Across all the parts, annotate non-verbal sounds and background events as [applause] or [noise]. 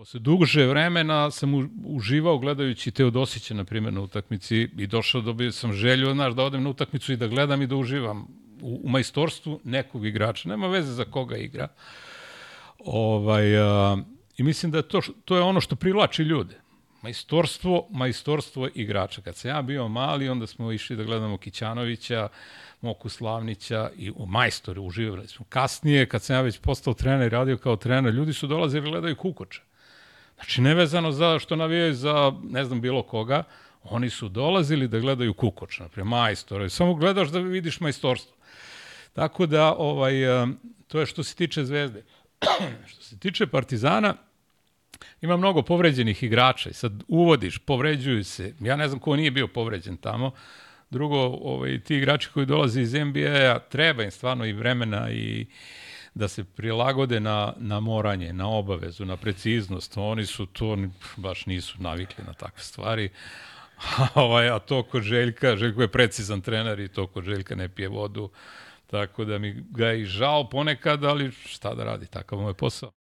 Posle duže vremena sam uživao gledajući Teodosića, na primjer, na utakmici i došao dobio sam želju, znaš, da odem na utakmicu i da gledam i da uživam u, u majstorstvu nekog igrača. Nema veze za koga igra. Ovaj, a, I mislim da to, to je ono što privlači ljude. Majstorstvo, majstorstvo igrača. Kad sam ja bio mali, onda smo išli da gledamo Kićanovića, Moku Slavnića i u majstore uživali smo. Kasnije, kad sam ja već postao trener i radio kao trener, ljudi su dolazili i gledaju Kukoča. Znači, nevezano za što navijaju za, ne znam, bilo koga, oni su dolazili da gledaju Kukoč, naprijed, majstore. Samo gledaš da vidiš majstorstvo. Tako da, ovaj, to je što se tiče Zvezde. [clears throat] što se tiče Partizana, ima mnogo povređenih igrača i sad uvodiš, povređuju se. Ja ne znam ko nije bio povređen tamo. Drugo, ovaj, ti igrači koji dolaze iz NBA-a, treba im stvarno i vremena i da se prilagode na, na moranje, na obavezu, na preciznost. Oni su to, baš nisu navikli na takve stvari. A, ovaj, a to kod Željka, Željko je precizan trener i to kod Željka ne pije vodu. Tako da mi ga je i žao ponekad, ali šta da radi, takav mu je posao.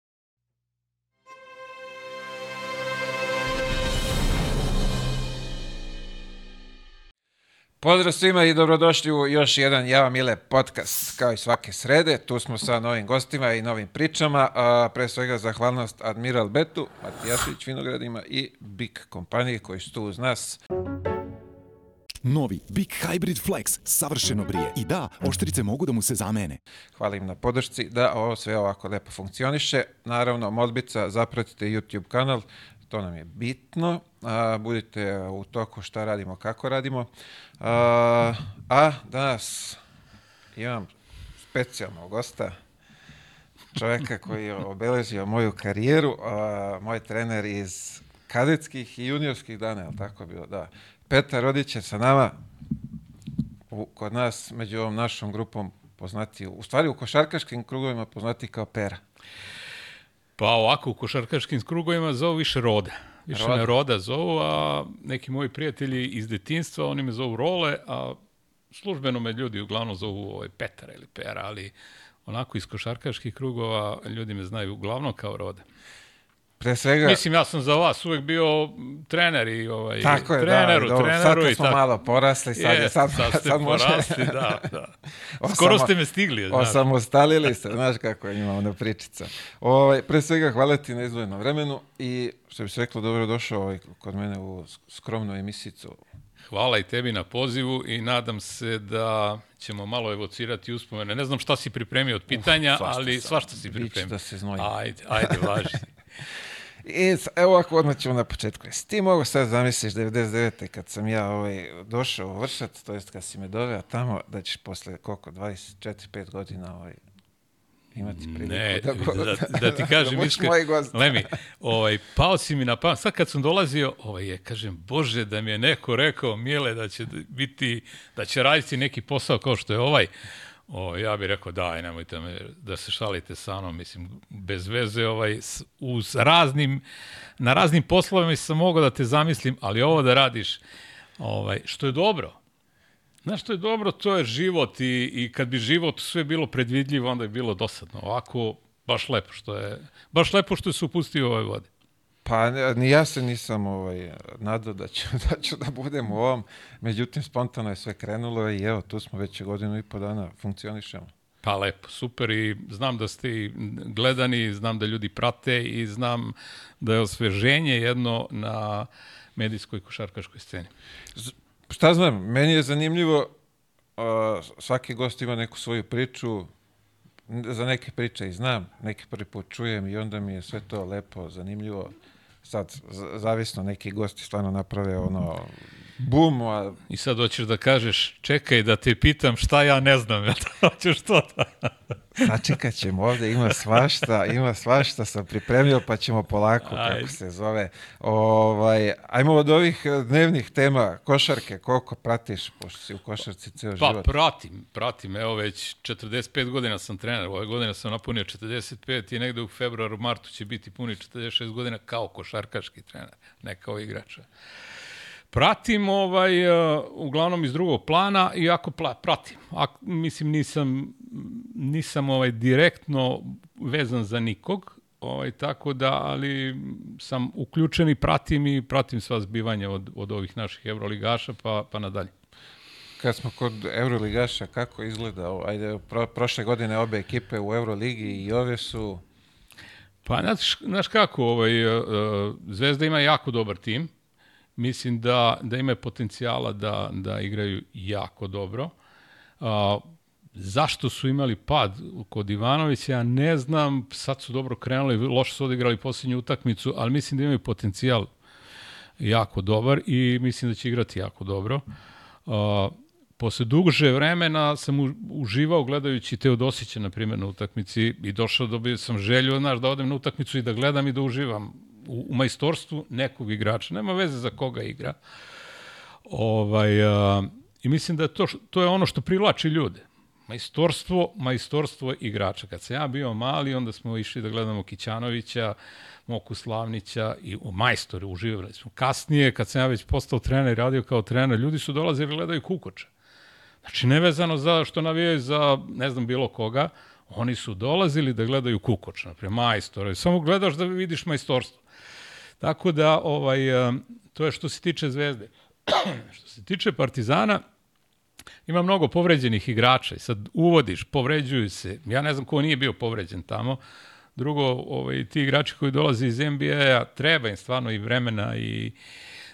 Pozdrav svima i dobrodošli u još jedan Java Mile podcast, kao i svake srede. Tu smo sa novim gostima i novim pričama. A, pre svega zahvalnost Admiral Betu, Matijašić Vinogradima i Big kompaniji koji su tu uz nas. Novi Big Hybrid Flex savršeno brije. I da, oštrice mogu da mu se zamene. Hvala im na podršci da ovo sve ovako lepo funkcioniše. Naravno, modbica, zapratite YouTube kanal, to nam je bitno. A, budite u toku šta radimo, kako radimo. A, a danas imam specijalnog gosta, čoveka koji je obeležio moju karijeru, a, moj trener iz kadetskih i juniorskih dana, je tako bilo, da. Petar Rodić je sa nama, u, kod nas, među ovom našom grupom, poznati, u stvari u košarkaškim krugovima poznati kao Pera. Pa ovako, u košarkaškim krugovima zovu više Roda. Više roda. me Roda zovu, a neki moji prijatelji iz detinstva, oni me zovu Role, a službeno me ljudi uglavnom zovu ovaj Petara ili Pera, ali onako iz košarkaških krugova ljudi me znaju uglavnom kao Roda. Pre svega... Mislim, ja sam za vas uvek bio trener i ovaj, tako je, treneru, da, dobro, treneru sad i smo tako. malo porasli, sad, je, sad, sad, sad može... porasli, da, da. [laughs] Skoro ste me stigli, znaš. Osamostalili ste, znaš kako njima ona pričica. Ovaj, pre svega, hvala ti na izdvojenom vremenu i što bi se reklo, dobro došao ovaj, kod mene u skromnu emisicu Hvala i tebi na pozivu i nadam se da ćemo malo evocirati uspomene. Ne znam šta si pripremio od pitanja, Uf, svašta ali svašta si pripremio. da se znoji. Ajde, ajde, važi. [laughs] I evo ovako odmah ćemo na početku. Jesi ti mogu sad zamisliš 99. kad sam ja ovaj, došao u Vršac, to jest kad si me doveo tamo, da ćeš posle koliko, 24-5 godina ovaj, imati priliku ne, da, go, da, da, ti [laughs] kažem, da iskren, Lemi, ovaj, pao si mi na pamet, sad kad sam dolazio, ovaj, je, kažem, bože, da mi je neko rekao, Mijele, da će biti, da će raditi neki posao kao što je ovaj, O, ja bih rekao, daj, nemojte me, da se šalite sa mnom, mislim, bez veze, ovaj, uz raznim, na raznim poslovima sam mogao da te zamislim, ali ovo da radiš, ovaj, što je dobro. Znaš što je dobro, to je život i, i kad bi život sve bilo predvidljivo, onda je bilo dosadno. Ovako, baš lepo što je, baš lepo što je se upustio u ovoj vodi. Pa ni ja se nisam ovaj, nadao da ću, [laughs] da ću da budem u ovom, međutim spontano je sve krenulo i evo tu smo već godinu i po dana funkcionišemo. Pa lepo, super i znam da ste gledani, znam da ljudi prate i znam da je osveženje jedno na medijskoj košarkaškoj sceni. Z šta znam, meni je zanimljivo, uh, svaki gost ima neku svoju priču, za neke priče i znam, neke prvi put čujem i onda mi je sve to lepo, zanimljivo sad zavisno neki gosti stvarno naprave ono bum. A... I sad hoćeš da kažeš, čekaj da te pitam šta ja ne znam, ja da hoćeš to [laughs] da... Sačekat ćemo ovde, ima svašta, ima svašta sam pripremio, pa ćemo polako, Ajde. kako se zove. Ovaj, ajmo od ovih dnevnih tema, košarke, koliko pratiš, pošto si u košarci ceo pa, život? Pa pratim, pratim, evo već 45 godina sam trener, ove godine sam napunio 45 i negde u februaru, martu će biti puni 46 godina kao košarkaški trener, ne kao igrača pratim ovaj uh, uglavnom iz drugog plana iako pla, pratim a mislim nisam nisam ovaj direktno vezan za nikog ovaj, tako da, ali sam uključen i pratim i pratim sva zbivanja od, od ovih naših evroligaša pa, pa nadalje. Kad smo kod Euroligaša, kako izgleda? Ajde, pro, prošle godine obe ekipe u Euroligi i ove su... Pa, znaš, znaš kako, ovaj, uh, Zvezda ima jako dobar tim. Mislim da, da ima potencijala da, da igraju jako dobro. Uh, zašto su imali pad kod Ivanovića, ja ne znam, sad su dobro krenuli, loše su odigrali posljednju utakmicu, ali mislim da imaju potencijal jako dobar i mislim da će igrati jako dobro. Uh, posle duže vremena sam uživao gledajući Teodosića, na primjer, na utakmici i došao dobio sam želju, znaš, da odem na utakmicu i da gledam i da uživam u, u majstorstvu nekog igrača. Nema veze za koga igra. Ovaj, uh, I mislim da to, to je ono što privlači ljude. Majstorstvo, majstorstvo igrača. Kad sam ja bio mali, onda smo išli da gledamo Kićanovića, Moku Slavnića i u majstore uživali smo. Kasnije, kad sam ja već postao trener i radio kao trener, ljudi su dolazili da gledaju Kukoča. Znači, nevezano za što navijaju za, ne znam, bilo koga, oni su dolazili da gledaju Kukoč, naprijed, majstore. Samo gledaš da vidiš majstorstvo. Tako da, ovaj, to je što se tiče Zvezde. [clears throat] što se tiče Partizana, ima mnogo povređenih igrača i sad uvodiš, povređuju se. Ja ne znam ko nije bio povređen tamo. Drugo, ovaj, ti igrači koji dolaze iz NBA-a, treba im stvarno i vremena i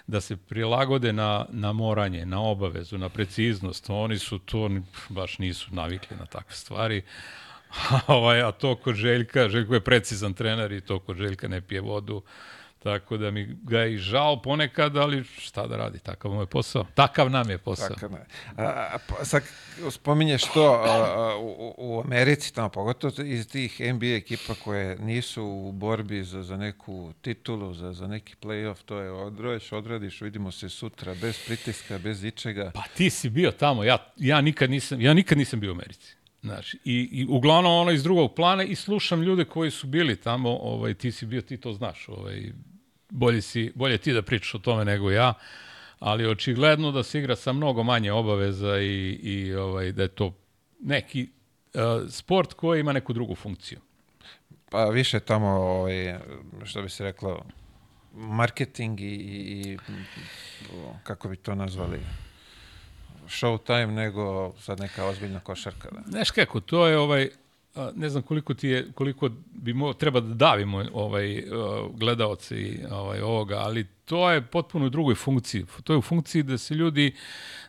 da se prilagode na, na moranje, na obavezu, na preciznost. Oni su to, baš nisu navikli na takve stvari. [laughs] A, ovaj, a to kod Željka, Željko je precizan trener i to kod Željka ne pije vodu. Tako da mi ga je i žao ponekad, ali šta da radi, takav mu je posao. Takav nam je posao. Takav ne. A, a, sad spominješ to a, u, u Americi, tamo pogotovo iz tih NBA ekipa koje nisu u borbi za, za neku titulu, za, za neki playoff, to je odroješ, odradiš, vidimo se sutra, bez pritiska, bez ičega. Pa ti si bio tamo, ja, ja, nikad, nisam, ja nikad nisam bio u Americi. Znaš, i, i uglavnom ono iz drugog plana i slušam ljude koji su bili tamo, ovaj, ti si bio, ti to znaš, ovaj, bolje, si, bolje ti da pričaš o tome nego ja, ali očigledno da se igra sa mnogo manje obaveza i, i ovaj, da je to neki uh, sport koji ima neku drugu funkciju. Pa više tamo, ovaj, što bi se reklo, marketing i, i, i kako bi to nazvali, showtime nego sad neka ozbiljna košarka. Da. Znaš kako, to je ovaj, ne znam koliko ti je koliko bi mo, treba da davimo ovaj gledaoci ovaj ovoga, ali to je potpuno u drugoj funkciji. To je u funkciji da se ljudi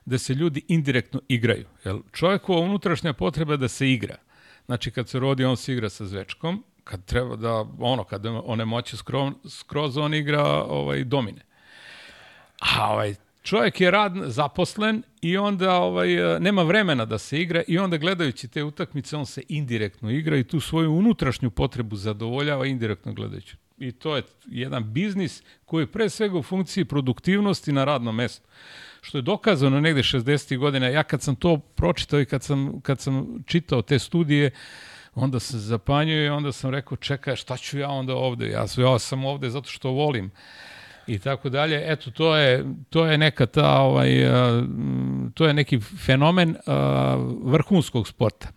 da se ljudi indirektno igraju. Jel čovjekova unutrašnja potreba da se igra. Znači kad se rodi on se igra sa zvečkom, kad treba da ono kad one moće skroz, skroz on igra ovaj domine. A ovaj čovjek je rad zaposlen i onda ovaj nema vremena da se igra i onda gledajući te utakmice on se indirektno igra i tu svoju unutrašnju potrebu zadovoljava indirektno gledajući. I to je jedan biznis koji je pre svega u funkciji produktivnosti na radnom mestu. Što je dokazano negde 60. godina. Ja kad sam to pročitao i kad sam, kad sam čitao te studije, onda sam zapanjio i onda sam rekao, čekaj, šta ću ja onda ovde? Ja, ja sam ovde zato što volim i tako dalje. Eto, to je, to je neka ta, ovaj, to je neki fenomen vrhunskog sporta.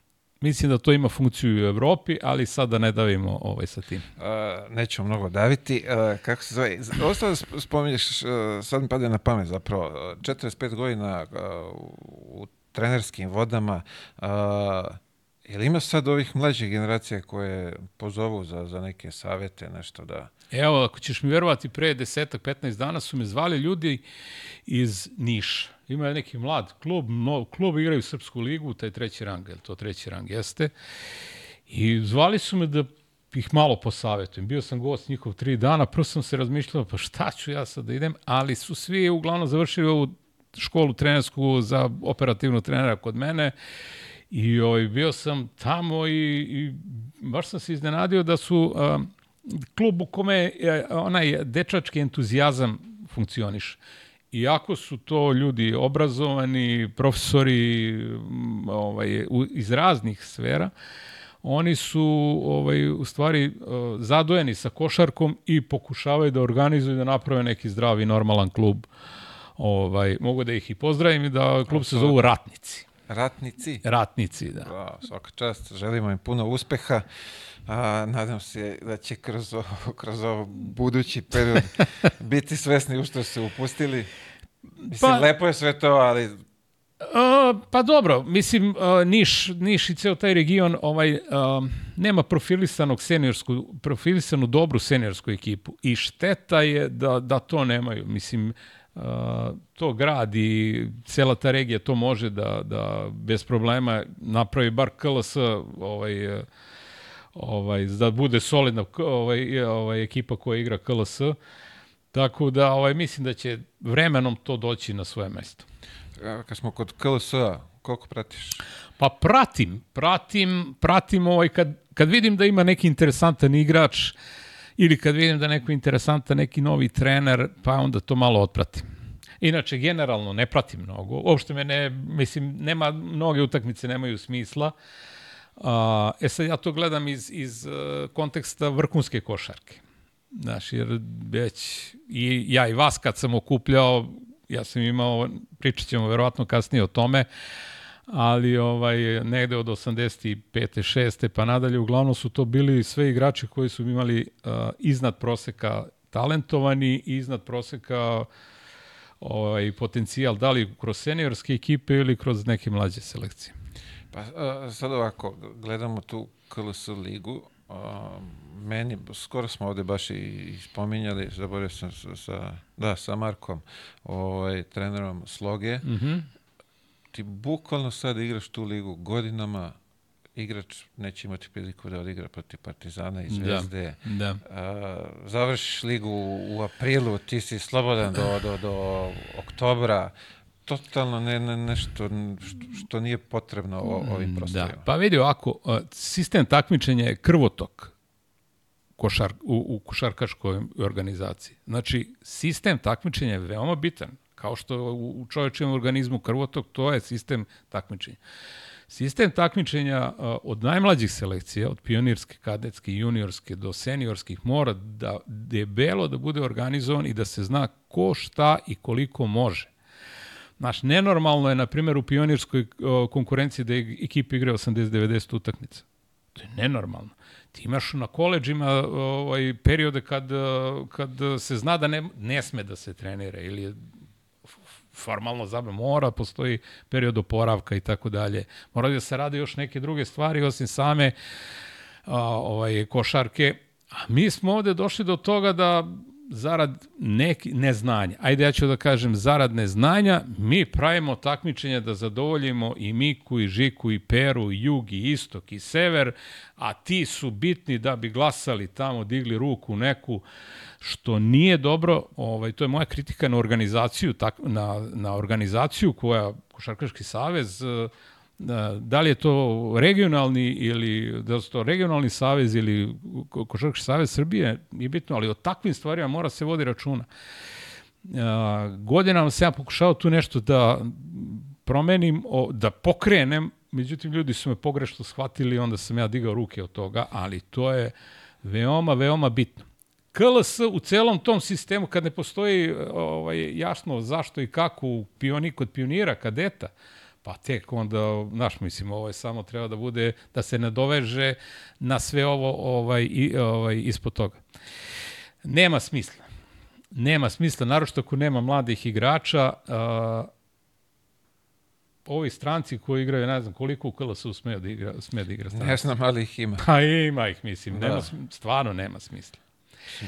Mislim da to ima funkciju u Evropi, ali sad da ne davimo ovaj sa tim. Uh, nećemo mnogo daviti. Uh, kako se zove? Ostalo da spominješ, uh, sad mi pade na pamet zapravo, 45 godina uh, u trenerskim vodama, uh, Jel ima sad ovih mlađih generacija koje pozovu za, za neke savete, nešto da... Evo, ako ćeš mi verovati, pre desetak, 15 dana su me zvali ljudi iz Niša. Ima neki mlad klub, no, klub igraju Srpsku ligu, taj treći rang, je to treći rang jeste. I zvali su me da ih malo posavetujem. Bio sam gost njihov tri dana, prvo sam se razmišljao, pa šta ću ja sad da idem, ali su svi uglavnom završili ovu školu trenersku za operativnog trenera kod mene I ovaj, bio sam tamo i, i baš sam se iznenadio da su a, klub u kome je onaj dečački entuzijazam funkcioniš. Iako su to ljudi obrazovani, profesori ovaj, iz raznih sfera, oni su ovaj, u stvari zadojeni sa košarkom i pokušavaju da organizuju da naprave neki zdravi, normalan klub. Ovaj, mogu da ih i pozdravim i da klub se zovu Ratnici. Ratnici. Ratnici, da. Da, svaka čast, želimo im puno uspeha. A, nadam se da će kroz ovo, kroz ovo budući period [laughs] biti svesni u što su upustili. Mislim, Pa- lepo je sve to, ali A, pa dobro, mislim, a, Niš, Niš i ceo taj region ovaj, a, nema profilisanog seniorsku, profilisanu dobru seniorsku ekipu i šteta je da, da to nemaju. Mislim, a, to grad i cela ta regija to može da, da bez problema napravi bar KLS ovaj, ovaj, da bude solidna ovaj, ovaj, ekipa koja igra KLS. Tako da ovaj, mislim da će vremenom to doći na svoje mesto. kad smo kod KLS-a, koliko pratiš? Pa pratim, pratim, pratim ovaj, kad, kad vidim da ima neki interesantan igrač ili kad vidim da neko interesantan neki novi trener, pa onda to malo otpratim. Inače, generalno ne pratim mnogo. Uopšte me ne, mislim, nema, mnoge utakmice nemaju smisla. A, e sad ja to gledam iz, iz uh, konteksta vrhunske košarke. Znaš, jer već i ja i vas kad sam okupljao, ja sam imao, pričat ćemo verovatno kasnije o tome, ali ovaj negde od 85. 6. pa nadalje uglavnom su to bili sve igrači koji su imali uh, iznad proseka talentovani iznad proseka ovaj potencijal da li kroz seniorske ekipe ili kroz neke mlađe selekcije. Pa a, sad ovako, gledamo tu KLS ligu, a, meni, skoro smo ovde baš i, i spominjali, zaboravio sam sa, sa, da, sa Markom, ovaj, trenerom Sloge, Mhm. ti bukvalno sad igraš tu ligu godinama, igrač neće imati priliku da odigra protiv Partizana i Zvezde. Da. A, završiš ligu u aprilu, ti si slobodan do, do, do oktobra, totalno ne, ne, nešto što, što nije potrebno o, ovim prostorima. Da. Pa vidi ovako, uh, sistem takmičenja je krvotok košar, u, u košarkaškoj organizaciji. Znači, sistem takmičenja je veoma bitan. Kao što u, u čovječem organizmu krvotok, to je sistem takmičenja. Sistem takmičenja uh, od najmlađih selekcija, od pionirske, kadetske, juniorske do seniorskih, mora da debelo da bude organizovan i da se zna ko šta i koliko može. Znaš, nenormalno je, na primjer, u pionirskoj o, konkurenciji da je ekipa igra 80-90 utakmica. To je nenormalno. Ti imaš na koleđima ovaj, periode kad, kad se zna da ne, ne sme da se trenira ili je formalno zabavno, mora, postoji period oporavka i tako dalje. Mora da se rade još neke druge stvari osim same a, ovaj, košarke. A mi smo ovde došli do toga da zarad neki, neznanja, ajde ja ću da kažem zarad neznanja, mi pravimo takmičenja da zadovoljimo i Miku, i Žiku, i Peru, i Jug, i Istok, i Sever, a ti su bitni da bi glasali tamo, digli ruku neku, što nije dobro, ovaj, to je moja kritika na organizaciju, tak, na, na organizaciju koja, Košarkaški savez, da, da li je to regionalni ili da su to regionalni savez ili Ko- Košarkaški savez Srbije, nije bitno, ali o takvim stvarima mora se vodi računa. Godinama sam ja pokušao tu nešto da promenim, da pokrenem, međutim ljudi su me pogrešno shvatili, onda sam ja digao ruke od toga, ali to je veoma, veoma bitno. KLS u celom tom sistemu, kad ne postoji ovaj, jasno zašto i kako u pioni, kod pionira, kadeta, pa tek onda, znaš, mislim, ovo je samo treba da bude, da se ne doveže na sve ovo ovaj, i, ovaj, ispod toga. Nema smisla. Nema smisla, naročito ako nema mladih igrača, a, ovi stranci koji igraju, ne znam koliko u KLS-u sme da igra, sme da igra stranci. Ne znam, ali ih ima. Pa ima ih, mislim, nema, Da. sm- stvarno nema smisla.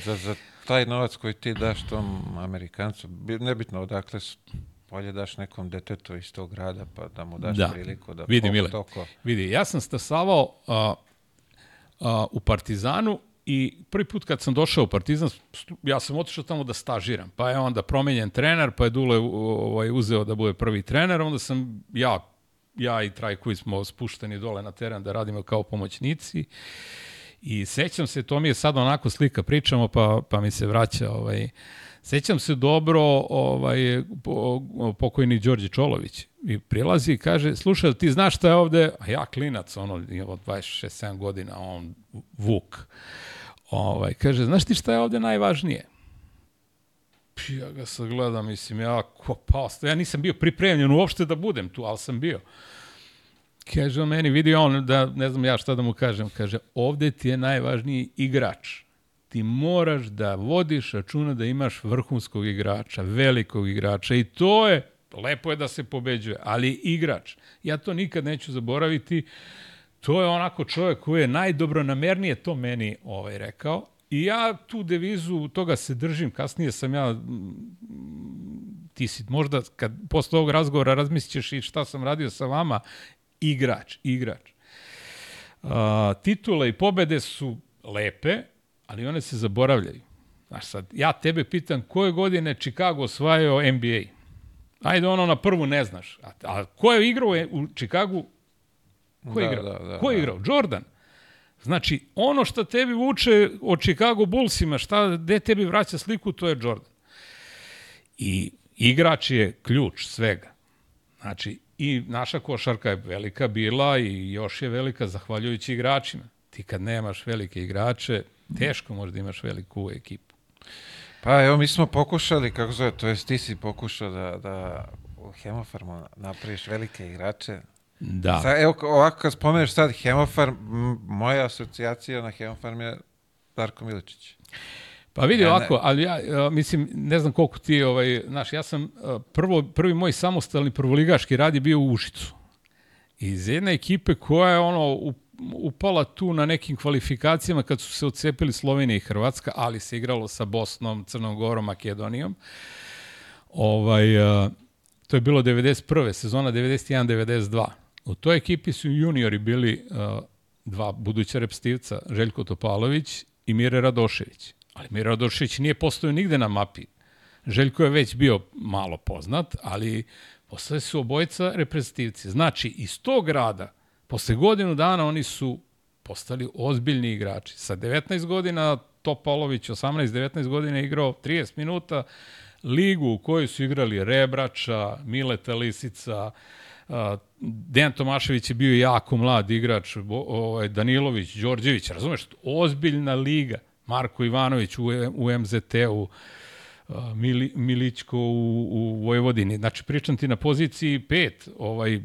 Za, za taj novac koji ti daš tom Amerikancu, bi- nebitno odakle su, bolje daš nekom detetu iz tog grada pa da mu daš Da. priliku da Vidi, Mile. toliko- Vidi, ja sam stasavao a, a, u Partizanu i prvi put kad sam došao u Partizan, ja sam otišao tamo da stažiram, pa je onda promenjen trener, pa je Dule ovaj, uzeo da bude prvi trener, onda sam ja, ja i Trajkovi smo spušteni dole na teren da radimo kao pomoćnici i sećam se, to mi je sad onako slika, pričamo, pa, pa mi se vraća, ovaj, sećam se dobro, ovaj, po, pokojni Đorđe Čolović, i prilazi i kaže, slušaj, ti znaš šta je ovde, a ja klinac, ono, od 26-7 godina, on Vuk, ovaj, kaže, znaš ti šta je ovde najvažnije? Ja ga sad gledam, mislim, ja ko pao, ja nisam bio pripremljen uopšte da budem tu, ali sam bio. Kaže on meni, vidi on, da ne znam ja šta da mu kažem, kaže, ovde ti je najvažniji igrač. Ti moraš da vodiš računa da imaš vrhunskog igrača, velikog igrača i to je, lepo je da se pobeđuje, ali igrač. Ja to nikad neću zaboraviti. To je onako čovjek koji je najdobronamernije to meni ovaj, rekao. I ja tu devizu, toga se držim, kasnije sam ja ti si možda kad posle ovog razgovora razmislićeš i šta sam radio sa vama, igrač, igrač. Uh, titule i pobede su lepe, ali one se zaboravljaju. Znaš sad, ja tebe pitam koje godine Chicago osvajao NBA? Ajde ono na prvu ne znaš. A, a ko je igrao u Chicagu? Ko je Da, igrao? da, da, ko je da. igrao? Jordan. Znači, ono što tebi vuče od Chicago Bullsima, šta, gde tebi vraća sliku, to je Jordan. I igrač je ključ svega. Znači, i naša košarka je velika bila i još je velika zahvaljujući igračima. Ti kad nemaš velike igrače, teško možda imaš veliku ekipu. Pa evo, mi smo pokušali, kako zove, to jest ti si pokušao da, da u Hemofarmu napraviš velike igrače. Da. Sa, evo, ovako kad spomeneš sad Hemofarm, moja asocijacija na Hemofarm je Darko Miličić. Pa vidi Ja ne- ovako, ali ja a, mislim, ne znam koliko ti, ovaj, znaš, ja sam, a, prvo, prvi moj samostalni prvoligaški rad je bio u Užicu. Iz jedne ekipe koja je ono, u- upala tu na nekim kvalifikacijama kad su se odcepili Slovenija i Hrvatska, ali se igralo sa Bosnom, Crnom Gorom, Makedonijom. Ovaj, a, to je bilo 91. sezona 91-92. U toj ekipi su juniori bili a, dva buduća repstivca, Željko Topalović i Mire Radošević. Ali Mire Radošević nije postojao nigde na mapi. Željko je već bio malo poznat, ali posle su obojica reprezentativci. Znači, iz tog rada, posle godinu dana oni su postali ozbiljni igrači. Sa 19 godina Topalović, 18-19 godina igrao 30 minuta, ligu u kojoj su igrali Rebrača, Mileta Lisica, Dejan Tomašević je bio jako mlad igrač, ovaj, Danilović, Đorđević, razumeš, ozbiljna liga. Marko Ivanović u, MZT-u, Mili, Milićko u, u Vojvodini. Znači, pričam ti na poziciji pet, ovaj,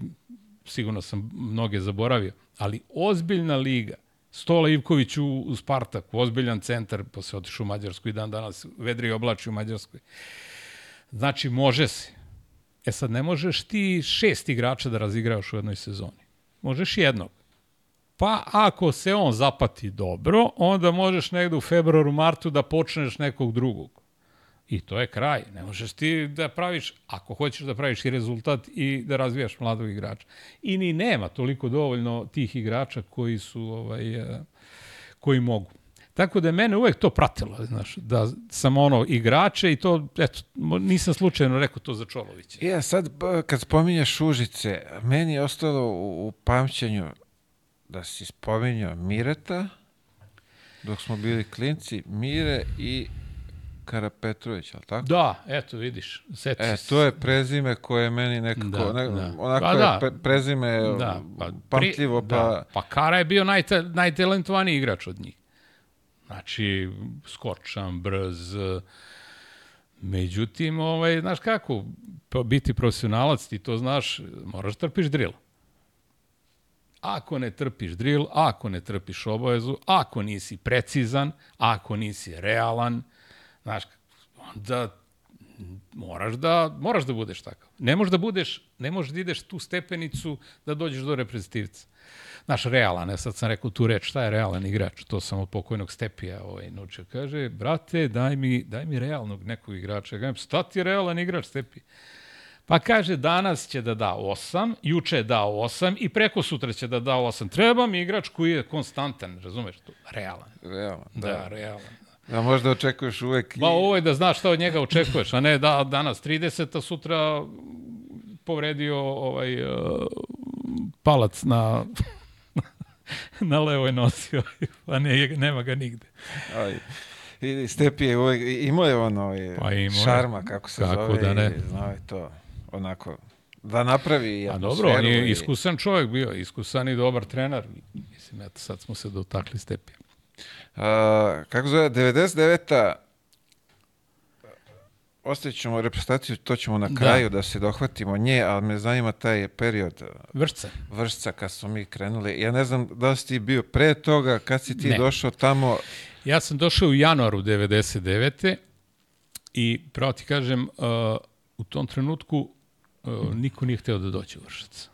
sigurno sam mnoge zaboravio, ali ozbiljna liga. Stola Ivković u, u Spartaku, ozbiljan centar, posle otišu u Mađarsku i dan danas vedri i oblači u Mađarskoj. Znači, može se. E sad, ne možeš ti šest igrača da razigraš u jednoj sezoni. Možeš jednog. Pa ako se on zapati dobro, onda možeš negde u februaru, martu da počneš nekog drugog. I to je kraj. Ne možeš ti da praviš, ako hoćeš da praviš i rezultat i da razvijaš mladog igrača. I ni nema toliko dovoljno tih igrača koji su, ovaj, eh, koji mogu. Tako da je mene uvek to pratilo, znaš, da sam ono igrače i to, eto, nisam slučajno rekao to za Čolovića. Ja sad, b- kad spominješ Užice, meni je ostalo u, u pamćenju da si spominjao Mireta, dok smo bili klinci, Mire i Karapetrović, ali tako? Da, eto, vidiš, seti E, to je prezime koje je meni nekako, Da, ne, da. onako Pa je da. pre- prezime Da, pa, pamtljivo, pri- pa... Da, pa Kara je bio najta, najtalentovaniji igrač od njih. Znači, skočan, brz, međutim, ovaj, znaš kako, pa biti profesionalac, ti to znaš, moraš trpiš drill. Ako ne trpiš drill, ako ne trpiš obavezu, ako nisi precizan, ako nisi realan, znaš, onda moraš da, moraš da budeš takav. Ne možeš da budeš, ne možeš da ideš tu stepenicu da dođeš do reprezentativca. Znaš, realan, ja sad sam rekao tu reč, šta je realan igrač? To sam od pokojnog Stepija ovaj, naučio. Kaže, brate, daj mi, daj mi realnog nekog igrača. Ja kažem, šta ti je realan igrač, Stepi? Pa kaže, danas će da da 8, juče je dao 8 i preko sutra će da da 8. Treba mi igrač koji je konstantan, razumeš to? Realan. Realno, Da, da. da realan. Da možda očekuješ uvek... Ba, ovo je da znaš šta od njega očekuješ, a ne da danas 30, a sutra povredio ovaj uh, palac na [laughs] na levoj nosi, a ne, nema ga nigde. Aj, i Stepi je uvek, i- imao je ono ovaj, Pa imao je. šarma, kako se Kako zove, da ne. i znao je to onako, da napravi A dobro, on je i- iskusan čovjek bio, iskusan i dobar trener. Mislim, eto, sad smo se dotakli stepija. A, kako zove, 99. ostavit ćemo reprezentaciju, to ćemo na kraju da, da se dohvatimo nje, ali me zanima taj period Vršca. vršca kad smo mi krenuli. Ja ne znam da li si ti bio pre toga, kad si ti Ne. došao tamo, Ja sam došao u januaru 99. i pravo ti kažem, uh, u tom trenutku uh, niko nije hteo da dođe u Vršac.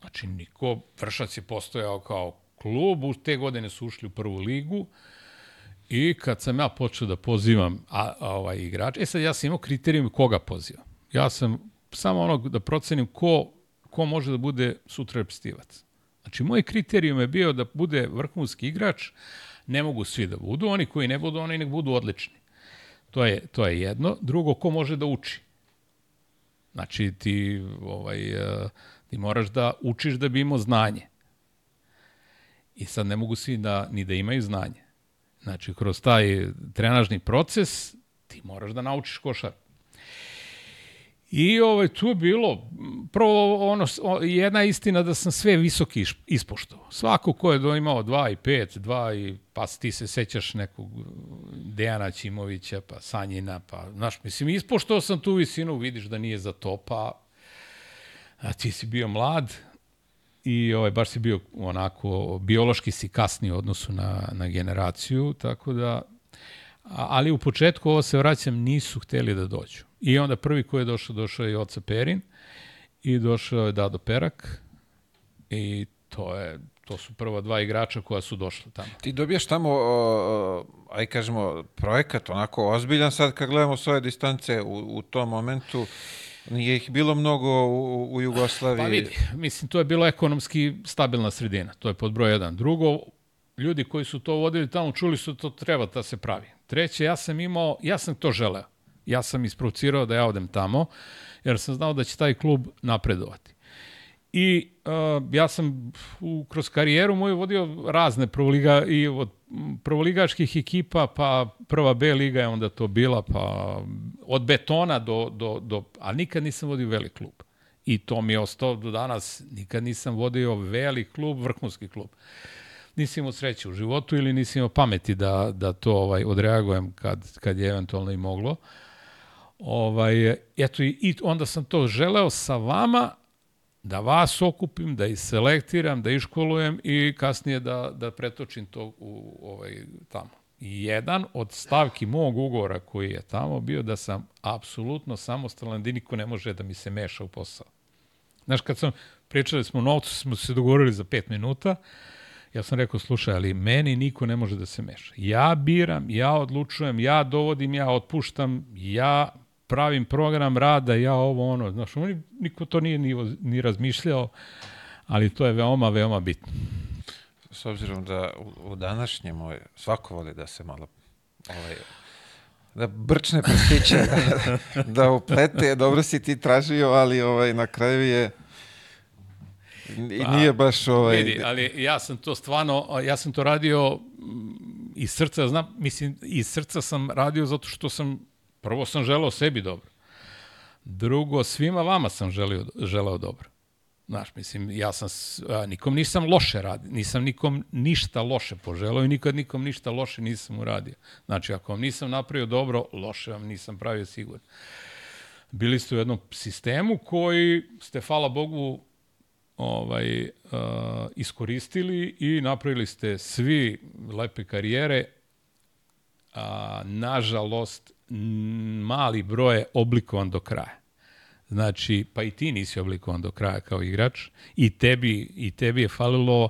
Znači, niko, Vršac je postojao kao klub, u te godine su ušli u prvu ligu i kad sam ja počeo da pozivam a, a, ovaj igrač, e sad ja sam imao kriterijum koga pozivam. Ja sam samo onog da procenim ko, ko može da bude sutra reprezentativac. Znači, moj kriterijum je bio da bude vrhunski igrač, ne mogu svi da budu, oni koji ne budu, oni nek budu odlični. To je, to je jedno. Drugo, ko može da uči? Znači, ti, ovaj, eh, ti moraš da učiš da bi imao znanje. I sad ne mogu svi da, ni da imaju znanje. Znači, kroz taj trenažni proces ti moraš da naučiš košar. I ovaj, tu je bilo, prvo ono, jedna istina da sam sve visoki ispoštovao. Svako ko je imao 2 i 5, 2 i, pa ti se sećaš nekog Dejana Ćimovića, pa Sanjina, pa, znaš, mislim, ispoštovao sam tu visinu, vidiš da nije za to, pa a ti si bio mlad i ovaj, baš si bio onako, biološki si kasniji u odnosu na, na generaciju, tako da, ali u početku, ovo se vraćam, nisu hteli da dođu. I onda prvi ko je došao, došao je Joca Perin i došao je Dado Perak i to je to su prva dva igrača koja su došla tamo. ti dobijaš tamo, o, aj kažemo, projekat onako ozbiljan sad kad gledamo s ove distance u, u tom momentu. Nije ih bilo mnogo u, u Jugoslaviji. Pa vidi, mislim, to je bilo ekonomski stabilna sredina, to je pod broj jedan. Drugo, ljudi koji su to vodili tamo čuli su to treba da se pravi. Treće, ja sam imao, ja sam to želeo. Ja sam isprovocirao da ja odem tamo, jer sam znao da će taj klub napredovati. I uh, ja sam u, kroz karijeru moju vodio razne prvoliga, i od prvoligaških ekipa, pa prva B liga je onda to bila, pa od betona do, do, do a nikad nisam vodio velik klub. I to mi je ostao do danas, nikad nisam vodio velik klub, vrhunski klub. Nisam imao sreće u životu ili nisam imao pameti da, da to ovaj odreagujem kad, kad je eventualno i moglo. Ovaj, eto, i onda sam to želeo sa vama, da vas okupim, da ih selektiram, da iškolujem i kasnije da, da pretočim to u ovaj, tamo. I jedan od stavki mog ugovora koji je tamo bio da sam apsolutno samostalan, da niko ne može da mi se meša u posao. Znaš, kad sam, pričali smo o novcu, smo se dogovorili za pet minuta, ja sam rekao, slušaj, ali meni niko ne može da se meša. Ja biram, ja odlučujem, ja dovodim, ja otpuštam, ja pravim program rada, ja ovo ono, znaš, oni, niko to nije ni, ni razmišljao, ali to je veoma, veoma bitno. S obzirom da u, u današnjem ovaj, svako voli da se malo ovaj, da brčne prstiće, [laughs] da, da uplete, dobro si ti tražio, ali ovaj, na kraju je i Pa, nije baš ovaj, Vidi, ali ja sam to stvarno, ja sam to radio iz srca, znam, mislim, iz srca sam radio zato što sam, prvo sam želeo sebi dobro. Drugo, svima vama sam želio, želeo dobro. Znaš, mislim, ja sam, a, nikom nisam loše radio, nisam nikom ništa loše poželao i nikad nikom ništa loše nisam uradio. Znači, ako vam nisam napravio dobro, loše vam nisam pravio sigurno. Bili ste u jednom sistemu koji ste, hvala Bogu, ovaj, uh, iskoristili i napravili ste svi lepe karijere, a, nažalost, mali broj je oblikovan do kraja. Znači, pa i ti nisi oblikovan do kraja kao igrač i tebi, i tebi je falilo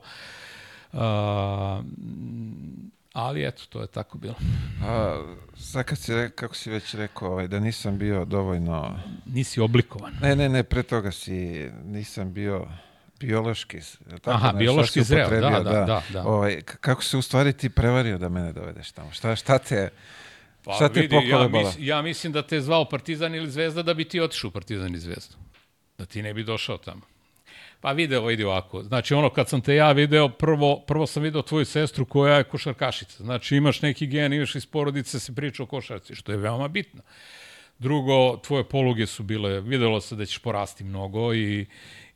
a, ali eto, to je tako bilo. A, sad kad si, kako si već rekao, ovaj, da nisam bio dovoljno... Nisi oblikovan. Ne, ne, ne, pre toga si, nisam bio biološki. Tako Aha, nešto biološki zreo, da, da, da, da. Ovaj, kako se u stvari ti prevario da mene dovedeš tamo? Šta, šta te... Pa Šta te vidi, ja, mis, ja mislim da te zvao Partizan ili Zvezda da bi ti otišao u Partizan i Zvezdu. Da ti ne bi došao tamo. Pa video vidi ovako. Znači ono kad sam te ja video, prvo, prvo sam video tvoju sestru koja je košarkašica. Znači imaš neki gen, imaš iz porodice, se priča o košarci, što je veoma bitno. Drugo, tvoje poluge su bile, videlo se da ćeš porasti mnogo i,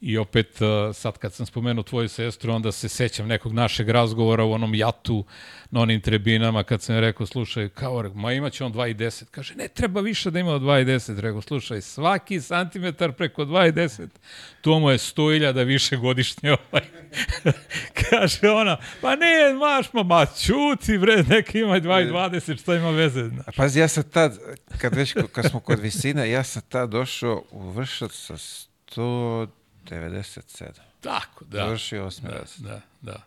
I opet, uh, sad kad sam spomenuo tvoju sestru, onda se sećam nekog našeg razgovora u onom jatu na onim trebinama, kad sam rekao, slušaj, kao, ma imaće on 2,10. Kaže, ne treba više da ima od 2,10. Rekao, slušaj, svaki santimetar preko 2,10, to mu je 100.000 više godišnje. [laughs] Ovaj. Kaže ona, pa ne, maš, ma, ma, čuti, bre, neka ima 2,20, šta ima veze. Znaš. Pazi, ja sam tad, kad već, kad smo kod visine, ja sam tad došao u vršac sa 197. Tako, da. Završio osmi da, razred. da, da.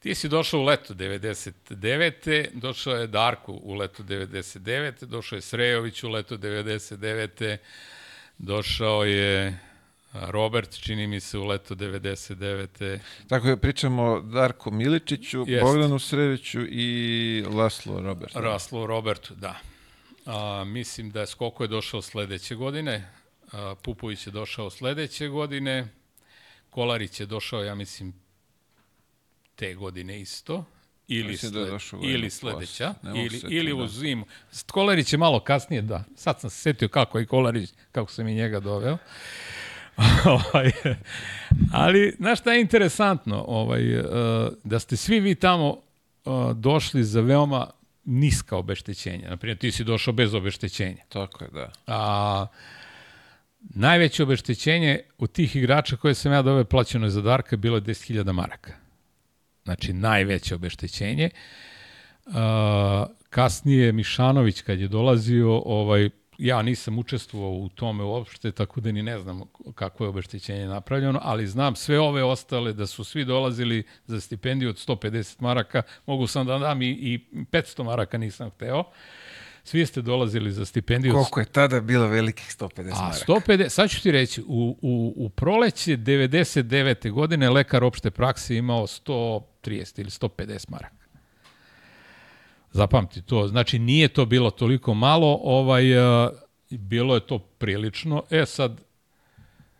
Ti si došao u leto 99. Došao je Darko u leto 99. Došao je Srejović u leto 99. Došao je Robert, čini mi se, u leto 99. Tako je, pričamo o Darku Miličiću, Jest. Bogdanu Sreviću i Laslo Robertu. Raslo Robertu, da. A, mislim da je Skoko je došao sledeće godine, Pupović je došao sledeće godine, Kolarić je došao, ja mislim, te godine isto, ili, Mislim da sled, došao godinu ili sledeća, ili, se setiti, ili u da. zimu. Kolarić je malo kasnije, da. Sad sam se setio kako je Kolarić, kako sam i njega doveo. [laughs] Ovaj, Ali, znaš šta je interesantno? Ovaj, uh, da ste svi vi tamo uh, došli za veoma niska obeštećenja. Naprimjer, ti si došao bez obeštećenja. Tako je, da. A, najveće obeštećenje od tih igrača koje sam ja doveo plaćeno za Darka bilo je 10.000 maraka. Znači, najveće obeštećenje. A, kasnije Mišanović kad je dolazio, ovaj, ja nisam učestvovao u tome uopšte, tako da ni ne znam kako je obeštećenje napravljeno, ali znam sve ove ostale da su svi dolazili za stipendiju od 150 maraka, mogu sam da dam i, i 500 maraka nisam hteo. Svi ste dolazili za stipendiju. Koliko je tada bilo velikih 150 A maraka? 150, sad ću ti reći, u, u, u proleće 99. godine lekar opšte prakse imao 130 ili 150 maraka. Zapamti to. Znači, nije to bilo toliko malo, ovaj, uh, bilo je to prilično. E sad,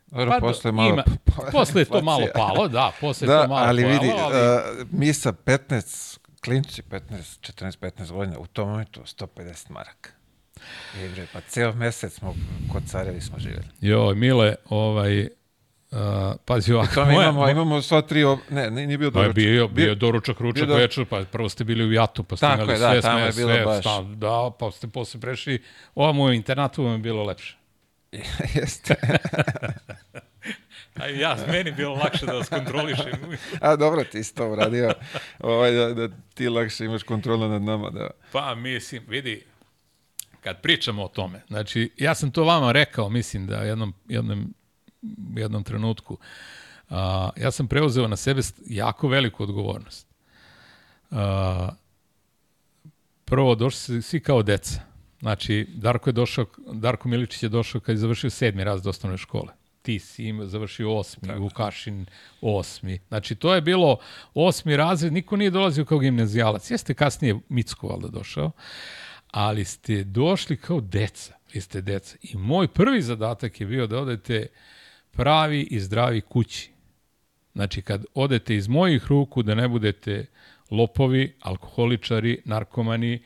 Dobro, pa, posle malo... ima, posle je to [laughs] malo inflacija. palo, da, posle je Da, to malo ali palo, vidi, ali, uh, mi sa 15, klinci 15, 14, 15 godina, u tom momentu 150 maraka. I bre, pa ceo mesec smo, kod carevi smo živjeli. joj, Mile, ovaj, uh, pazi ovako, To mi moja- imamo, imamo sva tri, ob... ne, nije bio Pa doručak. bio, bio je doručak, ručak, bio do- večer, pa prvo ste bili u Jatu, pa ste Tako imali je, da, sve, tamo sme, je bilo sve, baš. Stav, da, pa ste posle prešli, ovam u internatu vam je bilo lepše. [laughs] Jeste. [laughs] A ja, meni bilo lakše da vas kontrolišem. A dobro, ti si to uradio, ovaj, da, da ti lakše imaš kontrolu nad nama. Da. Pa, mislim, vidi, kad pričamo o tome, znači, ja sam to vama rekao, mislim da jednom, jednom, jednom trenutku, a, ja sam preuzeo na sebe jako veliku odgovornost. A, prvo, došli su svi kao deca. Znači, Darko je došao, Darko Miličić je došao kad je završio sedmi raz do osnovne škole. Ti si ima, završio osmi, Tako. Vukašin osmi. Znači, to je bilo osmi razred, niko nije dolazio kao gimnazijalac. Jeste kasnije Micko valjda došao, ali ste došli kao deca. Vi ste deca. I moj prvi zadatak je bio da odete pravi i zdravi kući. Znači, kad odete iz mojih ruku, da ne budete lopovi, alkoholičari, narkomani,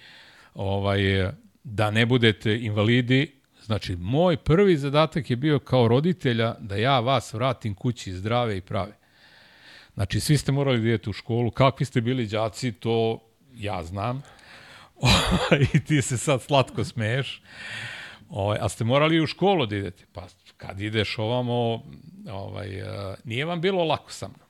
ovaj, da ne budete invalidi. Znači, moj prvi zadatak je bio kao roditelja da ja vas vratim kući zdrave i prave. Znači, svi ste morali da idete u školu. Kakvi ste bili đaci, to ja znam. [laughs] I ti se sad slatko smeješ. Ovaj, a ste morali i u školu da idete. Pa kad ideš ovamo, ovaj, uh, nije vam bilo lako sa mnom.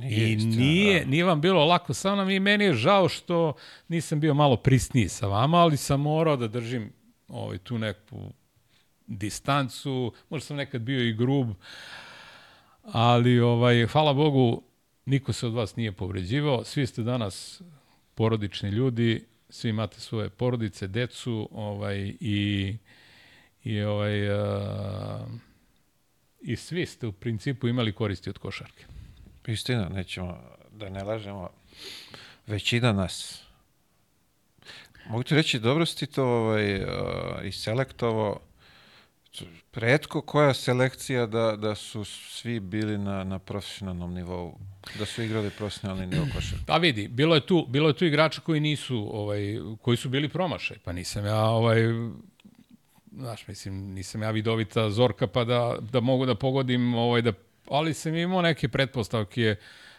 Nije I istina, nije, da. nije vam bilo lako sa mnom i meni je žao što nisam bio malo prisniji sa vama, ali sam morao da držim ovaj, tu neku distancu, možda sam nekad bio i grub, ali ovaj, hvala Bogu, niko se od vas nije povređivao, svi ste danas porodični ljudi, svi imate svoje porodice, decu, ovaj, i, i ovaj, a, i svi ste u principu imali koristi od košarke. Istina, nećemo da ne lažemo. Većina nas. Mogu ti reći, dobro si ti to ovaj, uh, i selektovo. Redko koja selekcija da, da su svi bili na, na profesionalnom nivou, da su igrali profesionalni nivo košarke. Pa vidi, bilo je tu, bilo je tu igrača koji nisu, ovaj, koji su bili promašaj, pa nisam ja, ovaj, znaš, mislim, nisam ja vidovita zorka pa da, da mogu da pogodim, ovaj, da ali sam imao neke pretpostavke,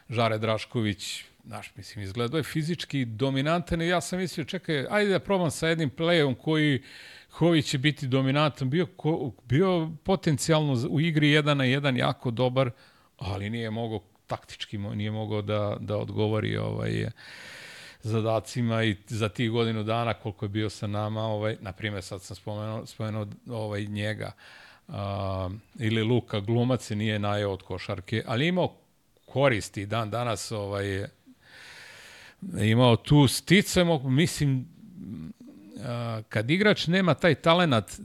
Žare Drašković, znaš, mislim, izgledao je fizički dominantan i ja sam mislio, čekaj, ajde da probam sa jednim playom koji, koji će biti dominantan. Bio, ko, bio potencijalno u igri 1 na 1 jako dobar, ali nije mogao taktički, nije mogao da, da odgovori ovaj, zadacima i za tih godinu dana koliko je bio sa nama, ovaj, na primjer sad sam spomenuo, spomenuo ovaj, njega, uh, ili Luka Glumac se nije najeo od košarke, ali imao koristi dan danas ovaj, imao tu sticamo, mislim, kad igrač nema taj talenat,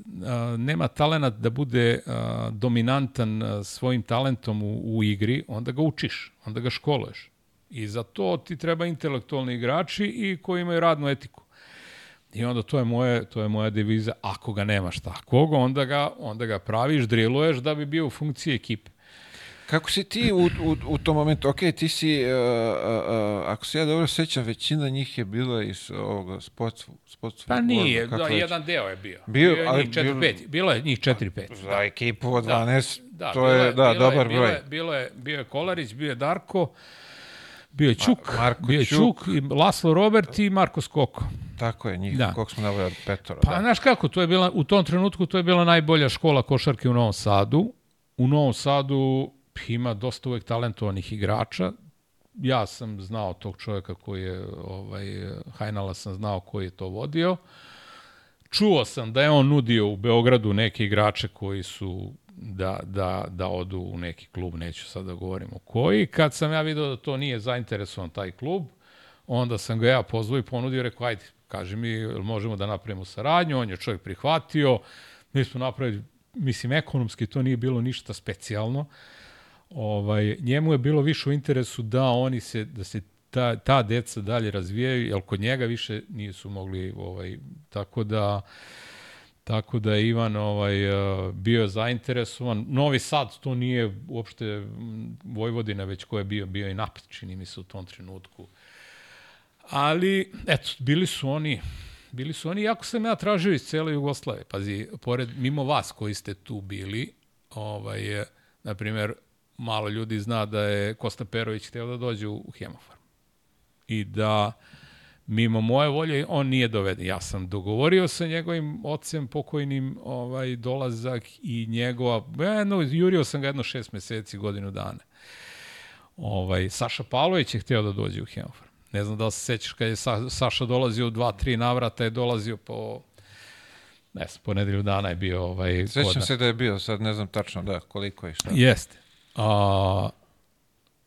nema talenat da bude dominantan svojim talentom u, u igri, onda ga učiš, onda ga školuješ. I za to ti treba intelektualni igrači i koji imaju radnu etiku. I onda to je moje to je moja deviza, ako ga nemaš takvog, onda ga onda ga praviš, driluješ da bi bio u funkciji ekipe. Kako si ti u, u, u tom momentu, ok, ti si, uh, uh, uh, ako se ja dobro sećam, većina njih je bila iz ovog sports, sports Pa nije, da, jedan deo je bio. Bio, bio je ali, njih 4, 5, bilo je njih 4-5. Za da. ekipu od 12, da, da, to je, da, bilo dobar je, broj. Bilo je, bilo je, bio je Kolarić, bio je Darko, bio je Čuk, Marko bio je Čuk, Čuk i Laslo Robert i Marko Skoko. Tako je, njih, da. koliko smo navali od petora. Pa, da. znaš kako, to je bila, u tom trenutku to je bila najbolja škola košarke u Novom Sadu. U Novom Sadu ima dosta uvek talentovanih igrača. Ja sam znao tog čovjeka koji je, ovaj, Hajnala sam znao koji je to vodio. Čuo sam da je on nudio u Beogradu neke igrače koji su da, da, da odu u neki klub, neću sad da govorim o koji. Kad sam ja vidio da to nije zainteresovan taj klub, onda sam ga ja pozvao i ponudio, rekao, ajde, kaži mi, možemo da napravimo saradnju, on je čovjek prihvatio, mi smo napravili, mislim, ekonomski to nije bilo ništa specijalno, ovaj, njemu je bilo više u interesu da oni se, da se ta, ta deca dalje razvijaju, jer kod njega više nisu mogli, ovaj, tako da, tako da je Ivan ovaj, bio zainteresovan. Novi Sad to nije uopšte Vojvodina, već ko je bio, bio i napad, čini mi se u tom trenutku. Ali, eto, bili su oni, bili su oni, jako sam ja tražio iz cele Jugoslave. Pazi, pored, mimo vas koji ste tu bili, ovaj, na primjer, malo ljudi zna da je Kosta Perović hteo da dođe u Hemofarm. I da mimo moje volje on nije doveden. Ja sam dogovorio sa njegovim ocem pokojnim ovaj dolazak i njegova, jedno, jurio sam ga jedno šest meseci, godinu dana. Ovaj, Saša Pavlović je hteo da dođe u Hemofarm. Ne znam da li se sećaš kad je Sa, Saša dolazio u dva, tri navrata, je dolazio po ne znam, po nedelju dana je bio ovaj, Sećam se da je bio, sad ne znam tačno da koliko je šta. Jeste a,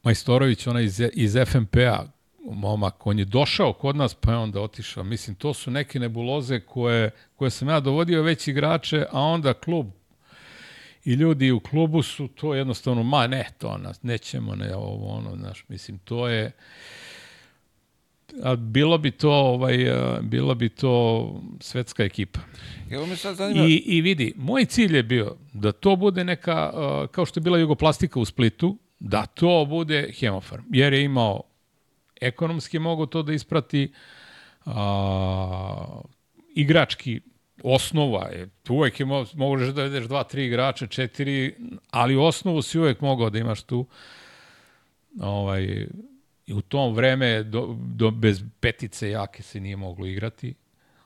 Majstorović, ona iz, iz FMP-a, momak, on je došao kod nas, pa je onda otišao. Mislim, to su neke nebuloze koje, koje sam ja dovodio već igrače, a onda klub i ljudi u klubu su to jednostavno, ma ne, to nas, nećemo, ne, ovo, ono, znaš, mislim, to je, a bilo bi to ovaj bilo bi to svetska ekipa. Evo me sad zanima... I, I vidi, moj cilj je bio da to bude neka, kao što je bila Jugoplastika u Splitu, da to bude Hemofarm, jer je imao ekonomski mogu to da isprati, a, igrački osnova je, tu uvek je, možeš da vedeš dva, tri igrača, četiri, ali osnovu si uvek mogao da imaš tu ovaj, I u tom vreme do, do, bez petice jake se nije moglo igrati.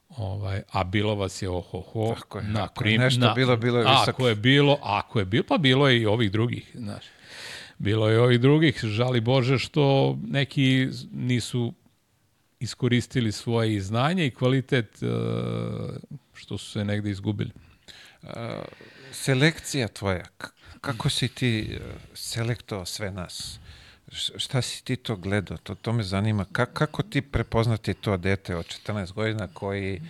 Ovaj, a bilo vas je ohoho. Tako je, na, ako prim, nešto na, bilo, bilo je visoko. Ako je bilo, ako je bilo, pa bilo je i ovih drugih, znaš. Bilo je ovih drugih, žali Bože što neki nisu iskoristili svoje znanje i kvalitet uh, što su se negde izgubili. Uh, selekcija tvoja, kako si ti uh, selektovao sve nas? Šta si ti to gledao? To, to me zanima. Ka, kako ti prepoznati to dete od 14 godina koji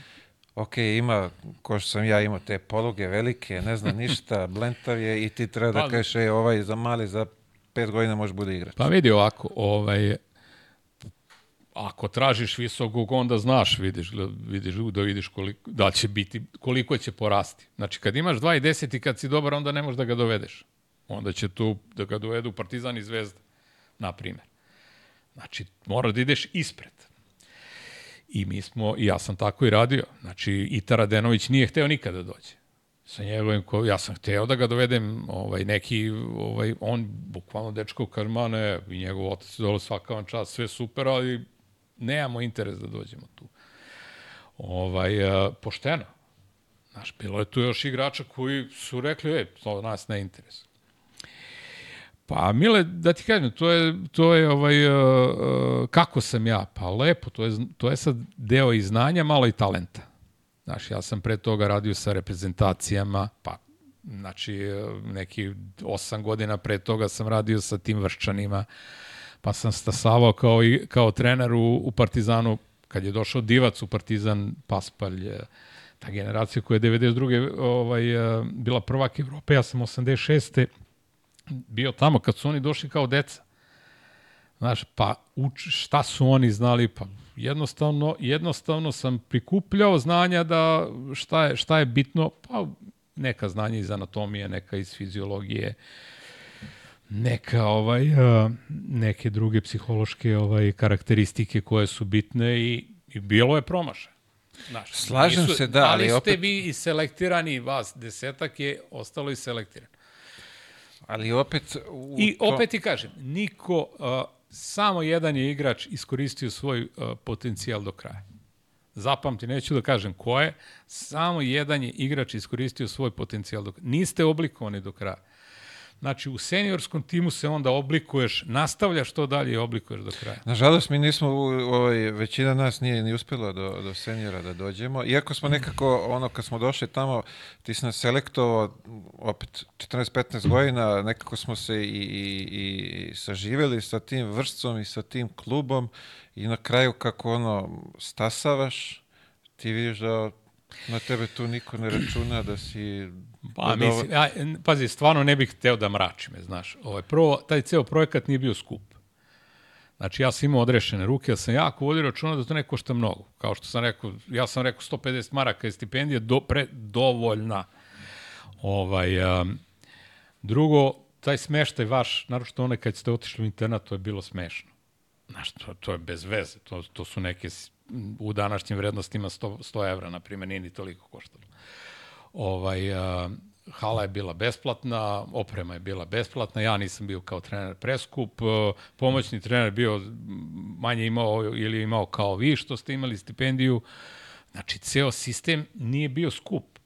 ok, ima, ko što sam ja imao te poluge velike, ne zna [laughs] ništa, blentav je i ti treba da pa, kažeš, ej, ovaj za mali, za pet godina može bude igrač. Pa vidi ovako, ovaj, ako tražiš visokog, onda znaš, vidiš, vidiš da vidiš koliko, da će biti, koliko će porasti. Znači, kad imaš 2,10 i kad si dobar, onda ne možeš da ga dovedeš. Onda će tu da ga dovedu Partizan i Zvezda na primjer. Znači, mora da ideš ispred. I mi smo, i ja sam tako i radio. Znači, i Taradenović nije hteo nikada da dođe. sa njegovim, ko, ja sam hteo da ga dovedem, ovaj, neki, ovaj, on, bukvalno dečko karmane i njegov otac je dole svaka vam čast, sve super, ali nemamo interes da dođemo tu. Ovaj, a, pošteno. Znaš, bilo je tu još igrača koji su rekli, e, to nas ne interesuje. Pa, Mile, da ti kažem, to je, to je ovaj, uh, kako sam ja? Pa lepo, to je, to je sad deo i znanja, malo i talenta. Znaš, ja sam pre toga radio sa reprezentacijama, pa znači neki osam godina pre toga sam radio sa tim vrščanima, pa sam stasavao kao, i, kao trener u, u Partizanu, kad je došao Divac u Partizan, Paspalj, ta generacija koja je 92. Ovaj, bila prvak Evrope, ja sam 86 bio tamo kad su oni došli kao deca. Znaš, pa uč, šta su oni znali? Pa jednostavno, jednostavno sam prikupljao znanja da šta je, šta je bitno, pa neka znanja iz anatomije, neka iz fiziologije, neka ovaj neke druge psihološke ovaj karakteristike koje su bitne i, i bilo je promašaj. Znaš, Slažem nisu, se, da, ali, ali opet... ste vi i selektirani, vas desetak je ostalo i selektirano. Ali opet... U I to... opet ti kažem, niko, uh, samo jedan je igrač iskoristio svoj uh, potencijal do kraja. Zapamti, neću da kažem ko je, samo jedan je igrač iskoristio svoj potencijal do kraja. Niste oblikovani do kraja. Znači, u seniorskom timu se onda oblikuješ, nastavljaš to dalje i oblikuješ do kraja. Nažalost, mi nismo, ovaj, većina nas nije ni uspela do, do seniora da dođemo. Iako smo nekako, ono, kad smo došli tamo, ti si nas selektovao, opet, 14-15 godina, nekako smo se i, i, i saživeli sa tim vrstcom i sa tim klubom i na kraju kako ono stasavaš, ti vidiš da na tebe tu niko ne računa da si Pa, mislim, ja, pazi, stvarno ne bih hteo da mrači me, znaš. Ovaj, prvo, taj ceo projekat nije bio skup. Znači, ja sam imao odrešene ruke, ja sam jako vodio računa da to ne košta mnogo. Kao što sam rekao, ja sam rekao 150 maraka je stipendija do, pre, dovoljna. Ovaj, um, drugo, taj smeštaj vaš, naročito one kad ste otišli u internat, to je bilo smešno. Znaš, to, to je bez veze. To, to su neke u današnjim vrednostima 100, 100 evra, na primjer, nije ni toliko koštalo. Ovaj, a, hala je bila besplatna, oprema je bila besplatna, ja nisam bio kao trener preskup, pomoćni trener bio manje imao ili imao kao vi što ste imali stipendiju. Znači, ceo sistem nije bio skup.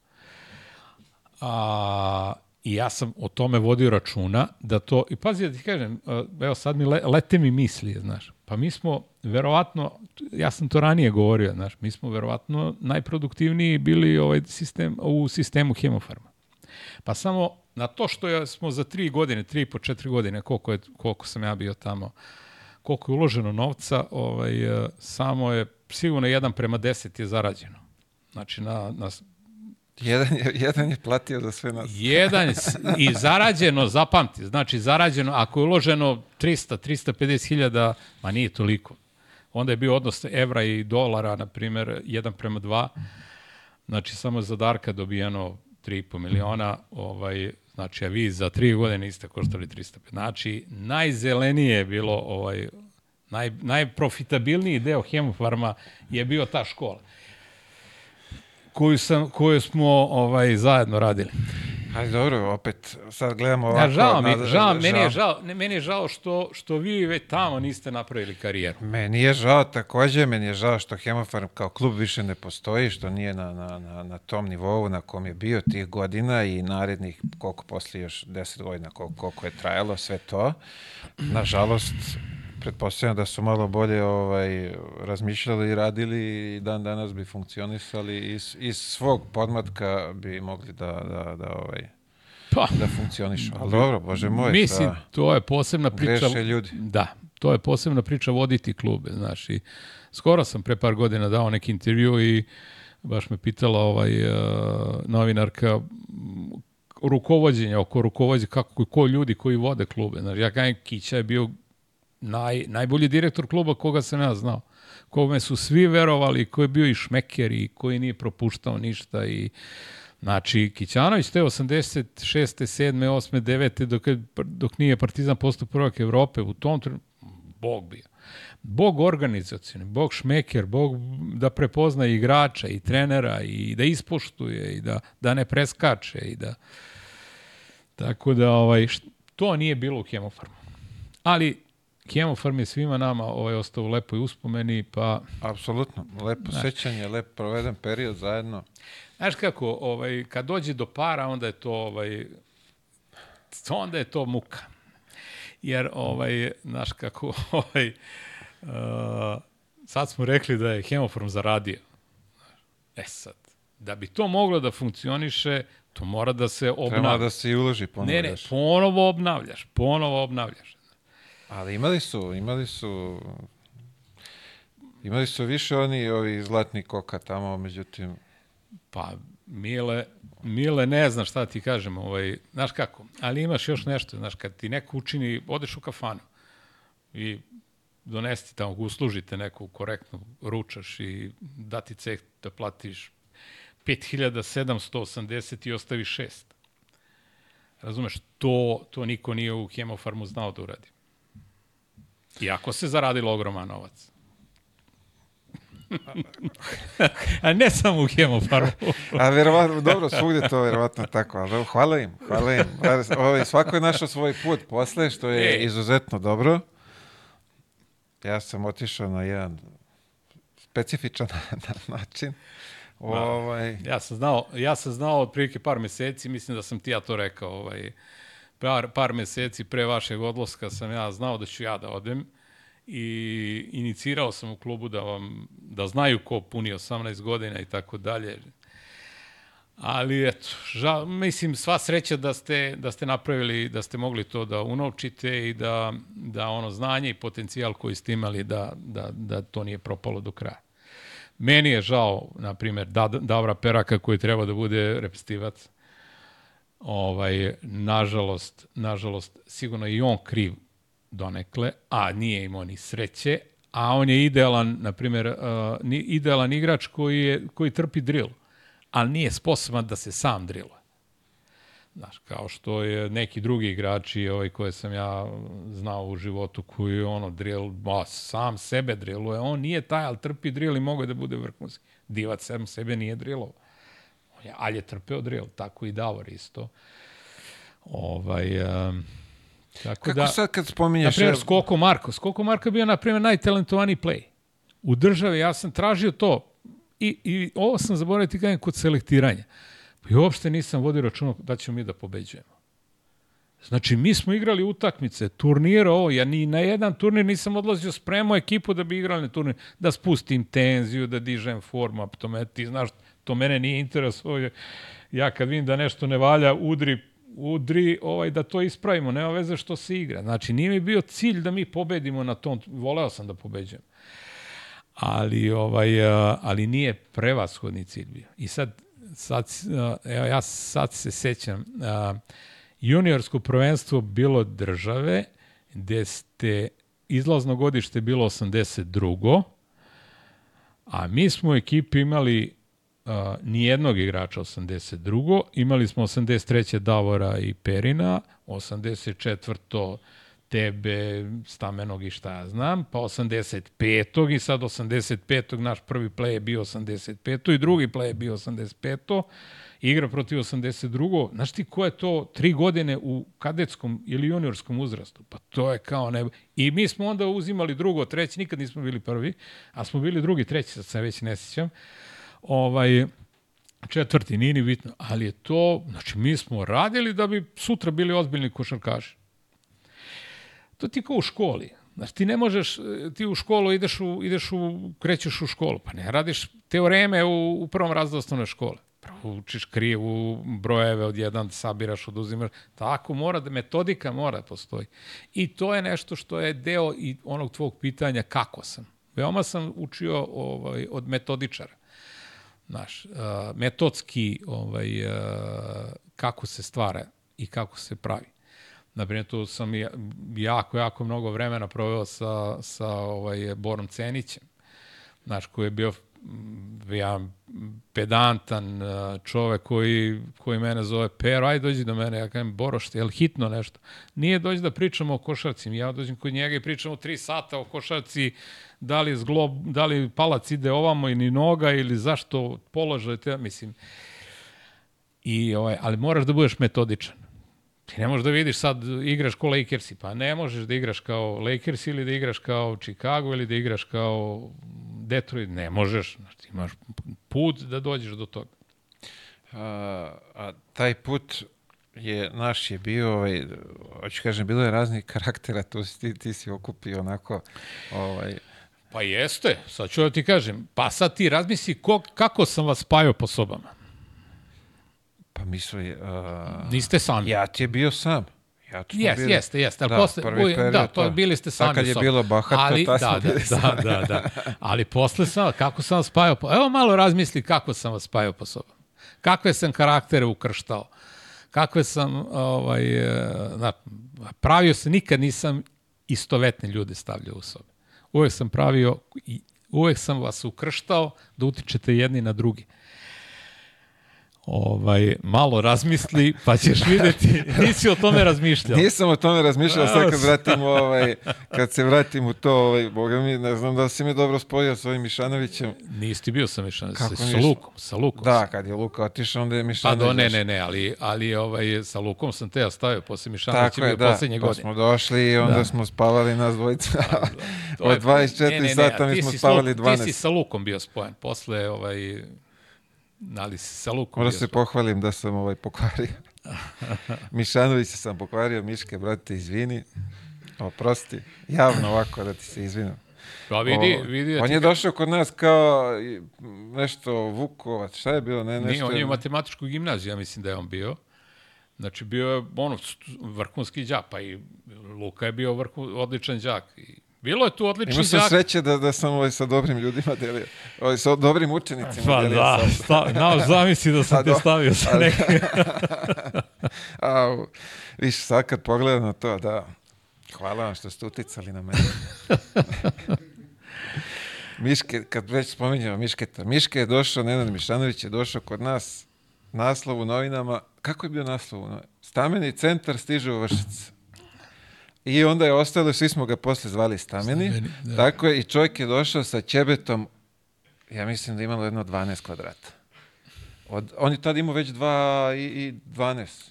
A, I ja sam o tome vodio računa da to, i pazi da ti kažem, evo sad mi le, lete mi misli, znaš, pa mi smo verovatno, ja sam to ranije govorio, znaš, mi smo verovatno najproduktivniji bili ovaj sistem, u sistemu hemofarma. Pa samo na to što smo za tri godine, tri po četiri godine, koliko, je, koliko sam ja bio tamo, koliko je uloženo novca, ovaj, samo je sigurno jedan prema deset je zarađeno. Znači, na, na Jedan je, jedan je platio za sve nas. Jedan i zarađeno, zapamti, znači zarađeno, ako je uloženo 300, 350 hiljada, ma nije toliko. Onda je bio odnos evra i dolara, na primjer, 1 prema 2. Znači, samo za Darka dobijeno 3,5 miliona, ovaj, znači, a vi za 3 godine niste koštali 300. Znači, najzelenije je bilo, ovaj, naj, najprofitabilniji deo Hemofarma je bio ta škola koju, sam, koju smo ovaj, zajedno radili. Ali dobro, opet, sad gledamo ovako... Ja, žao mi, žao, žao, meni je žao, ne, meni je žao što, što vi već tamo niste napravili karijeru. Meni je žao takođe, meni je žao što Hemofarm kao klub više ne postoji, što nije na, na, na, na tom nivou na kom je bio tih godina i narednih, koliko posle još deset godina, koliko, koliko je trajalo sve to. Nažalost, pretpostavljam da su malo bolje ovaj, razmišljali i radili i dan danas bi funkcionisali iz, iz svog podmatka bi mogli da, da, da ovaj, pa, da funkcionišu. Ali dobro, bože moj. Mislim, to je posebna priča. Ljudi. Da, to je posebna priča voditi klube, znaš. I skoro sam pre par godina dao neki intervju i baš me pitala ovaj, uh, novinarka rukovodđenje, oko rukovodđenja, kako, ko ljudi koji vode klube. Znaš, ja kajem, Kića je bio naj, najbolji direktor kluba koga sam ja znao. Kome su svi verovali, koji je bio i šmeker i koji nije propuštao ništa i Znači, Kićanović te 86. 7. 8. 9. dok, je, dok nije Partizan postao prvak Evrope, u tom Bog bio. Bog organizacijni, Bog šmeker, Bog da prepozna igrača i trenera i da ispoštuje i da, da ne preskače i da... Tako da, ovaj, to nije bilo u Hemofarmu. Ali Hemofarm je svima nama ovaj, ostao u lepoj uspomeni, pa... Apsolutno, lepo Znaš, sećanje, lep proveden period zajedno. Znaš kako, ovaj, kad dođe do para, onda je to, ovaj, onda je to muka. Jer, ovaj, znaš kako, [laughs] ovaj, uh, sad smo rekli da je Hemofarm zaradio. E sad, da bi to moglo da funkcioniše, to mora da se obnavlja. Treba da se i uloži ponovo. Ne, ne, ponovo obnavljaš, ponovo obnavljaš. Ali imali su, imali su imali su više oni ovi zlatni koka tamo, međutim pa Mile Mile ne zna šta ti kažem, ovaj, znaš kako, ali imaš još nešto, znaš, kad ti neko učini, odeš u kafanu i donesti tamo, uslužite neku korektnu, ručaš i dati ceh da platiš 5780 i ostavi 6. Razumeš, to, to niko nije u hemofarmu znao da uradi. Iako se zaradilo ogroman novac. [laughs] A ne samo u hemofarmu. A verovatno, dobro, svugde to verovatno tako, ali hvala im, hvala im. Ovaj, svako je našao svoj put posle, što je e. izuzetno dobro. Ja sam otišao na jedan specifičan [laughs] način. Ovaj... Ja sam znao, ja sam znao otprilike par meseci, mislim da sam ti ja to rekao, ovaj, par, par meseci pre vašeg odlaska sam ja znao da ću ja da odem i inicirao sam u klubu da vam da znaju ko puni 18 godina i tako dalje. Ali eto, žal, mislim sva sreća da ste da ste napravili da ste mogli to da unovčite i da da ono znanje i potencijal koji ste imali da da da to nije propalo do kraja. Meni je žao, na primjer, Davra Peraka koji treba da bude repstivac. Ovaj, nažalost, nažalost, sigurno i on kriv donekle, a nije imao ni sreće, a on je idealan, na primjer, uh, idealan igrač koji, je, koji trpi drill, ali nije sposoban da se sam drilluje. Znaš, kao što je neki drugi igrači ovaj, koje sam ja znao u životu koji je ono drill, ba, sam sebe drilluje, on nije taj, ali trpi drill i mogu da bude vrhunski. Divac sam sebe nije drillao. Ali je trpeo drill, tako i Davor isto. Ovaj, um, tako Kako da, sad kad spominješ... Na primjer, Skoko Marko. Skoko Marko je bio, na primjer, najtalentovaniji play. U državi, ja sam tražio to. I, i ovo sam zaboravio ti kažem kod selektiranja. I uopšte nisam vodio računa da ćemo mi da pobeđujemo. Znači, mi smo igrali utakmice, turnire ovo, ja ni na jedan turnir nisam odlazio, spremao ekipu da bi igrali na turnir, da spustim tenziju, da dižem formu, a to me, ti znaš, to mene nije interesovao. Ja kad vidim da nešto ne valja, udri, udri ovaj, da to ispravimo, nema veze što se igra. Znači, nije mi bio cilj da mi pobedimo na tom, voleo sam da pobeđujem. Ali, ovaj, ali nije prevashodni cilj bio. I sad, sad, evo ja sad se sećam, juniorsko prvenstvo bilo države, gde ste izlazno godište bilo 82. A mi smo u ekipi imali uh, nijednog igrača 82. Imali smo 83. Davora i Perina, 84 tebe, stamenog i šta ja znam, pa 85. i sad 85. naš prvi play je bio 85. i drugi play je bio 85. Igra protiv 82. Znaš ti ko je to tri godine u kadetskom ili juniorskom uzrastu? Pa to je kao ne... I mi smo onda uzimali drugo, treći, nikad nismo bili prvi, a smo bili drugi, treći, sad se već ne sjećam. Ovaj, četvrti, nije ni bitno, ali je to, znači mi smo radili da bi sutra bili ozbiljni košarkaši. To ti kao u školi. Znači, ti ne možeš, ti u školu ideš u, ideš u, krećeš u školu, pa ne radiš teoreme u, u prvom razredu osnovne škole. Prvo učiš krivu brojeve od jedan, sabiraš, oduzimaš. Tako mora, da metodika mora da postoji. I to je nešto što je deo i onog tvog pitanja kako sam. Veoma sam učio ovaj, od metodičara. Znaš, uh, metodski ovaj, uh, kako se stvara i kako se pravi. Naprimjer, tu sam jako, jako mnogo vremena proveo sa, sa ovaj, Borom Cenićem, znaš, koji je bio mm, ja pedantan uh, čovek koji, koji mene zove Pero, aj dođi do mene, ja kažem Boroš, je li hitno nešto? Nije dođi da pričamo o košarci, ja dođem kod njega i pričamo tri sata o košarci, da li, zglob, da li palac ide ovamo ili noga ili zašto položaj, te, mislim. I, ovaj, ali moraš da budeš metodičan. Ti ne možeš da vidiš sad igraš ko Lakersi, pa ne možeš da igraš kao Lakers ili da igraš kao Chicago ili da igraš kao Detroit, ne možeš. Znači, imaš put da dođeš do toga. A, a taj put je, naš je bio, ovaj, hoću kažem, bilo je raznih karaktera, tu si, ti, ti si okupio onako, ovaj, Pa jeste, sad ću da ti kažem. Pa sad ti razmisli ko, kako sam vas spajao po sobama. pa misli, uh, Niste sami. ja ti je bio sam. Ja tu Jes, bili- jeste, jeste. Ali Da, posle, prvi uj, period, da, to to. bili ste sami. kad je bilo bahato, ali, tad da, da, da, sami. da, da. Ali posle sam, kako sam vas spajao po... Evo malo razmisli kako sam vas spajao po sobama. Kakve sam karaktere ukrštao. Kakve sam, ovaj, e, na, pravio se, nikad nisam istovetne ljude stavljao u sobe. Uvek sam pravio, i uvek sam vas ukrštao da utičete jedni na drugi ovaj, malo razmisli, pa ćeš videti, [laughs] nisi o tome razmišljao. Nisam o tome razmišljao, sad kad vratim ovaj, kad se vratim u to, ovaj, boga mi, ne znam da si me dobro spojio s ovim Mišanovićem. Nisi ti bio sa Mišanović, Kako sa? Lukom, sa Lukom. Da, kad je Luka otišao, onda je Pa Mišanović. do, ne, ne, ne, ali, ali ovaj, sa Lukom sam te ja stavio, posle Mišanović Tako je je, bio da. poslednje Pa godine. smo došli i onda Da. smo spavali nas dvojica. [laughs] Je- Od 24 ne, ne, ne, sata mi smo spavali Lukom- 12. Ti si sa Lukom bio spojen, posle, ovaj, ali sa Lukom Moram bio se pohvalim da sam ovaj pokvario. [laughs] Mišanovića sam pokvario, Miške, brate, izvini. Oprosti, javno ovako da ti se izvinim. Pa vidi, O, vidi. da on je došao kod nas kao nešto Vukovac, šta je bilo? Ne, Nije, nešto on je u matematičku gimnaziju, ja mislim da je on bio. Znači, bio je ono, vrhunski đak, pa i Luka je bio vrhu, odličan đak. I bilo je tu odlični Imao sam sreće da, da sam ovaj sa dobrim ljudima delio. Ovaj, sa dobrim učenicima Pa delio da, sam. sta, na, zamisli da A, sam te do- stavio sa a, nekim. [laughs] Viš, sad kad pogledam na to, da, hvala vam što ste uticali na mene. [laughs] Miške, kad već spominjamo Mišketa, Miške je došao, Nenad Mišanović je došao kod nas, naslov u novinama, kako je bio naslov u novinama? Stameni centar stiže u Vršac. I onda je ostalo, svi smo ga posle zvali Stameni, Stameni, da. tako je, i čovjek je došao sa ćebetom, ja mislim da je imalo jedno 12 kvadrata. Od, on je tad imao već 2 i, i 12.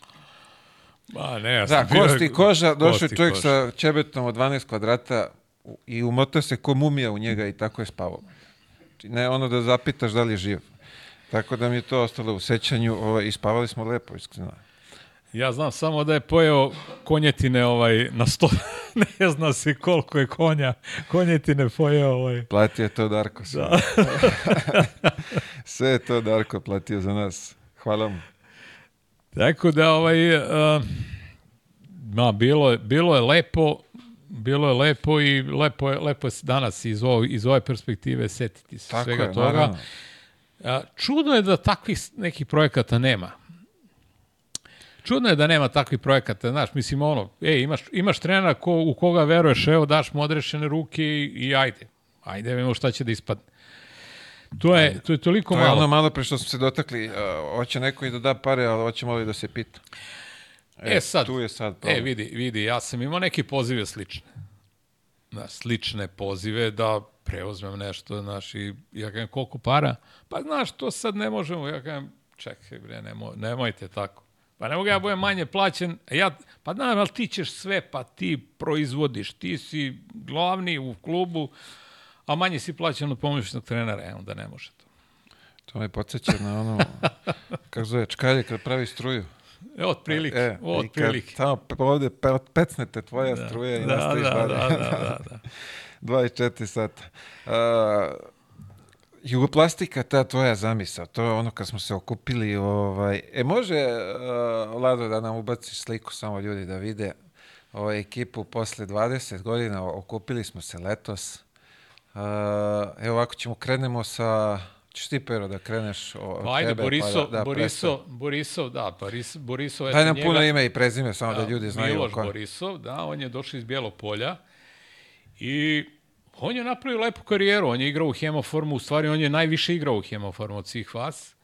Ma ne, ja Da, sam bio- kosti i koža, došao čovjek koža. sa ćebetom od 12 kvadrata i umotao se ko mumija u njega i tako je spavao. Znači, Ne ono da zapitaš da li je živ. Tako da mi je to ostalo u sećanju ovaj, i spavali smo lepo, iskreno. Ja znam samo da je pojeo konjetine ovaj, na sto... [laughs] ne zna se koliko je konja. Konjetine pojeo ovaj. Platio je to Darko. Sve, Da. [laughs] sve je to Darko platio za nas. Hvala mu. Tako da, ovaj, uh, ma, bilo, je, bilo je lepo, bilo je lepo i lepo je, lepo je danas iz, ovo, iz ove perspektive setiti se Tako svega je, toga. naravno. Čudno je da takvih nekih projekata nema. Čudno je da nema takvih projekata, znaš, mislim ono, ej, imaš, imaš trenera ko, u koga veruješ, evo, daš mu odrešene ruke i, i ajde. Ajde, vidimo šta će da ispadne. To je, to je toliko To je malo. ono malo pre što smo se dotakli. Uh, hoće neko i da da pare, ali hoće malo i da se pita. E, sad, Tu je sad E, problem. vidi, vidi, ja sam imao neke pozive slične. Da, slične pozive da preuzmem nešto, znaš, i ja kažem, koliko para? Pa, znaš, to sad ne možemo. Ja kažem, čekaj, bre, nemoj, nemojte tako. Pa ne mogu ja budem manje plaćen. Ja, pa da, ali ti ćeš sve, pa ti proizvodiš, ti si glavni u klubu, a manje si plaćen od pomoćnog trenera, e, onda ne može to. To me podsjeća na ono, [laughs] kako zove, čkalje kad pravi struju. E, od prilike, E, od i kad tamo ovde pe- pecnete tvoja struja i da, nastaviš da, dalje. da, da, da, da. [laughs] 24 sata. Uh, Jugoplastika, ta tvoja zamisao, to je ono kad smo se okupili, ovaj, e može, uh, Lado, da nam ubaciš sliku samo ljudi da vide ovaj, ekipu posle 20 godina, okupili smo se letos. Uh, evo ovako ćemo, krenemo sa, ćeš ti Pero da kreneš od Pa ajde, tebe, Borisov, pa da, da Borisov, Borisov, da, Boris, Borisov, Daj nam njega, puno ime i prezime, samo da a, ljudi znaju Miloš. Borisov, da, on je došao iz Bijelog polja i On je napravio lepu karijeru, on je igrao u hemoformu, u stvari on je najviše igrao u hemoformu od svih vas.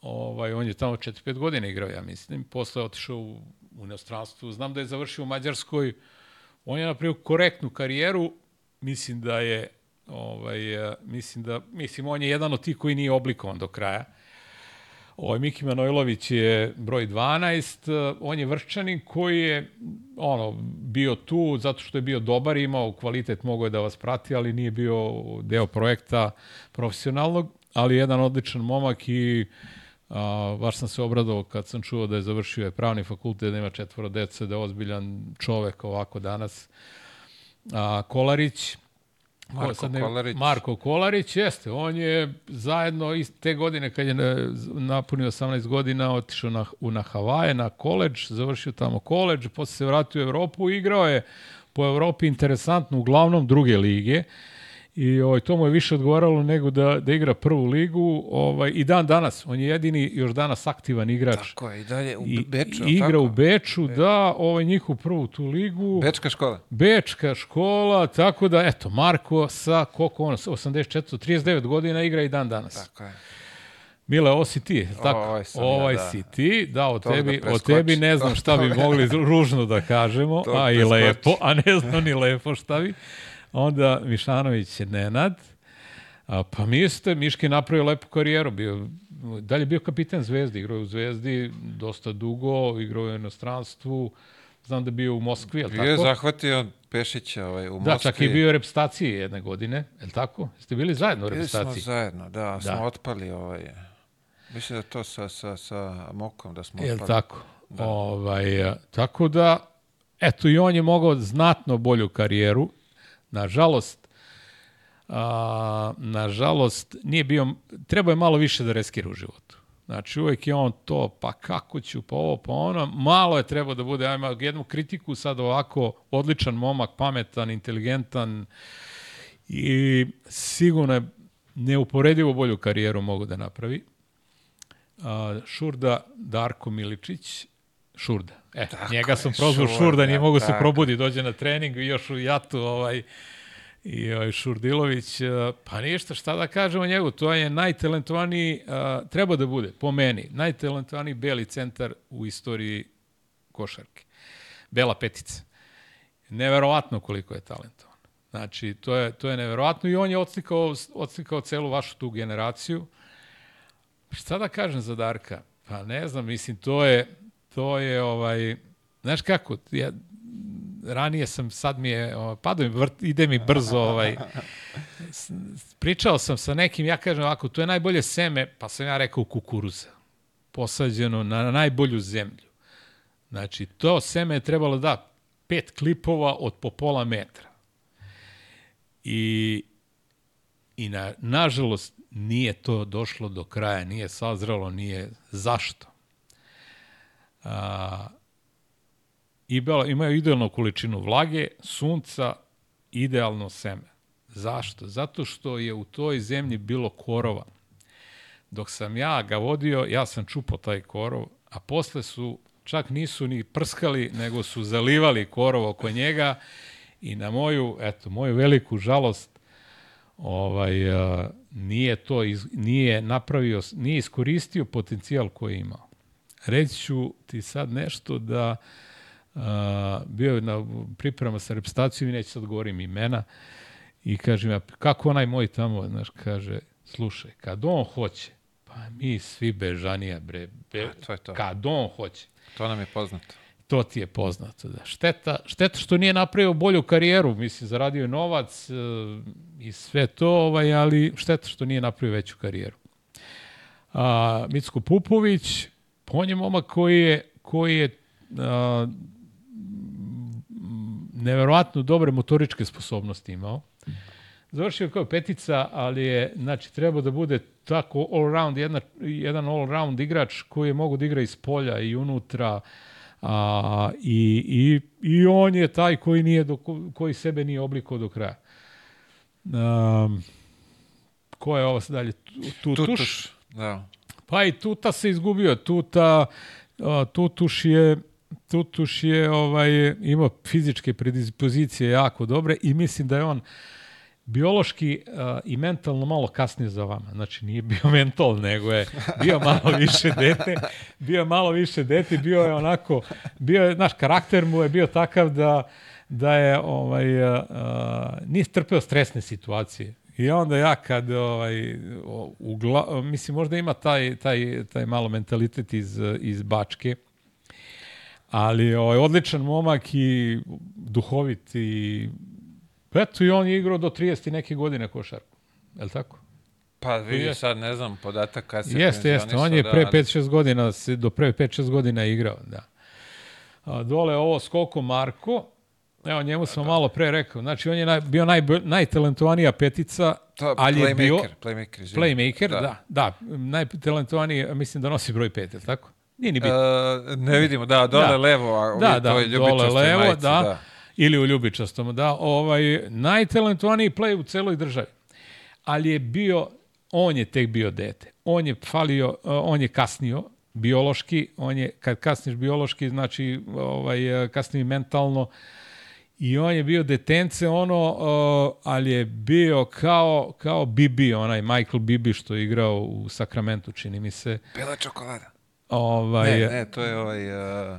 Ovaj, on je tamo 4-5 godina igrao, ja mislim. Posle je otišao u, u inostranstvu. Znam da je završio u Mađarskoj. On je napravio korektnu karijeru. Mislim da je ovaj, mislim da, mislim, on je jedan od tih koji nije oblikovan do kraja. Ovaj Miki Manojlović je broj 12, on je vrščanin koji je ono bio tu zato što je bio dobar, imao kvalitet, mogao je da vas prati, ali nije bio deo projekta profesionalnog, ali jedan odličan momak i a, baš sam se obradovao kad sam čuo da je završio je pravni fakultet, da ima četvoro dece, da je ozbiljan čovek ovako danas. A, Kolarić, Marko ne, Kolarić. Marko Kolarić, jeste. On je zajedno iz te godine, kad je na- napunio 18 godina, otišao na, u, na Havaje, na koleđ, završio tamo koleđ, posle se vratio u Evropu, igrao je po Evropi interesantno, uglavnom druge lige. I ovaj, to mu je više odgovaralo nego da, da igra prvu ligu. Ovaj, I dan danas, on je jedini još danas aktivan igrač. Tako je, i dalje u Beču. i igra tako? u Beču, da, ovaj, njihovu prvu tu ligu. Bečka škola. Bečka škola, tako da, eto, Marko sa, koliko on, 84, 39 godina igra i dan danas. Tako je. Mile, ovo si ti, tako? Ovaj sam ja, ovaj da. si ti, da, o da tebi, o preskoči. tebi ne znam šta bi mogli ružno da kažemo, a i lepo, a ne znam ni lepo šta bi. [laughs] Onda Mišanović je Nenad, a, pa mi ste, Miški je napravio lepu karijeru, bio, dalje bio kapiten Zvezdi, igrao je u Zvezdi dosta dugo, igrao je u inostranstvu, znam da je bio u Moskvi, je li Bio je tako? zahvatio Pešića ovaj, u Da, Moskvi. čak i bio je repstacije jedne godine, je li tako? Jeste bili zajedno u Bili smo repstaciji? zajedno, da, Da. smo otpali ovaj... Mislim da to sa, sa, sa Mokom da smo Je li otpali. tako? Da. Ovaj, tako da, eto i on je mogao znatno bolju karijeru. Nažalost, a, nažalost, nije bio, treba je malo više da reskira u životu. Znači, uvek je on to, pa kako ću, pa ovo, pa ono. Malo je trebao da bude, ajmo jednu kritiku sad ovako, odličan momak, pametan, inteligentan i sigurno je neuporedivo bolju karijeru mogu da napravi. A, Šurda Darko Miličić, Šurda. E, Tako njega je, sam prozvao Šurda, Šurda, nije mogu se tako. probudi, dođe na trening i još u jatu ovaj, i ovaj Šurdilović, e, pa ništa, šta da kažemo njegu, to je najtalentovaniji, a, treba da bude, po meni, najtalentovaniji beli centar u istoriji košarke. Bela petica. Neverovatno koliko je talentovan. Znači, to je, to je neverovatno i on je odslikao, odslikao celu vašu tu generaciju. Šta da kažem za Darka? Pa ne znam, mislim, to je, to je ovaj, znaš kako, ja, ranije sam, sad mi je, ovaj, padao mi, vrt, ide mi brzo, ovaj, pričao sam sa nekim, ja kažem ovako, to je najbolje seme, pa sam ja rekao kukuruza, posađeno na najbolju zemlju. Znači, to seme je trebalo da pet klipova od po pola metra. I, i na, nažalost nije to došlo do kraja, nije sazralo, nije zašto. A, i bela, imaju idealnu količinu vlage, sunca, idealno seme. Zašto? Zato što je u toj zemlji bilo korova. Dok sam ja ga vodio, ja sam čupao taj korov, a posle su, čak nisu ni prskali, nego su zalivali korov oko njega i na moju, eto, moju veliku žalost, ovaj, a, nije to, iz, nije napravio, nije iskoristio potencijal koji je imao. Reći ću ti sad nešto da a, bio je na priprema sa repstacijom i neću sad govorim imena i kažem ja, kako onaj moj tamo, znaš, kaže, slušaj, kad on hoće, pa mi svi bežanija, bre, be, A, to je to. kad on hoće. To nam je poznato. To ti je poznato, da. Šteta, šteta što nije napravio bolju karijeru, mislim, zaradio je novac e, i sve to, ovaj, ali šteta što nije napravio veću karijeru. A, Micko Pupović, on je momak koji je, koji je a, neverovatno dobre motoričke sposobnosti imao. Završio kao petica, ali je, znači, trebao da bude tako all-round, jedna, jedan all-round igrač koji je mogu da igra iz polja i unutra, a, i, i, i on je taj koji, nije do, koji sebe nije oblikao do kraja. Um, ko je ovo sad dalje? Tu, tutuš? Tutuš. Da. Pa i Tuta se izgubio. Tuta, Tutuš je Tutuš je ovaj imao fizičke predispozicije jako dobre i mislim da je on biološki uh, i mentalno malo kasnije za vama. Znači, nije bio [laughs] mental, nego je bio malo više dete, bio malo više dete, bio je onako, bio je, naš karakter mu je bio takav da, da je, ovaj, uh, nije trpeo stresne situacije. I onda ja kad, ovaj, u gla, mislim, možda ima taj, taj, taj malo mentalitet iz, iz Bačke, ali ovaj, odličan momak i duhovit i eto i on je igrao do 30 neke godine košarku. Je li tako? Pa vidi sad, ne znam, podatak kad se Jeste, jeste, on je pre 5-6 godina, do pre 5-6 godina igrao, da. A, dole ovo Skoko Marko, Evo, njemu sam malo pre rekao. Znači, on je naj, bio naj, najtalentovanija petica, To, ali je bio... Playmaker. Playmaker, da. da, da najtalentovaniji, mislim da nosi broj 5, je tako? Nije ni bitno. Uh, ne vidimo, da, dole Da. levo, a da, da, toj dole ljubičastoj levo, majici, da, da. ili u ljubičastom, da, ovaj, najtalentovaniji play u celoj državi. Ali je bio, on je tek bio dete. On je falio, on je kasnio biološki, on je, kad kasniš biološki, znači ovaj, kasnije mentalno, i on je bio detence ono, uh, ali je bio kao, kao Bibi, onaj Michael Bibi što je igrao u Sakramentu, čini mi se. Bela čokolada. Ovaj, Ne, ne, to je ovaj... Uh,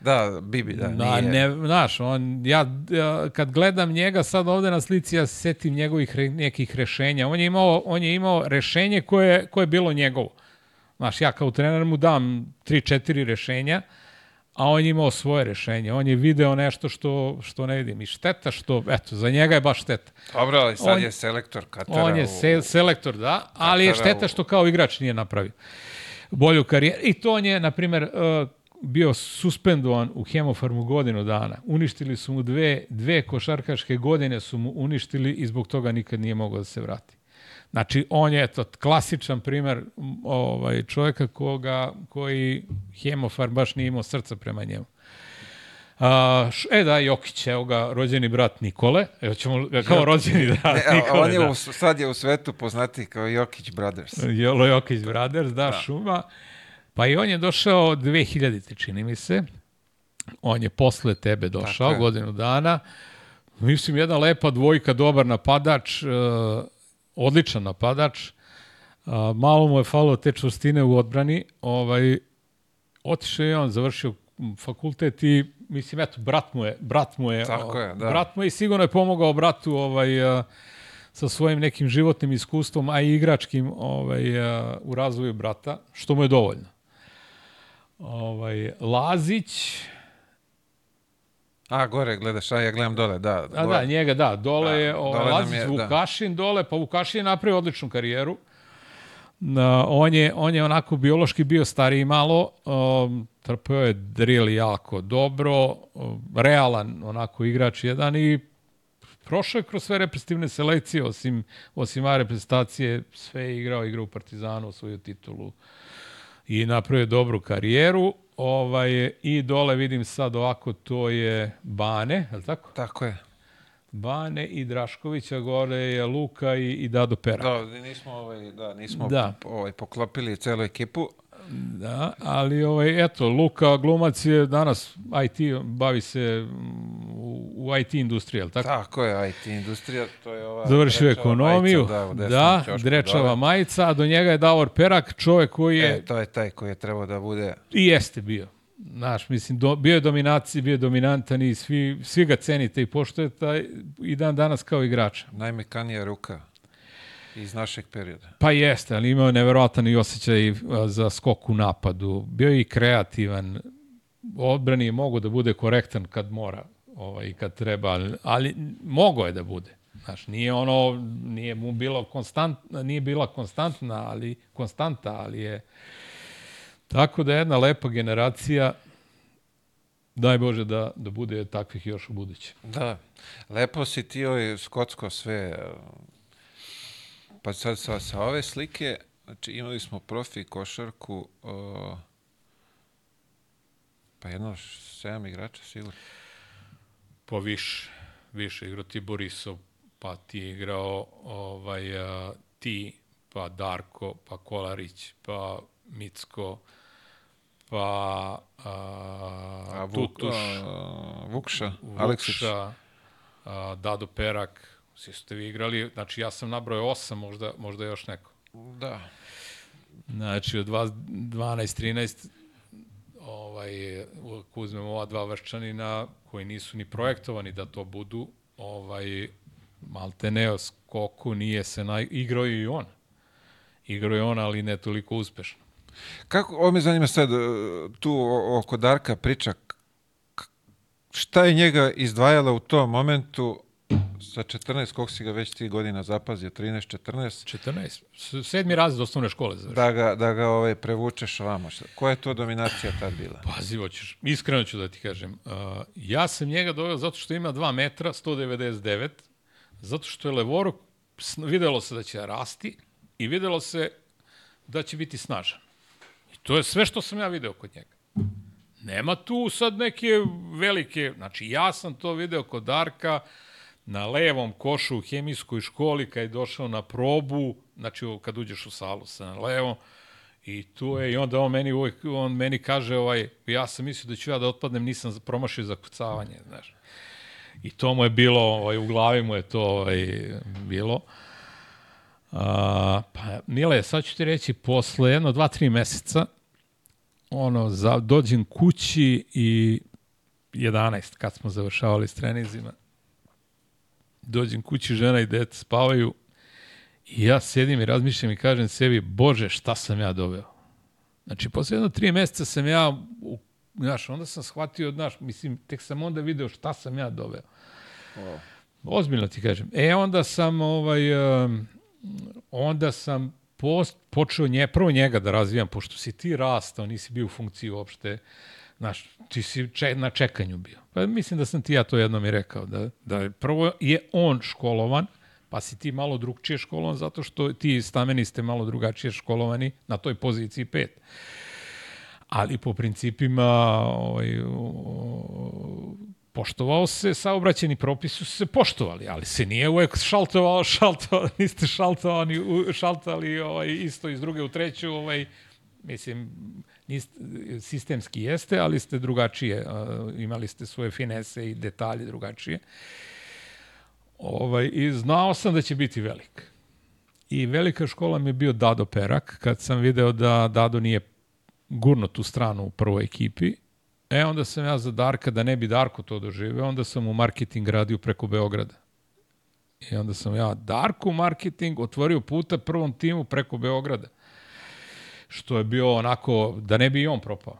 da, Bibi, da, Da, nije. ne, znaš, on, ja, ja, kad gledam njega sad ovde na slici, ja se setim njegovih re, nekih rešenja. On je imao, on je imao rešenje koje, koje je bilo njegovo. Znaš, ja kao trener mu dam 3-4 rešenja, a on je imao svoje rešenje. On je video nešto što, što ne vidim. I šteta što, eto, za njega je baš šteta. Dobro, ali sad On- je selektor Katara. On je se, selektor, da, ali je šteta što kao igrač nije napravio bolju karijeru. I to on je, na primjer, uh, bio suspendovan u Hemofarmu godinu dana. Uništili su mu dve, dve košarkaške godine su mu uništili i zbog toga nikad nije mogao da se vrati. Znači, on je eto, klasičan primer ovaj, čovjeka koga, koji Hemofarm baš nije imao srca prema njemu. A, š- e da, Jokić, evo ga, rođeni brat Nikole. Evo ćemo kao rođeni brat Ne, Nikole. on je da. u, sad je u svetu poznati kao Jokić Brothers. Jelo Jokić Brothers, da, da, šuma. Pa i on je došao 2000. čini mi se. On je posle tebe došao, Tako godinu dana. Mislim, jedna lepa dvojka, dobar napadač, uh, odličan napadač. Uh, malo mu je falilo te čvrstine u odbrani. Ovaj, otišao je on, završio fakultet i mislim, eto, brat mu je, brat mu je, Tako je, da. brat mu je i sigurno je pomogao bratu ovaj, uh, sa svojim nekim životnim iskustvom, a i igračkim ovaj, uh, u razvoju brata, što mu je dovoljno. Ovaj, Lazić, A, gore gledaš, a ja gledam dole, da. a gore. da, njega da, dole Da, je ovaj, dole nam Lazić, je, da. Vukašin dole, pa Vukašin je napravio odličnu karijeru. Na, on, je, on je onako biološki bio stariji malo, um, trpeo je drill jako dobro, um, realan onako igrač jedan i prošao je kroz sve reprezentativne selekcije, osim, osim A reprezentacije, sve je igrao, igrao u Partizanu, osvojio titulu i napravio dobru karijeru. Ovaj, I dole vidim sad ovako, to je Bane, je li tako? Tako je. Bane i Draškovića, gore je Luka i, i Dado Pera. Da, nismo, ovaj, da, nismo Da. Ovaj, poklopili celu ekipu. Da, ali ovaj, eto, Luka glumac je danas IT, bavi se u, u IT industriji, tako? Tako je, IT industrija, to je ova... Završio ekonomiju, majica, da, da Drečava dole. majica, a do njega je Davor Perak, čovek koji je, E, to je taj koji je trebao da bude... i jeste bio. Znaš, mislim, do, bio je dominaciji, bio je dominantan i svi, svi ga cenite i poštujete i dan danas kao igrača. najmekanija ruka iz našeg perioda. Pa jeste, ali imao je neverovatan i osjećaj a, za skok u napadu. Bio je i kreativan. Odbrani je mogo da bude korektan kad mora ovaj, kad treba, ali, ali mogo je da bude. Znaš, nije ono, nije mu bilo konstant, nije bila konstantna, ali konstanta, ali je tako da je jedna lepa generacija daj Bože da, da bude takvih još u buduće. Da, lepo si ti ovaj skotsko sve... Pa sad sa, sa ove slike, znači imali smo profi košarku, uh, pa jedno sedam igrača sigurno. Po više, više igrao ti Borisov, pa ti je igrao ovaj, a, ti, pa Darko, pa Kolarić, pa Micko, pa a, A Vuk, Tutuš, uh, Vukša, Aleksić. Vukša, a, Dado Perak, Svi ste vi igrali, znači ja sam nabrojao osam, možda, možda još neko. Da. Znači, od vas 12, 13, ovaj, ako uzmemo ova dva vrščanina koji nisu ni projektovani da to budu, ovaj, malte ne, skoku nije se na, igrao i on. Igrao je on, ali ne toliko uspešno. Kako, ovo me zanima sad, e, tu oko Darka priča, šta je njega izdvajala u tom momentu sa 14, koliko si ga već ti godina zapazio, 13, 14, 14. S- Sedmi razred osnovne škole završio. da ga, da ga ovaj, prevučeš ovamo. Šta- Koja je to dominacija tad bila? Pazi, hoćeš, iskreno ću da ti kažem. Uh, ja sam njega doveo zato što ima 2 metra, 199, zato što je levoruk, videlo se da će rasti i videlo se da će biti snažan. I to je sve što sam ja video kod njega. Nema tu sad neke velike, znači ja sam to video kod Darka na levom košu u hemijskoj školi kad je došao na probu, znači kad uđeš u salu sa na levom, I tu je, i onda on meni uvijek, on meni kaže, ovaj, ja sam mislio da ću ja da otpadnem, nisam promašio za kucavanje, znaš. I to mu je bilo, ovaj, u glavi mu je to ovaj, bilo. A, pa, Mile, sad ću ti reći, posle jedno, dva, tri meseca, ono, za, dođem kući i 11, kad smo završavali s trenizima, dođem kući, žena i dete spavaju, I ja sedim i razmišljam i kažem sebi, bože, šta sam ja doveo? Znači, posle jedno tri meseca sam ja, u, znaš, onda sam shvatio, znaš, mislim, tek sam onda video šta sam ja doveo. Wow. Ozbiljno ti kažem. E, onda sam, ovaj, onda sam post, počeo nje, prvo njega da razvijam, pošto si ti rastao, nisi bio u funkciji uopšte, znaš, ti si če, na čekanju bio. Pa mislim da sam ti ja to jednom i rekao, da, da prvo je on školovan, pa si ti malo drugčije školovan, zato što ti stameni ste malo drugačije školovani na toj poziciji pet. Ali po principima ovaj, o, poštovao se, saobraćeni propisi su se poštovali, ali se nije uvek šaltovao, [laughs] šaltovao, niste šaltovani, šaltali ovaj, isto iz druge u treću, ovaj, mislim, niste, sistemski jeste, ali ste drugačije, imali ste svoje finese i detalje drugačije. Ovaj, I znao sam da će biti velik. I velika škola mi je bio Dado Perak, kad sam video da Dado nije gurno tu stranu u prvoj ekipi. E, onda sam ja za Darka, da ne bi Darko to doživeo, onda sam u marketing radio preko Beograda. I onda sam ja Darku marketing otvorio puta prvom timu preko Beograda. Što je bio onako, da ne bi i on propao.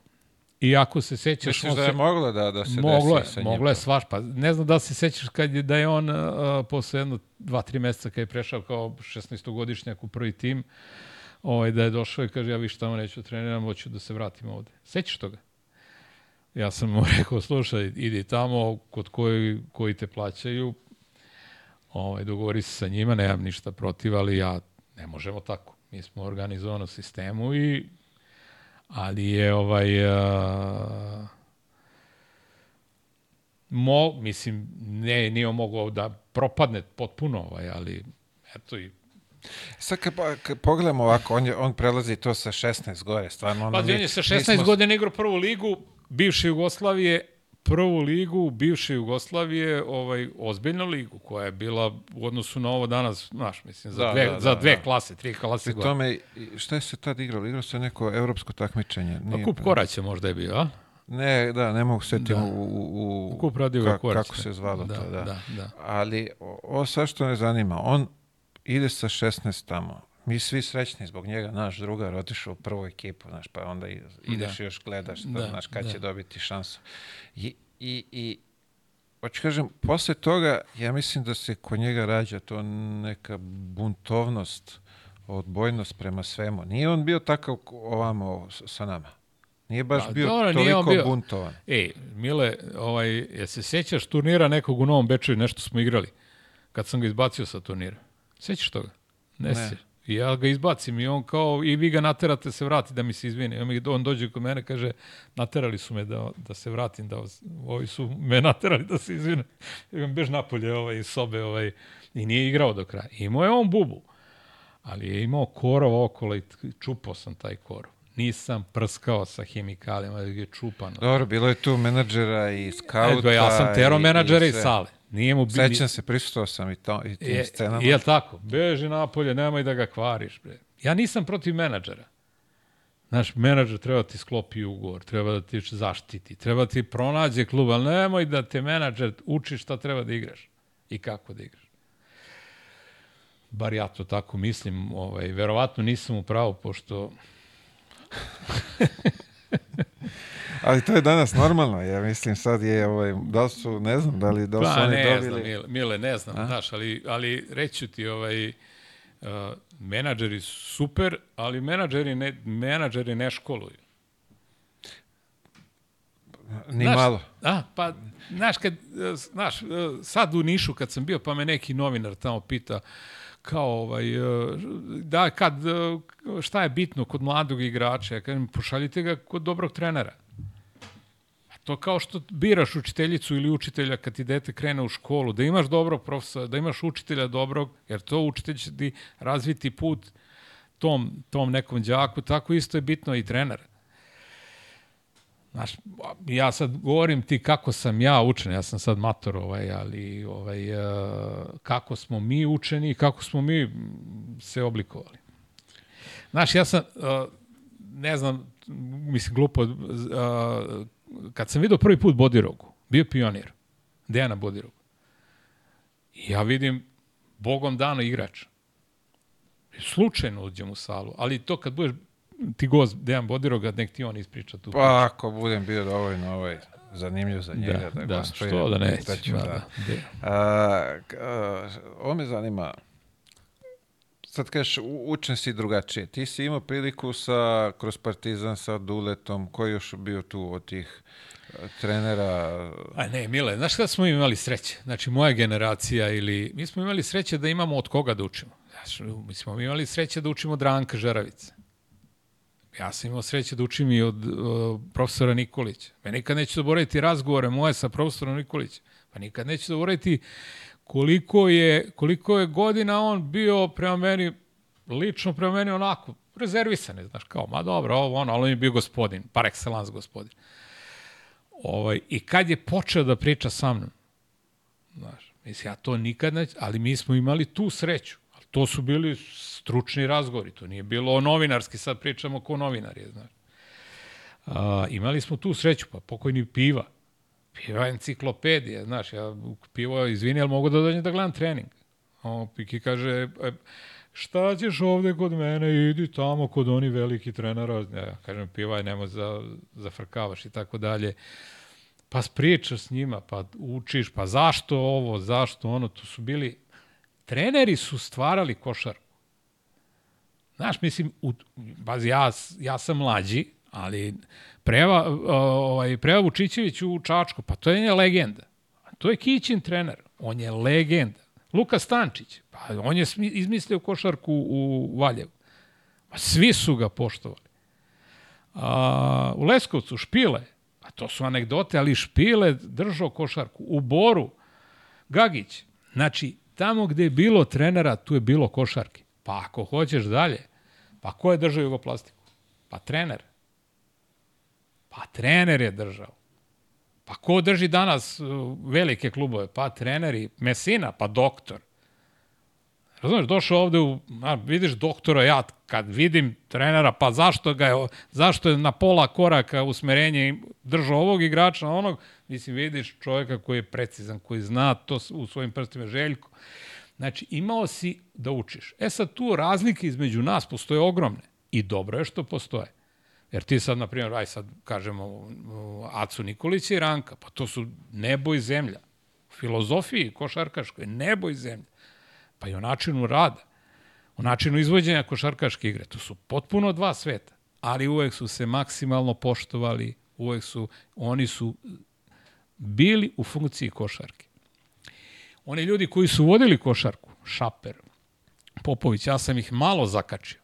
I ako se sećaš... Misliš da se- je moglo da, da se moglo je, desi sa njim? moglo je svaš, pa ne znam da se sećaš kad je, da je on uh, posle jedno dva, tri meseca kad je prešao kao 16-godišnjak u prvi tim, ovaj, da je došao i kaže ja više tamo neću da treniram, hoću da se vratim ovde. Sećaš toga? Ja sam mu [laughs] rekao, slušaj, idi tamo kod koji, koji te plaćaju, ovaj, dogovori se sa njima, nemam ništa protiv, ali ja ne možemo tako. Mi smo u organizovanom sistemu i ali je ovaj a, mo, mislim, ne, nije mogao da propadne potpuno, ovaj, ali eto i Sad kad, kad pogledamo ovako, on, je, on prelazi to sa 16 gore, stvarno. Ono, mi- on je sa mi 16 smo- godina igrao prvu ligu, bivše Jugoslavije, prvu ligu bivše Jugoslavije, ovaj ozbiljnu ligu koja je bila u odnosu na ovo danas, znaš, mislim za Da, dve da, da, za dve da. klase, tri klase Pri tome, šta je se tad igralo? Igralo se neko evropsko takmičenje. Pa Nije, kup Koraća možda je bio, a? Ne, da, ne mogu setiti Da. u, u, u Kup Radivoj ka- Koraća. kako se zvalo da, to, da. Da, da. Ali o- ovo sve što me zanima, on ide sa 16 tamo. Mi svi srećni zbog njega, naš drugar otišao u prvu ekipu, znaš, pa onda i- ideš Da. još gledaš, da, Da, znaš, kad da. će dobiti šansu. I, i, i hoću kažem, posle toga, ja mislim da se kod njega rađa to neka buntovnost, odbojnost prema svemu. Nije on bio takav ovamo sa nama. Nije baš Pa, bio dobro, on toliko bio- buntovan. Ej, Mile, ovaj, je se sećaš turnira nekog u Novom Beču i nešto smo igrali? Kad sam ga izbacio sa turnira. Sećaš toga? Ne, Ne. se. I ja ga izbacim i on kao, i vi ga naterate se vrati da mi se izvini. I on, dođe kod mene kaže, naterali su me da, da se vratim, da ovi su me naterali da se izvine. I on bež napolje ovaj, iz sobe ovaj, i nije igrao do kraja. Imao je on bubu, ali je imao korov okolo i čupao sam taj korov. Nisam prskao sa hemikalijama, da je čupano. Dobro, bilo je tu menadžera i skauta. Eto, ja sam tero i- menadžera iz sve. sale. Nije mu bi- Sećam se, prisutovao sam i, to, i tim je, scenama. je tako? Beži napolje, nemoj da ga kvariš. Bre. Ja nisam protiv menadžera. Znaš, menadžer treba ti sklopi ugovor, treba da ti zaštiti, treba ti pronađe klub, ali nemoj da te menadžer uči šta treba da igraš i kako da igraš. Bar ja to tako mislim. Ovaj, verovatno nisam u pravu, pošto [laughs] Ali to je danas normalno, ja mislim sad je, ovaj, da su, ne znam, da li, da li su Pa oni ne dobili... znam, Mile, Mile ne znam, A? znaš, ali, ali reću ti, ovaj, uh, menadžeri su super, ali menadžeri ne, menadžeri ne školuju. Ni Znaš, malo. A, pa, znaš, kad, znaš, e, sad u Nišu kad sam bio, pa me neki novinar tamo pita, kao ovaj, e, da, kad, šta je bitno kod mladog igrača? Ja kažem, pošaljite ga kod dobrog trenera. To kao što biraš učiteljicu ili učitelja kad ti dete krene u školu, da imaš dobrog profesora, da imaš učitelja dobrog, jer to učitelj će ti razviti put tom, tom nekom đaku, tako isto je bitno i trener. Znaš, ja sad govorim ti kako sam ja učen, ja sam sad mator, ovaj, ali ovaj, uh, kako smo mi učeni i kako smo mi se oblikovali. Znaš, ja sam, uh, ne znam, mislim, glupo, uh, kad sam vidio prvi put Bodirogu, bio pionir, Dejana Bodirogu, ja vidim bogom dano igrač. Slučajno uđem u salu, ali to kad budeš ti gost Dejan Bodiroga, nek ti on ispriča tu Pa ako budem bio dovoljno ovaj, zanimljiv za njega, da, da, da što da neće. Da, da. da. A, a, ovo me zanima. Sad kažeš, učen si drugačije. Ti si imao priliku sa, kroz Partizan sa Duletom, ko je još bio tu od tih a, trenera? A ne, Mile, znaš kada smo imali sreće? Znači, moja generacija ili... Mi smo imali sreće da imamo od koga da učimo. Znači, mi smo imali sreće da učimo od Ranka Žeravice. Ja sam imao sreće da učim i od uh, profesora Nikolića. Me nikad neću zaboraviti razgovore moje sa profesorom Nikolićem. Pa nikad neću zaboraviti koliko je, koliko je godina on bio prema meni, lično prema meni onako, rezervisan je, znaš, kao, ma dobro, ovo ono, ali on je bio gospodin, par excellence gospodin. Ovaj, I kad je počeo da priča sa mnom, znaš, mislim, ja to nikad neću, ali mi smo imali tu sreću. Ali to su bili stručni razgovori, to nije bilo novinarski, sad pričamo ko novinar je, znaš. A, imali smo tu sreću, pa pokojni piva. Piva je enciklopedija, znaš, ja pivo, izvini, ali mogu da dođem da gledam trening. On Piki kaže, e, šta ćeš ovde kod mene, idi tamo kod oni veliki trenera. Ja kažem, pivaj, nemoj za, zafrkavaš i tako dalje. Pa pričaš s njima, pa učiš, pa zašto ovo, zašto ono, to su bili, treneri su stvarali košarku. Znaš, mislim, u, bazi, ja, ja sam mlađi, ali Preva, ovaj, Preva Vučićević u Čačku, pa to je legenda. To je Kićin trener, on je legenda. Luka Stančić, pa on je izmislio košarku u Valjevu. Pa svi su ga poštovali. A, u Leskovcu Špile, a to su anegdote, ali Špile držao košarku. U Boru, Gagić. Znači, tamo gde je bilo trenera, tu je bilo košarke. Pa ako hoćeš dalje, pa ko je držao jugoplastiku? Pa trener. Pa trener je držao. Pa ko drži danas uh, velike klubove? Pa treneri. Mesina, pa doktor. Razumeš, došao ovde u, a, vidiš doktora, ja kad vidim trenera, pa zašto ga je, zašto je na pola koraka usmerenje držao ovog igrača, onog, mislim, vidiš čovjeka koji je precizan, koji zna to u svojim prstima željko. Znači, imao si da učiš. E sad, tu razlike između nas postoje ogromne. I dobro je što postoje. Jer ti sad, na primjer, aj sad kažemo Acu Nikolića i Ranka, pa to su nebo i zemlja. U filozofiji košarkaškoj, nebo i zemlja. Pa i o načinu rada, o načinu izvođenja košarkaške igre. To su potpuno dva sveta, ali uvek su se maksimalno poštovali, uvek su, oni su bili u funkciji košarke. Oni ljudi koji su vodili košarku, Šaper, Popović, ja sam ih malo zakačio.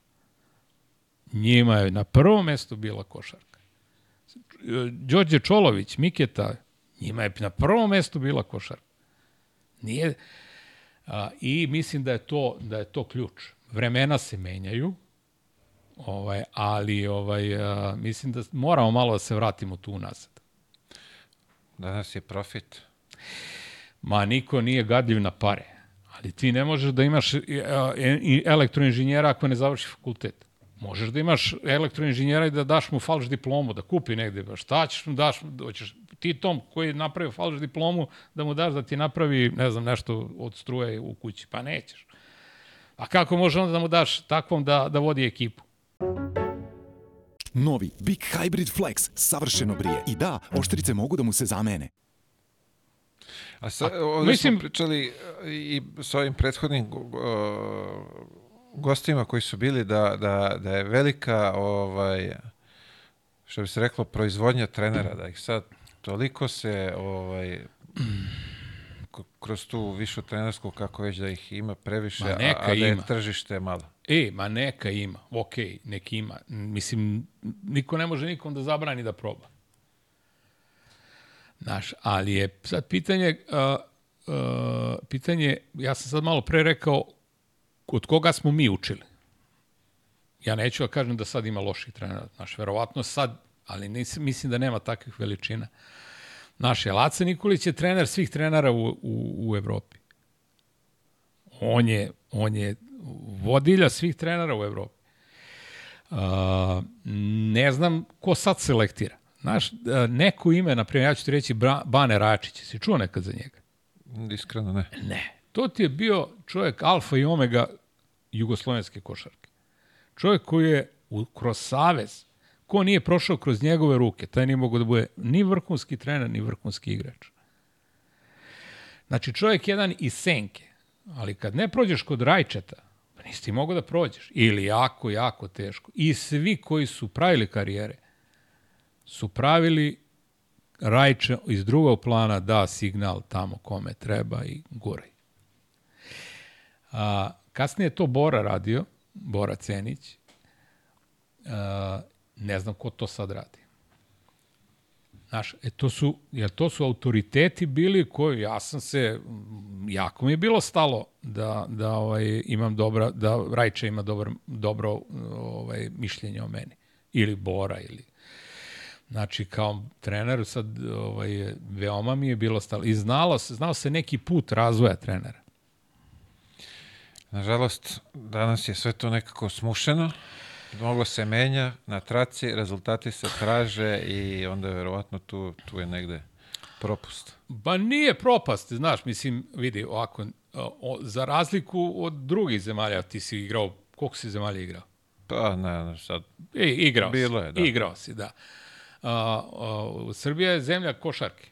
Njima je na prvom mestu bila košarka. Đorđe Čolović, Miketa, njima je na prvom mestu bila košarka. Nije, a, I mislim da je to da je to ključ. Vremena se menjaju, ovaj, ali ovaj, a, mislim da moramo malo da se vratimo tu unazad. Danas je profit. Ma niko nije gadljiv na pare. Ali ti ne možeš da imaš e, e, i elektroinženjera ako ne završi fakultet. Možeš da imaš elektroinženjera i da daš mu falš diplomu, da kupi negde. Pa šta ćeš mu daš, hoćeš ti tom koji je napravio falš diplomu da mu daš da ti napravi, ne znam, nešto od struje u kući. Pa nećeš. A kako može onda da mu daš takvom da, da vodi ekipu? Novi Big Hybrid Flex savršeno brije. I da, oštrice mogu da mu se zamene. A sa, ovdje mislim- smo pričali i s ovim prethodnim uh, gostima koji su bili da, da, da je velika ovaj, što bi se reklo proizvodnja trenera, da ih sad toliko se ovaj, kroz tu višu trenersku kako već da ih ima previše, Ma a, neka a da je ima. tržište malo. E, ma neka ima, ok, nek ima. Mislim, niko ne može nikom da zabrani da proba. Znaš, ali je sad pitanje, uh, uh, pitanje, ja sam sad malo pre rekao, od koga smo mi učili? Ja neću da kažem da sad ima loših trenera, znaš, verovatno sad, ali nis, mislim da nema takvih veličina. Znaš, je Laca Nikolić je trener svih trenera u, u, u Evropi. On je, on je vodilja svih trenera u Evropi. Uh, ne znam ko sad selektira. Znaš, a, neko ime, na primjer, ja ću ti reći Bane Račić, si čuo nekad za njega? Iskreno ne. Ne. To ti je bio čovjek alfa i omega jugoslovenske košarke. Čovjek koji je u, kroz savez, ko nije prošao kroz njegove ruke, taj nije mogo da bude ni vrhunski trener, ni vrhunski igrač. Znači, čovjek jedan iz senke, ali kad ne prođeš kod Rajčeta, pa nisi ti mogao da prođeš. Ili jako, jako teško. I svi koji su pravili karijere, su pravili Rajče iz drugog plana da signal tamo kome treba i guraj. A, kasnije je to Bora radio, Bora Cenić. A, ne znam ko to sad radi. Znaš, e, to su, jer to su autoriteti bili koji, ja sam se, jako mi je bilo stalo da, da ovaj, imam dobra, da Rajče ima dobro, dobro ovaj, mišljenje o meni. Ili Bora, ili Znači, kao trener, sad, ovaj, veoma mi je bilo stalo. I znalo se, znao se neki put razvoja trenera. Nažalost, danas je sve to nekako smušeno, mnogo se menja na traci, rezultati se traže i onda verovatno tu, tu je negde propust. Ba nije propast, znaš, mislim, vidi, ovako, o, za razliku od drugih zemalja, ti si igrao, koliko si zemalja igrao? Pa, ne, ne, sad, E, igrao Bilo si. je, da. Igrao si, da. A, a, Srbija je zemlja košarke.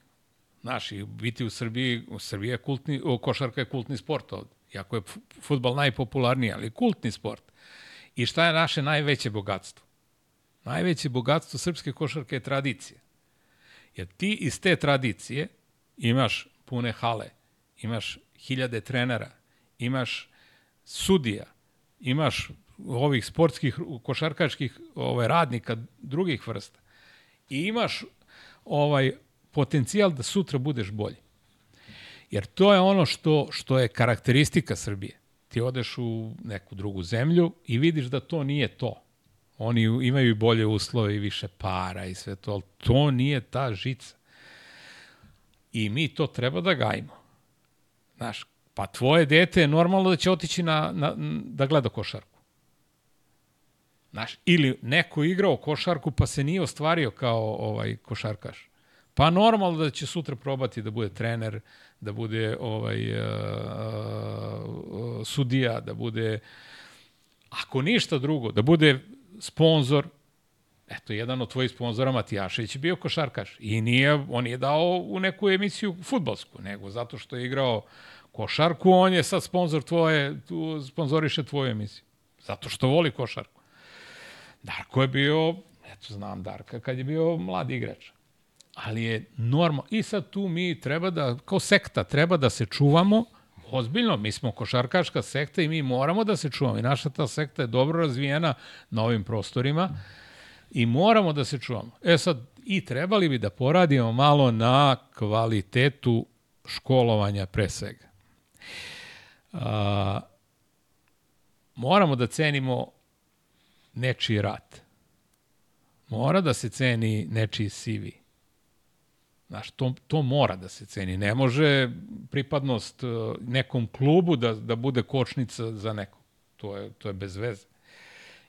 Znaš, i biti u Srbiji, u Srbiji je kultni, košarka je kultni sport ovde. Iako je fu- futbal najpopularniji, ali kultni sport. I šta je naše najveće bogatstvo? Najveće bogatstvo srpske košarke je tradicija. Jer ti iz te tradicije imaš pune hale, imaš hiljade trenera, imaš sudija, imaš ovih sportskih košarkaških ovaj radnika drugih vrsta i imaš ovaj potencijal da sutra budeš bolji. Jer to je ono što što je karakteristika Srbije. Ti odeš u neku drugu zemlju i vidiš da to nije to. Oni imaju i bolje uslove i više para i sve to, ali to nije ta žica. I mi to treba da gajimo. Znaš, pa tvoje dete je normalno da će otići na, na, da gleda košarku. Znaš, ili neko igrao košarku pa se nije ostvario kao ovaj košarkaš. Pa normalno da će sutra probati da bude trener, da bude ovaj uh, uh, sudija, da bude ako ništa drugo, da bude sponsor. Eto, jedan od tvojih sponzora, Matijašević, je bio košarkaš. I nije, on nije dao u neku emisiju futbalsku, nego zato što je igrao košarku, on je sad sponsor tvoje, tu sponzoriše tvoju emisiju. Zato što voli košarku. Darko je bio, eto znam Darka, kad je bio mlad igrač. Ali je normalno. I sad tu mi treba da, kao sekta, treba da se čuvamo, ozbiljno, mi smo košarkaška sekta i mi moramo da se čuvamo. I naša ta sekta je dobro razvijena na ovim prostorima i moramo da se čuvamo. E sad, i trebali bi da poradimo malo na kvalitetu školovanja pre svega. A, moramo da cenimo nečiji rat. Mora da se ceni nečiji CV. Znaš, to, to mora da se ceni. Ne može pripadnost uh, nekom klubu da, da bude kočnica za nekog. To je, to je bez veze.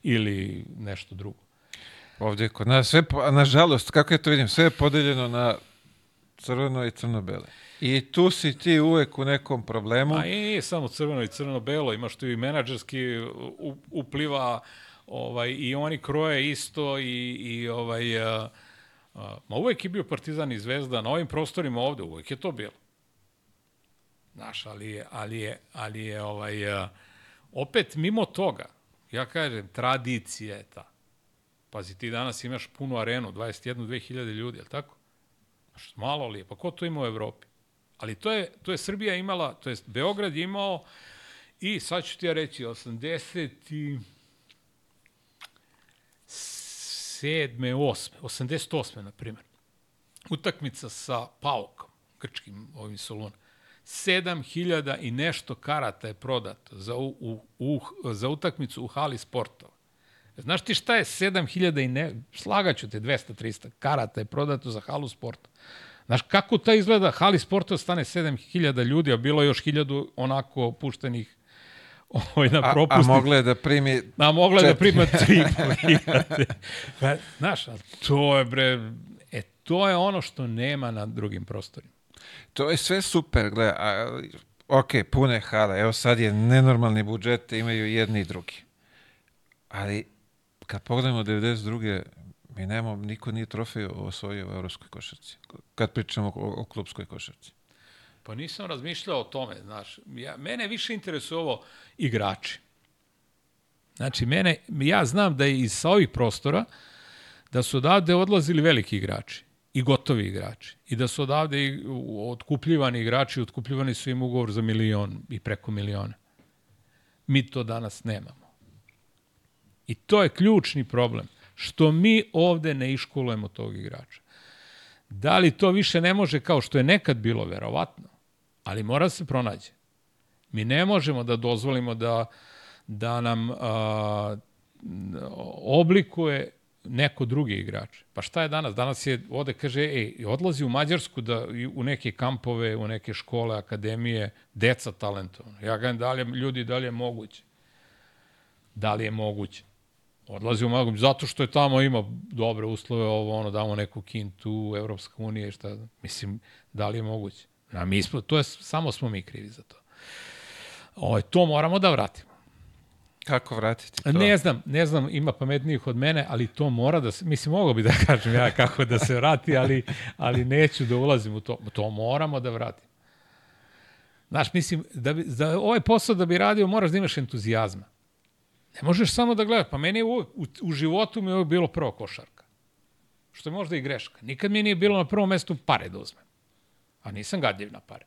Ili nešto drugo. Ovdje kod nas sve, nažalost, kako ja to vidim, sve je podeljeno na crveno i crno-bele. I tu si ti uvek u nekom problemu. A i nije samo crveno i crno-belo, imaš tu i menadžerski upliva ovaj, i oni kroje isto i, i ovaj, a, ma uvek je bio Partizan i Zvezda na ovim prostorima ovde, uvek je to bilo. Znaš, ali je, ali je, ali je ovaj, a, opet mimo toga, ja kažem, tradicija je ta. Pazi, ti danas imaš punu arenu, 21-2000 ljudi, je li tako? Znaš, malo li je? Pa ko to ima u Evropi? Ali to je, to je Srbija imala, to je Beograd je imao i sad ću ti ja reći 80 i 7. 8. 88. na primjer. Utakmica sa Paukom, grčkim ovim Soluna. 7000 i nešto karata je prodato za, u, u, u, za utakmicu u hali sportova. Znaš ti šta je 7000 i ne, slagaću te 200-300 karata je prodato za halu sporta. Znaš kako ta izgleda hali sporta stane 7000 ljudi, a bilo je još 1000 onako puštenih ovaj, na A, a propusnicu. mogle da primi... A mogla je da prima tri hiljade. [laughs] Pa, znaš, to je bre, e, to je ono što nema na drugim prostorima. To je sve super, gle, a, ok, pune hale, evo sad je nenormalni budžet, imaju jedni i drugi. Ali, kad pogledamo 92. mi nemamo, niko nije trofej osvojio u evropskoj košarci. Kad pričamo o, o klubskoj košarci. Pa nisam razmišljao o tome, znaš. Ja, mene više interesuje ovo igrači. Znači, mene, ja znam da je iz sa ovih prostora da su odavde odlazili veliki igrači i gotovi igrači. I da su odavde otkupljivani igrači, otkupljivani su im ugovor za milion i preko miliona. Mi to danas nemamo. I to je ključni problem. Što mi ovde ne iškolujemo tog igrača. Da li to više ne može kao što je nekad bilo, verovatno, ali mora da se pronađe. Mi ne možemo da dozvolimo da, da nam a, oblikuje neko drugi igrač. Pa šta je danas? Danas je, ode kaže, ej, odlazi u Mađarsku da, u neke kampove, u neke škole, akademije, deca talentovana. Ja kažem, da li je, ljudi, da li je moguće? Da li je moguće? Odlazi u Mađarsku, zato što je tamo ima dobre uslove, ovo, ono, damo neku kintu, Evropska unija i šta, mislim, da li je moguće? A mi smo, to je, samo smo mi krivi za to. O, to moramo da vratimo. Kako vratiti to? Ne znam, ne znam, ima pametnijih od mene, ali to mora da se, mislim, mogo bi da [laughs] kažem ja kako da se vrati, ali, ali neću da ulazim u to. To moramo da vratimo. Znaš, mislim, da bi, za ovaj posao da bi radio, moraš da imaš entuzijazma. Ne možeš samo da gledaš. Pa meni je uvek, u, u životu mi je bilo prvo košarka. Što je možda i greška. Nikad mi nije bilo na prvom mestu pare da uzmem. A nisam gadljiv na pare.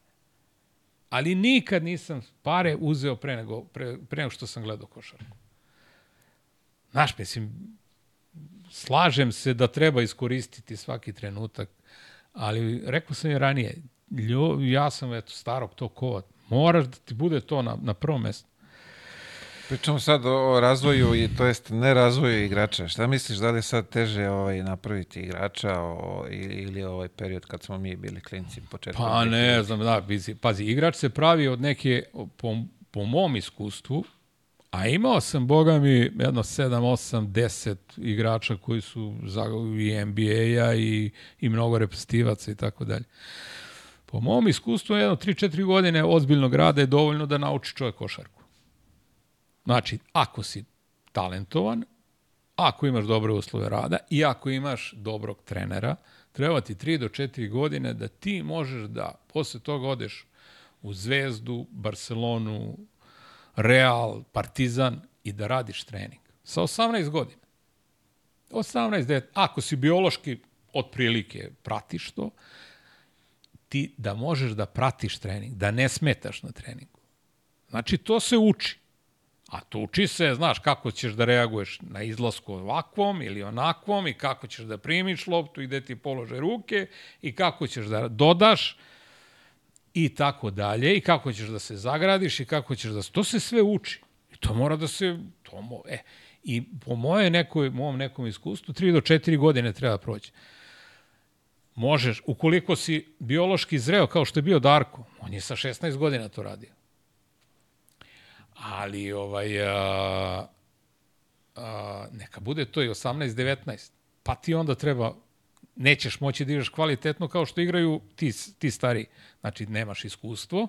Ali nikad nisam pare uzeo pre nego, pre, pre nego što sam gledao košarku. Znaš, mislim, slažem se da treba iskoristiti svaki trenutak, ali rekao sam i ranije, ljo, ja sam eto starog to kovat. Moraš da ti bude to na, na prvom mestu. Pričamo sad o, o razvoju, i, to jest ne razvoju igrača. Šta misliš, da li je sad teže ovaj, napraviti igrača o, ili, ovaj period kad smo mi bili klinci početkom? Pa 2000? ne znam, da, pazi, pazi, igrač se pravi od neke, po, po mom iskustvu, a imao sam, boga mi, jedno 7, 8, 10 igrača koji su za, i NBA-a i, i mnogo reprezentativaca i tako dalje. Po mom iskustvu, jedno 3-4 godine ozbiljnog rada je dovoljno da nauči čovjek košarku. Znači, ako si talentovan, ako imaš dobre uslove rada i ako imaš dobrog trenera, treba ti 3 do 4 godine da ti možeš da posle toga odeš u Zvezdu, Barcelonu, Real, Partizan i da radiš trening. Sa 18 godina. 18, 9, ako si biološki otprilike pratiš to, ti da možeš da pratiš trening, da ne smetaš na treningu. Znači, to se uči. A to uči se, znaš, kako ćeš da reaguješ na izlasku ovakvom ili onakvom i kako ćeš da primiš loptu i gde ti polože ruke i kako ćeš da dodaš i tako dalje i kako ćeš da se zagradiš i kako ćeš da... To se sve uči. I to mora da se... To mo, e, I po moje nekoj, mom nekom iskustvu, 3 do 4 godine treba proći. možeš, ukoliko si biološki zreo kao što je bio Darko, on je sa 16 godina to radio. Ali ovaj, a, a, neka bude to i 18-19. Pa ti onda treba, nećeš moći da igraš kvalitetno kao što igraju ti, ti stari. Znači, nemaš iskustvo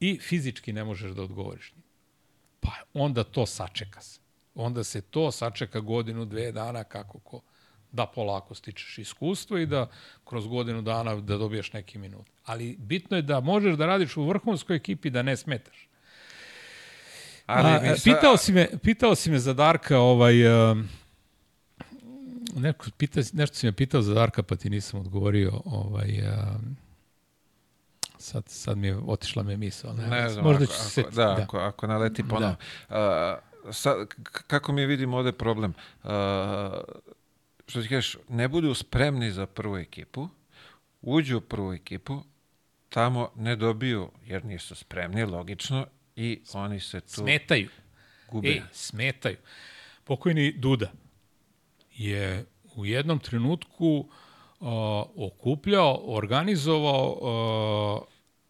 i fizički ne možeš da odgovoriš. Pa onda to sačeka se. Onda se to sačeka godinu, dve dana, kako ko da polako stičeš iskustvo i da kroz godinu dana da dobiješ neki minut. Ali bitno je da možeš da radiš u vrhunskoj ekipi da ne smetaš. Ali, A, sa... pitao, si me, pitao si me za Darka, ovaj, uh, neko, pita, nešto si me pitao za Darka, pa ti nisam odgovorio. Ovaj, uh, sad, sad mi je otišla me misla. Ne, ne znam, možda ako, ću se, ako, da, da. Ako, ako naleti ponovno. Da. Uh, sad, kako mi vidimo ovde problem? Uh, što ti kažeš, ne budu spremni za prvu ekipu, uđu u prvu ekipu, tamo ne dobiju, jer nisu spremni, logično, i oni se tu smetaju. Gube. E, smetaju. Pokojni Duda je u jednom trenutku uh, okupljao, organizovao uh,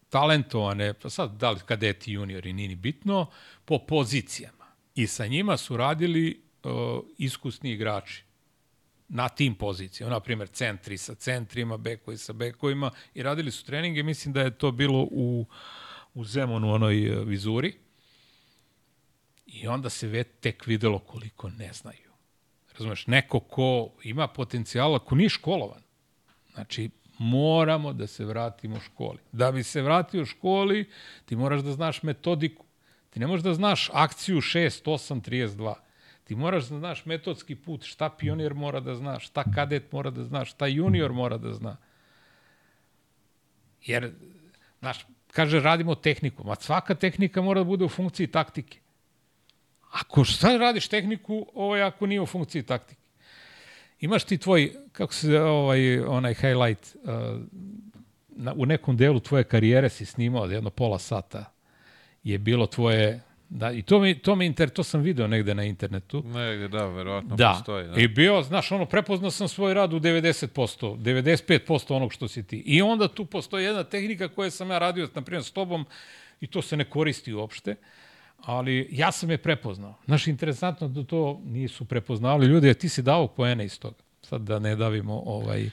talentovane, pa sad da li kadeti juniori, nini bitno, po pozicijama. I sa njima su radili uh, iskusni igrači na tim pozicijama, na primjer centri sa centrima, bekovi sa bekovima i radili su treninge, mislim da je to bilo u, u Zemonu, u onoj e, vizuri. I onda se već tek videlo koliko ne znaju. Razumeš, neko ko ima potencijala, ko nije školovan. Znači, moramo da se vratimo školi. Da bi se vratio školi, ti moraš da znaš metodiku. Ti ne možeš da znaš akciju 6, 8, 32 Ti moraš da znaš metodski put, šta pionir mora da zna, šta kadet mora da zna, šta junior mora da zna. Jer, znaš, kaže, radimo tehniku. Ma svaka tehnika mora da bude u funkciji taktike. Ako šta radiš tehniku, ovo je ako nije u funkciji taktike. Imaš ti tvoj, kako se ovaj, onaj highlight, uh, na, u nekom delu tvoje karijere si snimao jedno pola sata je bilo tvoje Da, i to mi, to mi inter, to sam video negde na internetu. Negde, da, verovatno da. postoji. Da. I bio, znaš, ono, prepoznao sam svoj rad u 90%, 95% onog što si ti. I onda tu postoji jedna tehnika koja sam ja radio, na primjer, s tobom, i to se ne koristi uopšte, ali ja sam je prepoznao. Znaš, interesantno da to nisu prepoznali ljudi, a ti si dao poene iz toga sad da ne davimo ovaj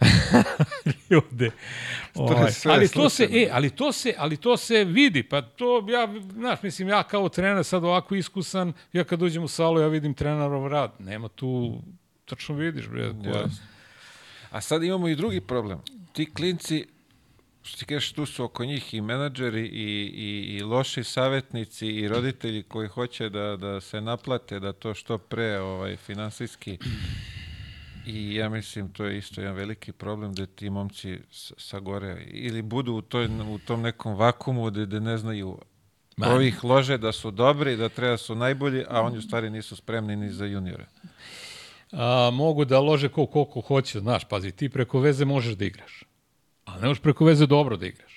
[laughs] ljude. Ovaj. Ali to se e, ali to se, ali to se vidi. Pa to ja, znaš, mislim ja kao trener sad ovako iskusan, ja kad uđem u salu ja vidim trenerov rad. Nema tu tačno vidiš bre. Yes. A sad imamo i drugi problem. Ti klinci što ti kažeš, tu su oko njih i menadžeri i, i, i loši savjetnici i roditelji koji hoće da, da se naplate, da to što pre ovaj, finansijski I ja mislim to je isto jedan veliki problem da ti momci sa gore ili budu u, toj, u tom nekom vakumu da, da ne znaju Man. ovih lože da su dobri, da treba da su najbolji, a oni u stvari nisu spremni ni za juniore. A, mogu da lože ko, koliko hoće, znaš, pazi, ti preko veze možeš da igraš, ali ne možeš preko veze dobro da igraš.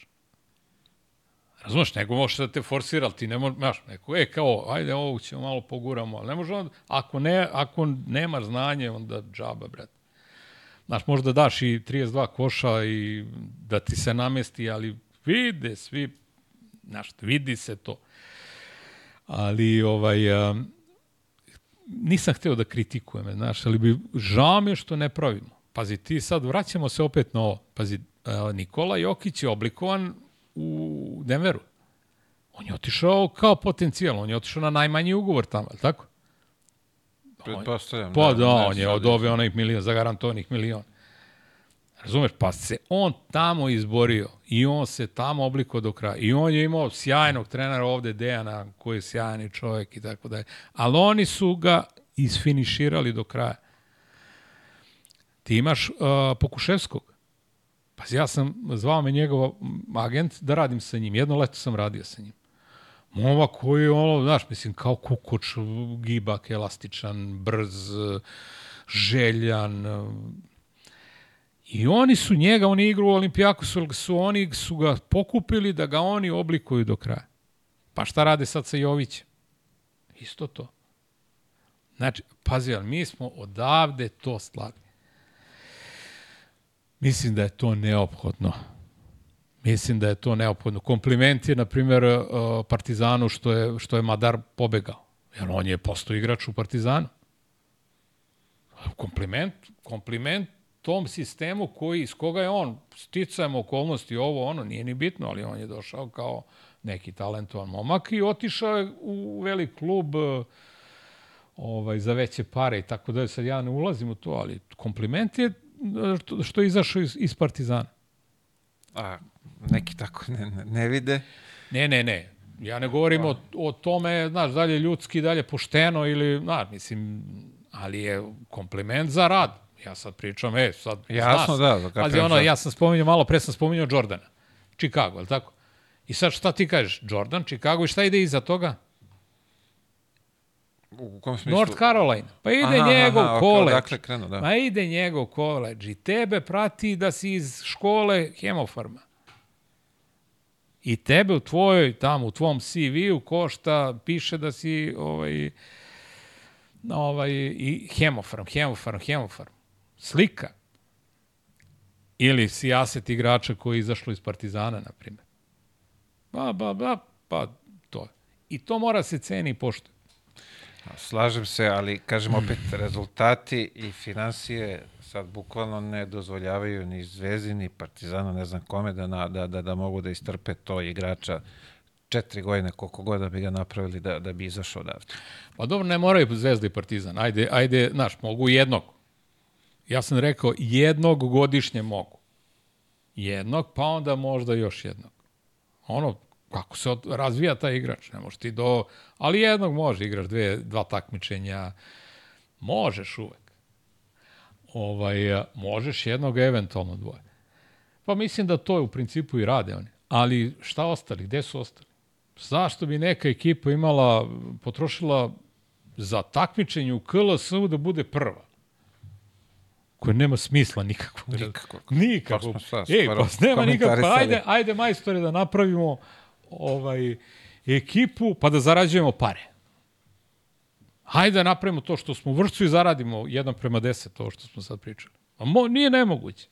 Razumeš, nego možeš da te forsira, ali ti ne možeš, znaš, neko, e, kao, ajde, ovo ćemo malo poguramo, ali ne može onda, ako, ne, ako nemaš znanje, onda džaba, bret. Znaš, možda daš i 32 koša i da ti se namesti, ali vide svi, znaš, vidi se to. Ali, ovaj, a, nisam hteo da kritikujem, znaš, ali bi, žao mi što ne pravimo. Pazi, ti sad vraćamo se opet na ovo. Pazi, Nikola Jokić je oblikovan u Denveru. On je otišao kao potencijal, on je otišao na najmanji ugovor tamo, ali tako? Pretpostavljam. Pa da, da on je odobio onih milion, zagarantovanih milion. Razumeš, pa se on tamo izborio i on se tamo obliko do kraja. I on je imao sjajnog trenera ovde, Dejana, koji je sjajni čovjek i tako dalje. Ali oni su ga isfiniširali do kraja. Ti imaš uh, Pokuševskog. Pa ja sam, zvao me njegov agent da radim sa njim. Jedno leto sam radio sa njim. Momak koji je ono, znaš, mislim, kao kukuč, gibak, elastičan, brz, željan. I oni su njega, oni igru u Olimpijaku, su, oni su ga pokupili da ga oni oblikuju do kraja. Pa šta rade sad sa Jovićem? Isto to. Znači, pazi, ali mi smo odavde to slali. Mislim da je to neophodno. Mislim da je to neophodno. Kompliment je, na primjer, uh, Partizanu što je, što je Madar pobegao. Jer on je postao igrač u Partizanu. Kompliment, kompliment tom sistemu koji, iz koga je on, sticajem okolnosti, ovo, ono, nije ni bitno, ali on je došao kao neki talentovan momak i otišao je u velik klub uh, ovaj, za veće pare i tako da sad ja ne ulazim u to, ali kompliment je uh, što je izašao iz, iz Partizana. A neki tako ne, ne, ne vide. Ne, ne, ne. Ja ne govorim o, o tome, znaš, dalje ljudski, dalje pošteno ili, znaš, mislim, ali je kompliment za rad. Ja sad pričam, e, sad, Jasno, znaš, da, da, Pazi, ono, ja sam spominjao, malo pre sam spominjao Jordana. Chicago, je tako? I sad šta ti kažeš? Jordan, Chicago i šta ide iza toga? U kom smislu? North Carolina. Pa ide Aha, njegov aha, koleđ. odakle krenuo, da. Ma ide njegov koleđ i tebe prati da si iz škole hemofarma. I tebe u tvojoj, tamo u tvom CV-u košta, piše da si ovaj, ovaj, i hemofarm, hemofarm, hemofarm. Slika. Ili si aset igrača koji je izašlo iz Partizana, na primjer. Ba, ba, ba, pa to. je. I to mora se ceni i poštuje. Slažem se, ali kažem opet, rezultati i financije sad bukvalno ne dozvoljavaju ni Zvezdi, ni Partizanu, ne znam kome, da, na, da, da, da mogu da istrpe to igrača četiri godine, koliko god da bi ga napravili da, da bi izašao odavde. Pa dobro, ne moraju Zvezda i Partizan. Ajde, ajde, znaš, mogu jednog. Ja sam rekao, jednog godišnje mogu. Jednog, pa onda možda još jednog. Ono, kako se od, razvija taj igrač, ne možeš ti do... Ali jednog može, igraš dve, dva takmičenja, možeš uvek. Ovaj, možeš jednog, eventualno dvoje. Pa mislim da to je u principu i rade oni. Ali šta ostali? Gde su ostali? Zašto bi neka ekipa imala, potrošila za takmičenje u KLS-u da bude prva? Koje nema smisla nikakvog. Nikakvog. Nikakvog. Pa Ej, skoro pa nema nikakvog. komentarisali. Ajde, ajde majstore da napravimo ovaj ekipu pa da zarađujemo pare. Hajde da napravimo to što smo u vršcu i zaradimo 1 prema 10, to što smo sad pričali. A mo, nije nemoguće.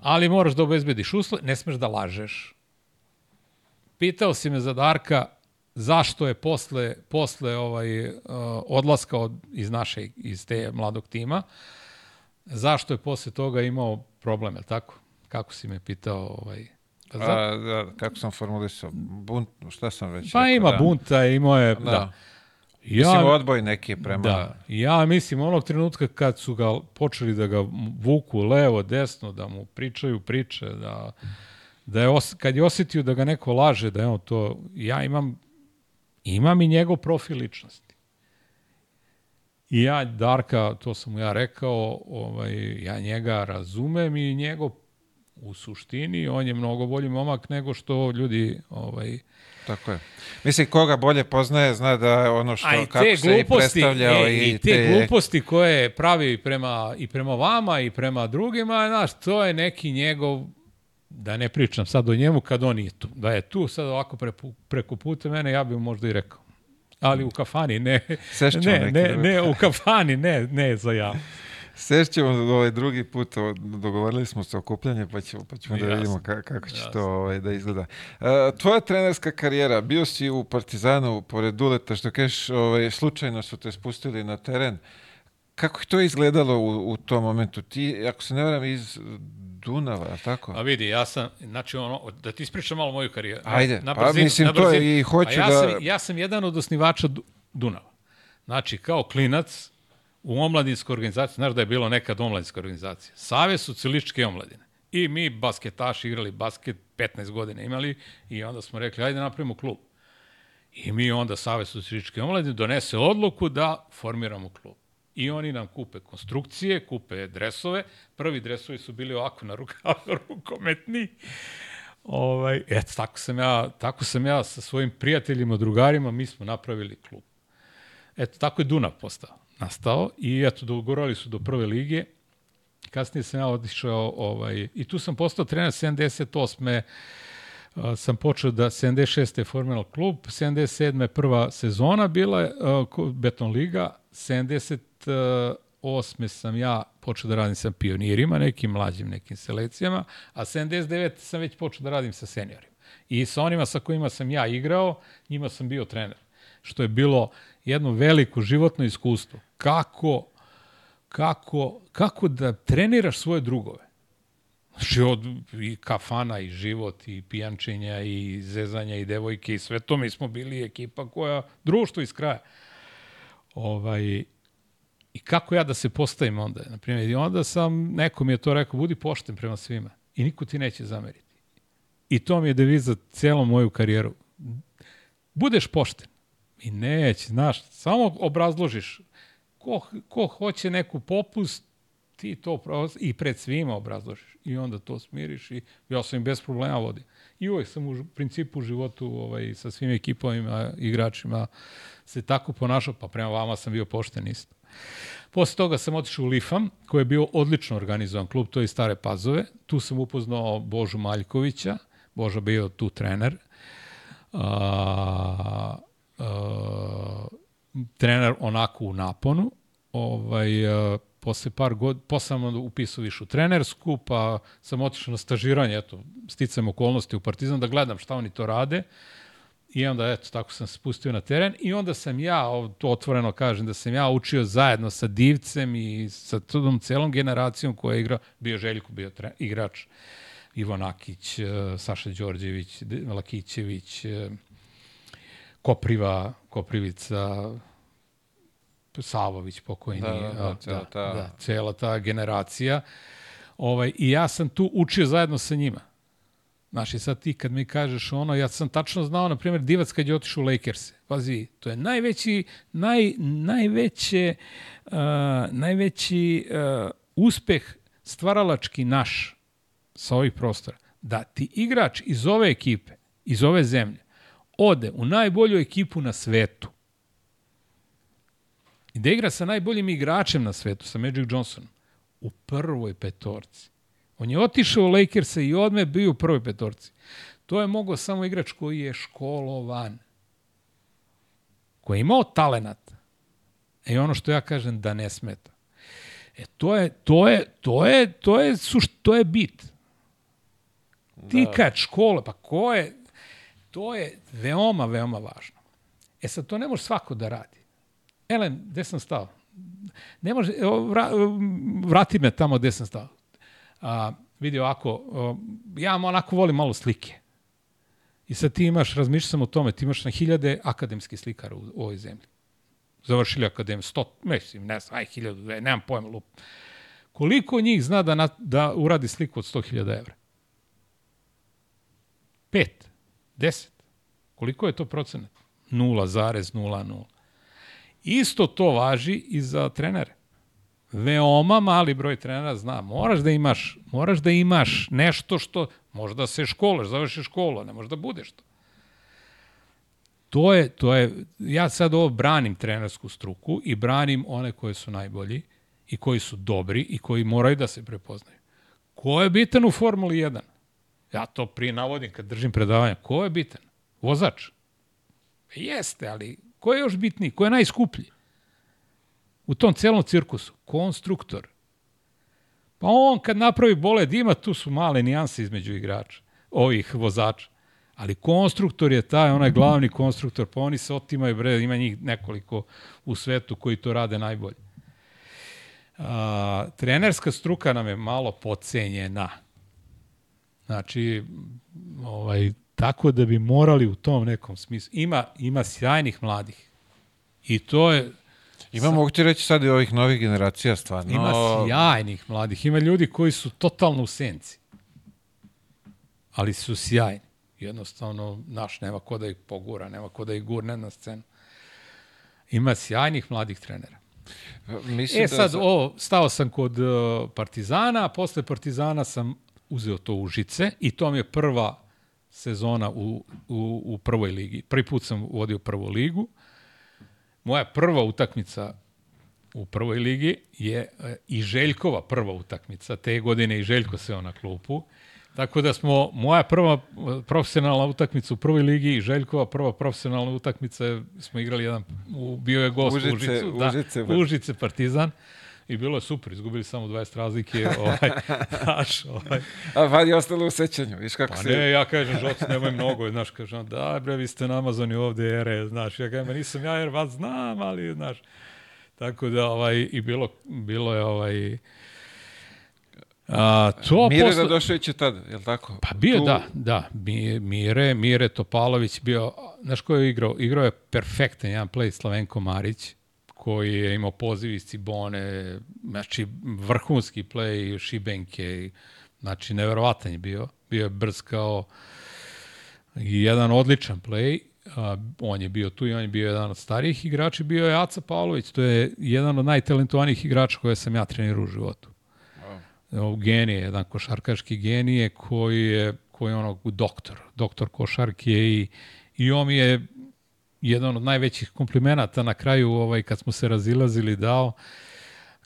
Ali moraš da obezbediš uslove, ne smeš da lažeš. Pitao si me za Darka zašto je posle, posle ovaj, uh, odlaska od, iz naše, iz te mladog tima, zašto je posle toga imao problem, je li tako? Kako si me pitao? Ovaj, pa za- A, da, kako sam formulisao? Bunt, šta sam već Pa rekao, ima da. bunta, imao je, Da. da. da. Ja, Mislim, odboj neki prema... da, ja mislim onog trenutka kad su ga počeli da ga vuku levo, desno, da mu pričaju priče, da, da je os, kad je osetio da ga neko laže, da je on to, ja imam, imam i njegov profil ličnosti. I ja, Darka, to sam mu ja rekao, ovaj, ja njega razumem i njegov u suštini, on je mnogo bolji momak nego što ljudi ovaj, Tako je. Mislim, koga bolje poznaje, zna da ono što, i kako te se i gluposti, predstavljao e, i te, gluposti koje pravi prema, i prema vama i prema drugima, znaš, to je neki njegov, da ne pričam sad o njemu kad on nije tu. Da je tu sad ovako prepu, preko puta mene, ja bih možda i rekao. Ali u kafani, ne, ne, ne, ne, u kafani, ne, ne za ja. Sešćemo ovaj drugi put, dogovorili smo se okupljanje, pa ćemo, pa ćemo da vidimo ka, kako će Jasno. to ovaj, da izgleda. Uh, tvoja trenerska karijera, bio si u Partizanu, pored Duleta, što kažeš, ovaj, slučajno su te spustili na teren. Kako je to izgledalo u, u tom momentu? Ti, ako se ne varam, iz Dunava, je li tako? A vidi, ja sam, znači ono, da ti ispričam malo moju karijeru. Ajde, pa mislim, to je i hoću A ja da- Sam, ja sam jedan od osnivača Du- Dunava. Znači, kao klinac u omladinskoj organizaciji, znaš da je bilo nekad omladinska organizacija, Savez socijalističke omladine. I mi basketaši igrali basket, 15 godina imali i onda smo rekli, ajde napravimo klub. I mi onda Savez socijalističke omladine donese odluku da formiramo klub. I oni nam kupe konstrukcije, kupe dresove. Prvi dresovi su bili ovako na rukavu, [laughs] rukometni. Ovaj, eto, tako sam, ja, tako sam ja sa svojim prijateljima, drugarima, mi smo napravili klub. Eto, tako je Dunav postao, nastao i eto, dogorali su do prve lige. Kasnije sam ja otišao, ovaj, i tu sam postao trener 78. Uh, sam počeo da 76. je formiral klub, 77. je prva sezona bila uh, Beton Liga, 78. sam ja počeo da radim sa pionirima, nekim mlađim nekim selekcijama, a 79. sam već počeo da radim sa seniorima. I sa onima sa kojima sam ja igrao, njima sam bio trener. Što je bilo jedno veliko životno iskustvo. Kako, kako, kako da treniraš svoje drugove. Znači od i kafana i život i pijančenja i zezanja i devojke i sve to mi smo bili ekipa koja društvo iz kraja. Ovaj, I kako ja da se postavim onda? Naprimjer, i onda sam, neko mi je to rekao, budi pošten prema svima i niko ti neće zameriti. I to mi je deviza celom moju karijeru. Budeš pošten i neće, znaš, samo obrazložiš. Ko, ko hoće neku popust, ti to i pred svima obrazložiš. I onda to smiriš i ja sam im bez problema vodim. I uvek sam u principu u životu ovaj, sa svim ekipovima, igračima se tako ponašao, pa prema vama sam bio pošten isto. Posle toga sam otišao u Lifam, koji je bio odlično organizovan klub, to je Stare Pazove. Tu sam upoznao Božu Maljkovića, Boža bio tu trener. A, a, trener onako u naponu. Ovaj, a, posle par god, posle sam upisao višu trenersku, pa sam otišao na stažiranje, eto, sticam okolnosti u Partizan da gledam šta oni to rade. I onda, eto, tako sam spustio na teren i onda sam ja, to otvoreno kažem, da sam ja učio zajedno sa Divcem i sa tom celom generacijom koja je igrao, bio Željko, bio tre, igrač, Ivo Nakić, e, Saša Đorđević, Lakićević, e, Kopriva, Koprivica, Savović pokojni, da, da, da, cela, da, ta... da, cela ta generacija. Ovaj, I ja sam tu učio zajedno sa njima. Znaš, i sad ti kad mi kažeš ono, ja sam tačno znao, na primjer, Divac kad je otišao u Lakers. Pazi, to je najveći, naj, najveće, uh, najveći uh, uspeh stvaralački naš sa ovih prostora. Da ti igrač iz ove ekipe, iz ove zemlje, ode u najbolju ekipu na svetu i da igra sa najboljim igračem na svetu, sa Magic Johnsonom, u prvoj petorci. On je otišao u Lakersa i odme bio u prvoj petorci. To je mogao samo igrač koji je školovan. Koji je imao talenat. E ono što ja kažem da ne smeta. E to je, to je, to je, to je, suš, to je bit. Da. Ti kad škole, pa ko je, to je veoma, veoma važno. E sad, to ne može svako da radi. Elen, gde sam stao? Ne može, vra, vrati me tamo gde sam stao. A, vidi ovako, ja onako volim malo slike. I sad ti imaš, razmišljam o tome, ti imaš na hiljade akademskih slikara u, u ovoj zemlji. Završili akademiju, sto, mislim, ne znam, aj hiljadu, dve, nemam pojma, lup. Koliko njih zna da, na, da uradi sliku od 100.000 evra? 10. Koliko je to procenat? 0,00. Isto to važi i za trenere. Veoma mali broj trenera zna, moraš da imaš, moraš da imaš nešto što, možda se školaš, završiš školu, ne možda budeš to. To je, to je, ja sad ovo branim trenersku struku i branim one koje su najbolji i koji su dobri i koji moraju da se prepoznaju. Ko je bitan u Formuli 1? Ja to prije navodim kad držim predavanja. Ko je bitan? Vozač. Jeste, ali ko je još bitniji? Ko je najskuplji? u tom celom cirkusu, konstruktor. Pa on kad napravi boled, ima tu su male nijanse između igrača, ovih vozača. Ali konstruktor je taj, onaj glavni konstruktor, pa oni se otimaju, bre, ima njih nekoliko u svetu koji to rade najbolje. A, trenerska struka nam je malo pocenjena. Znači, ovaj, tako da bi morali u tom nekom smislu. Ima, ima sjajnih mladih. I to je, Ima, mogu ti reći sad i ovih novih generacija stvarno. Ima sjajnih mladih, ima ljudi koji su totalno u senci. Ali su sjajni. Jednostavno, naš, nema ko da ih pogura, nema ko da ih gurne na scenu. Ima sjajnih mladih trenera. Mislim e da sad, za... o, stao sam kod uh, Partizana, a posle Partizana sam uzeo to u Žice i to mi je prva sezona u, u, u prvoj ligi. Prvi put sam vodio prvu ligu moja prva utakmica u prvoj ligi je e, i Željkova prva utakmica. Te godine i Željko se na klupu. Tako da smo, moja prva e, profesionalna utakmica u prvoj ligi i Željkova prva profesionalna utakmica smo igrali jedan, u, bio je gost Užice, u Užicu, da, Užice, Užice Partizan. I bilo je super, izgubili samo 20 razlike, [laughs] ovaj, znaš, ovaj. A vadi je ostalo u sećanju, viš kako Pa se... ne, ja kažem, žoci, nemoj mnogo, znaš, kažem, daj bre, vi ste na Amazoni ovde ere, znaš, ja kažem, "Ma nisam ja jer vas znam, ali, znaš, tako da, ovaj, i bilo, bilo je, ovaj, a, to Mire posle... Radošević je tada, je li tako? Pa bio, Tu- da, da, Mi- Mire, Mire Topalović bio, znaš ko je igrao? Igrao je perfektan jedan play Slavenko Marić, koji je imao poziv iz Cibone, znači vrhunski play Šibenke, znači neverovatan je bio, bio je brz kao i jedan odličan play, a, on je bio tu i on je bio jedan od starijih igrača, bio je Aca Pavlović, to je jedan od najtalentovanijih igrača koje sam ja trenirao u životu. Evo, genije, jedan košarkaški genije koji je, koji je onog doktor, doktor košarke i, i on mi je jedan od najvećih komplimenata na kraju ovaj, kad smo se razilazili dao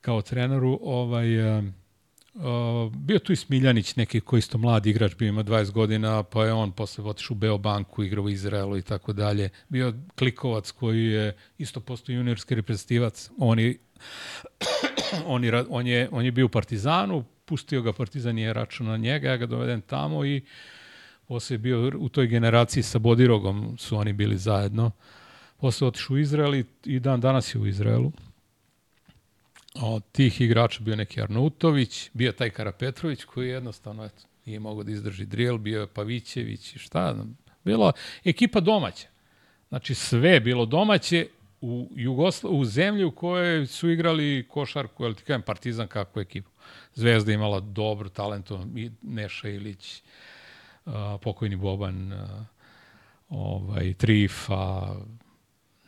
kao treneru ovaj, uh, Uh, bio tu i Smiljanić, neki koji isto mladi igrač, bio ima 20 godina, pa je on posle otišao u Beobanku, igrao u Izraelu i tako dalje. Bio Klikovac koji je isto postao juniorski reprezentativac. On je, [coughs] on, je, on, je, on je bio u Partizanu, pustio ga Partizan je račun na njega, ja ga dovedem tamo i posle je bio u toj generaciji sa Bodirogom su oni bili zajedno. Posle otišao u Izrael i, i dan danas je u Izraelu. Od tih igrača bio neki Arnautović, bio taj Karapetrović koji jednostavno eto, nije mogao da izdrži drill, bio je Pavićević i šta. znam. Ekipa domaća. Znači sve je bilo domaće u, Jugosla, u zemlji u kojoj su igrali košarku, ali ti kažem Partizan kakvu ekipu. Zvezda imala dobro talento, i Neša Ilić, pokojni Boban, ovaj, Trifa,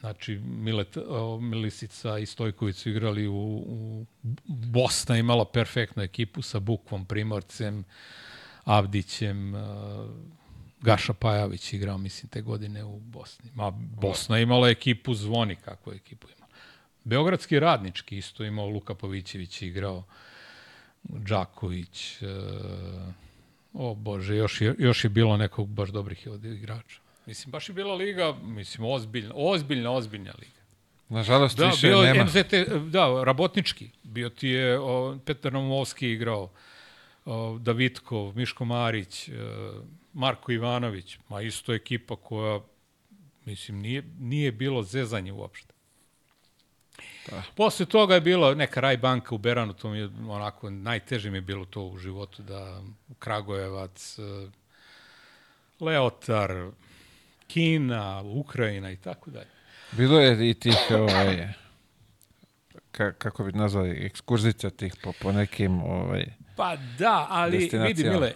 Znači, Milet, Milisica i Stojković su igrali u, u Bosna je imala perfektnu ekipu sa Bukvom, Primorcem, Avdićem, Gaša Pajavić igrao, mislim, te godine u Bosni. Ma, Bosna je imala ekipu zvoni, kakvu ekipu ima. Beogradski radnički isto imao Luka Pavićević je igrao, Đaković, uh, o Bože, još je, još je bilo nekog baš dobrih igrača. Mislim, baš je bila liga, mislim, ozbiljna, ozbiljna, ozbiljna liga. Nažalost, Da, više bio nema. MZT, da, rabotnički. Bio ti je o, Petar Nomovski igrao, o, Davitkov, Miško Marić, e, Marko Ivanović, ma isto ekipa koja, mislim, nije, nije bilo zezanje uopšte. Da. Posle toga je bilo neka raj banka u Beranu, to mi je onako najteže mi je bilo to u životu, da Kragujevac, e, Leotar, Kina, Ukrajina i tako dalje. Bilo je i tih, ovaj, ka, kako bi nazvali, ekskurzica tih po, po nekim, ovaj, Pa da, ali vidi. Mile,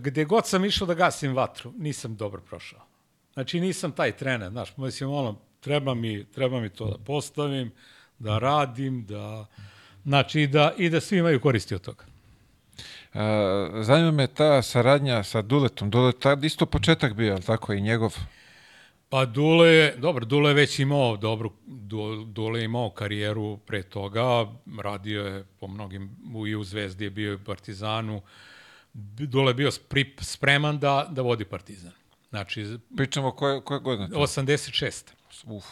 gde god sam išao da gasim vatru, nisam dobro prošao. Znači nisam taj trener, znaš, mislim, ono, treba mi, treba mi to da postavim, da radim, da, znači, da, i da svi imaju koristi od toga. A, zanima me ta saradnja sa Duletom. Dule, tad isto početak bio, ali tako, i njegov. Pa Dule je, dobro, Dule je već imao dobru, Du- Dule je imao karijeru pre toga, radio je po mnogim, i u Zvezdi je bio i u Partizanu, Dule je bio spreman da, da vodi Partizan. Znači, Pričamo koje, koje godine? to? 86. Uf.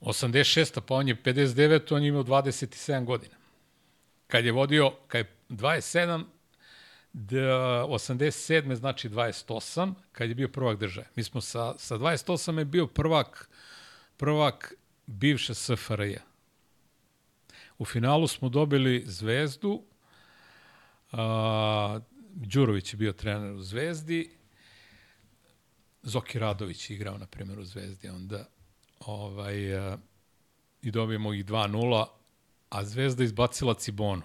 86. pa on je 59, on je imao 27 godina. Kad je vodio, kad je 27, d, 87. znači 28, kad je bio prvak države. Mi smo sa, sa 28 je bio prvak, prvak bivše SFRJ. U finalu smo dobili Zvezdu, a, Đurović je bio trener u Zvezdi, Zoki Radović je igrao, na primjer, u Zvezdi, onda ovaj, a, i dobijemo ih 2-0, a Zvezda izbacila Cibonu,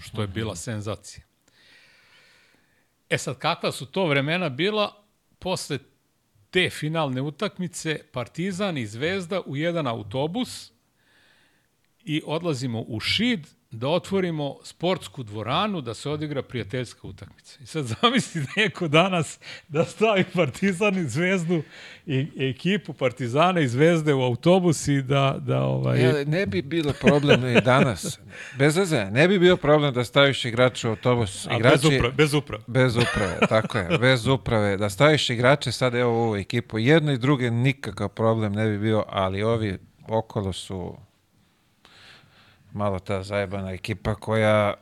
što je bila senzacija. E sad, kakva su to vremena bila posle te finalne utakmice Partizan i Zvezda u jedan autobus i odlazimo u Šid da otvorimo sportsku dvoranu da se odigra prijateljska utakmica. I sad zamisli [laughs] neko danas da stavi Partizan i Zvezdu i ekipu Partizana i Zvezde u autobus i da, da ovaj... E, ne bi bilo problem i danas. Bez veze, ne bi bio problem da staviš igrača u autobus. a, Igrači, bez uprave, bez uprave. Bez uprave, tako je, bez uprave. Da staviš igrače sad evo u ovu ekipu, jedno i druge nikakav problem ne bi bio, ali ovi okolo su malo ta zajebana ekipa koja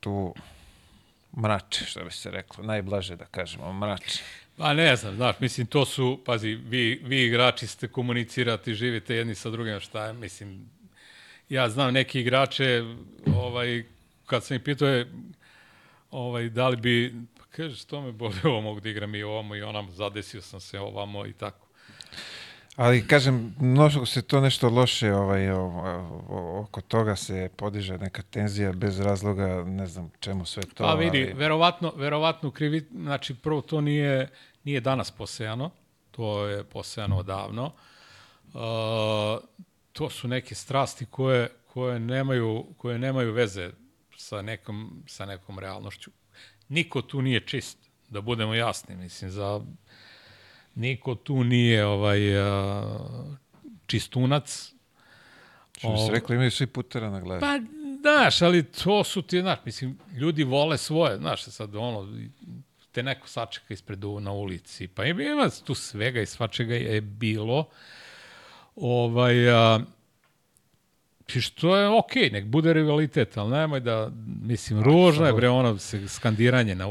tu mrače, što bi se reklo, najblaže da kažemo, mrače. Pa ne znam, znaš, mislim, to su, pazi, vi, vi igrači ste komunicirati, živite jedni sa drugim, šta je, mislim, ja znam neke igrače, ovaj, kad sam ih pitao je, ovaj, da li bi, pa kaže, što me boli, [laughs] ovo mogu da igram i ovamo i onam, zadesio sam se ovamo i tako. Ali, kažem, mnogo se to nešto loše, ovaj, o, o, oko toga se podiže neka tenzija bez razloga, ne znam čemu sve to. Pa vidi, ali... verovatno, verovatno krivi, znači prvo to nije, nije danas posejano, to je posejano odavno. Uh, to su neke strasti koje, koje, nemaju, koje nemaju veze sa nekom, sa nekom realnošću. Niko tu nije čist, da budemo jasni, mislim, za niko tu nije ovaj čistunac. Što bi se rekli, imaju svi putera na glavi. Pa, znaš, ali to su ti, znaš, mislim, ljudi vole svoje, znaš, sad ono, te neko sačeka ispred u, na ulici, pa ima, ima tu svega i svačega je bilo. Ovaj, a, što je okej, okay, nek bude rivalitet, ali nemoj da, mislim, ružno je bre ono se skandiranje, na,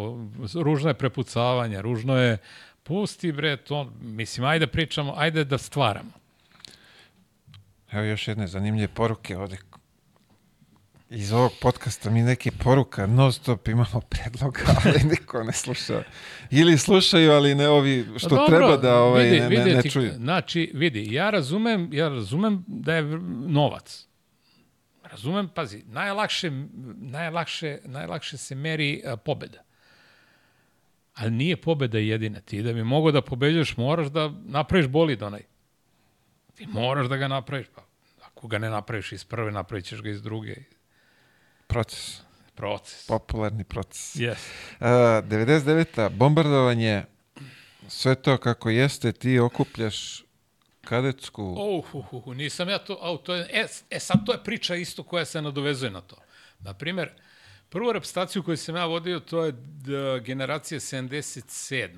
ružno je prepucavanje, ružno je, pusti bre to, mislim, ajde pričamo, ajde da stvaramo. Evo još jedne zanimljive poruke ovde. Iz ovog podcasta mi neke poruka, non stop imamo predloga, [laughs] ali niko ne sluša. Ili slušaju, ali ne ovi što Pa Dobro, treba da ovaj, vidi, ne, ne, vidi ne ti- čuju. Znači, vidi, ja razumem, ja razumem da je novac. Razumem, pazi, najlakše, najlakše, najlakše se meri a, pobeda. Ali nije pobeda jedina. Ti da bi mogao da pobeđaš, moraš da napraviš bolid onaj. Ti moraš da ga napraviš. Pa, ako ga ne napraviš iz prve, napravit ćeš ga iz druge. Proces. Proces. Popularni proces. Yes. Uh, 99. bombardovanje, sve to kako jeste, ti okupljaš kadetsku... Oh, hu, hu, nisam ja to, au, to je, e, e, sad to je priča isto koja se nadovezuje na to. Na primer, prvu reprezentaciju koju sam ja vodio, to je generacija 77.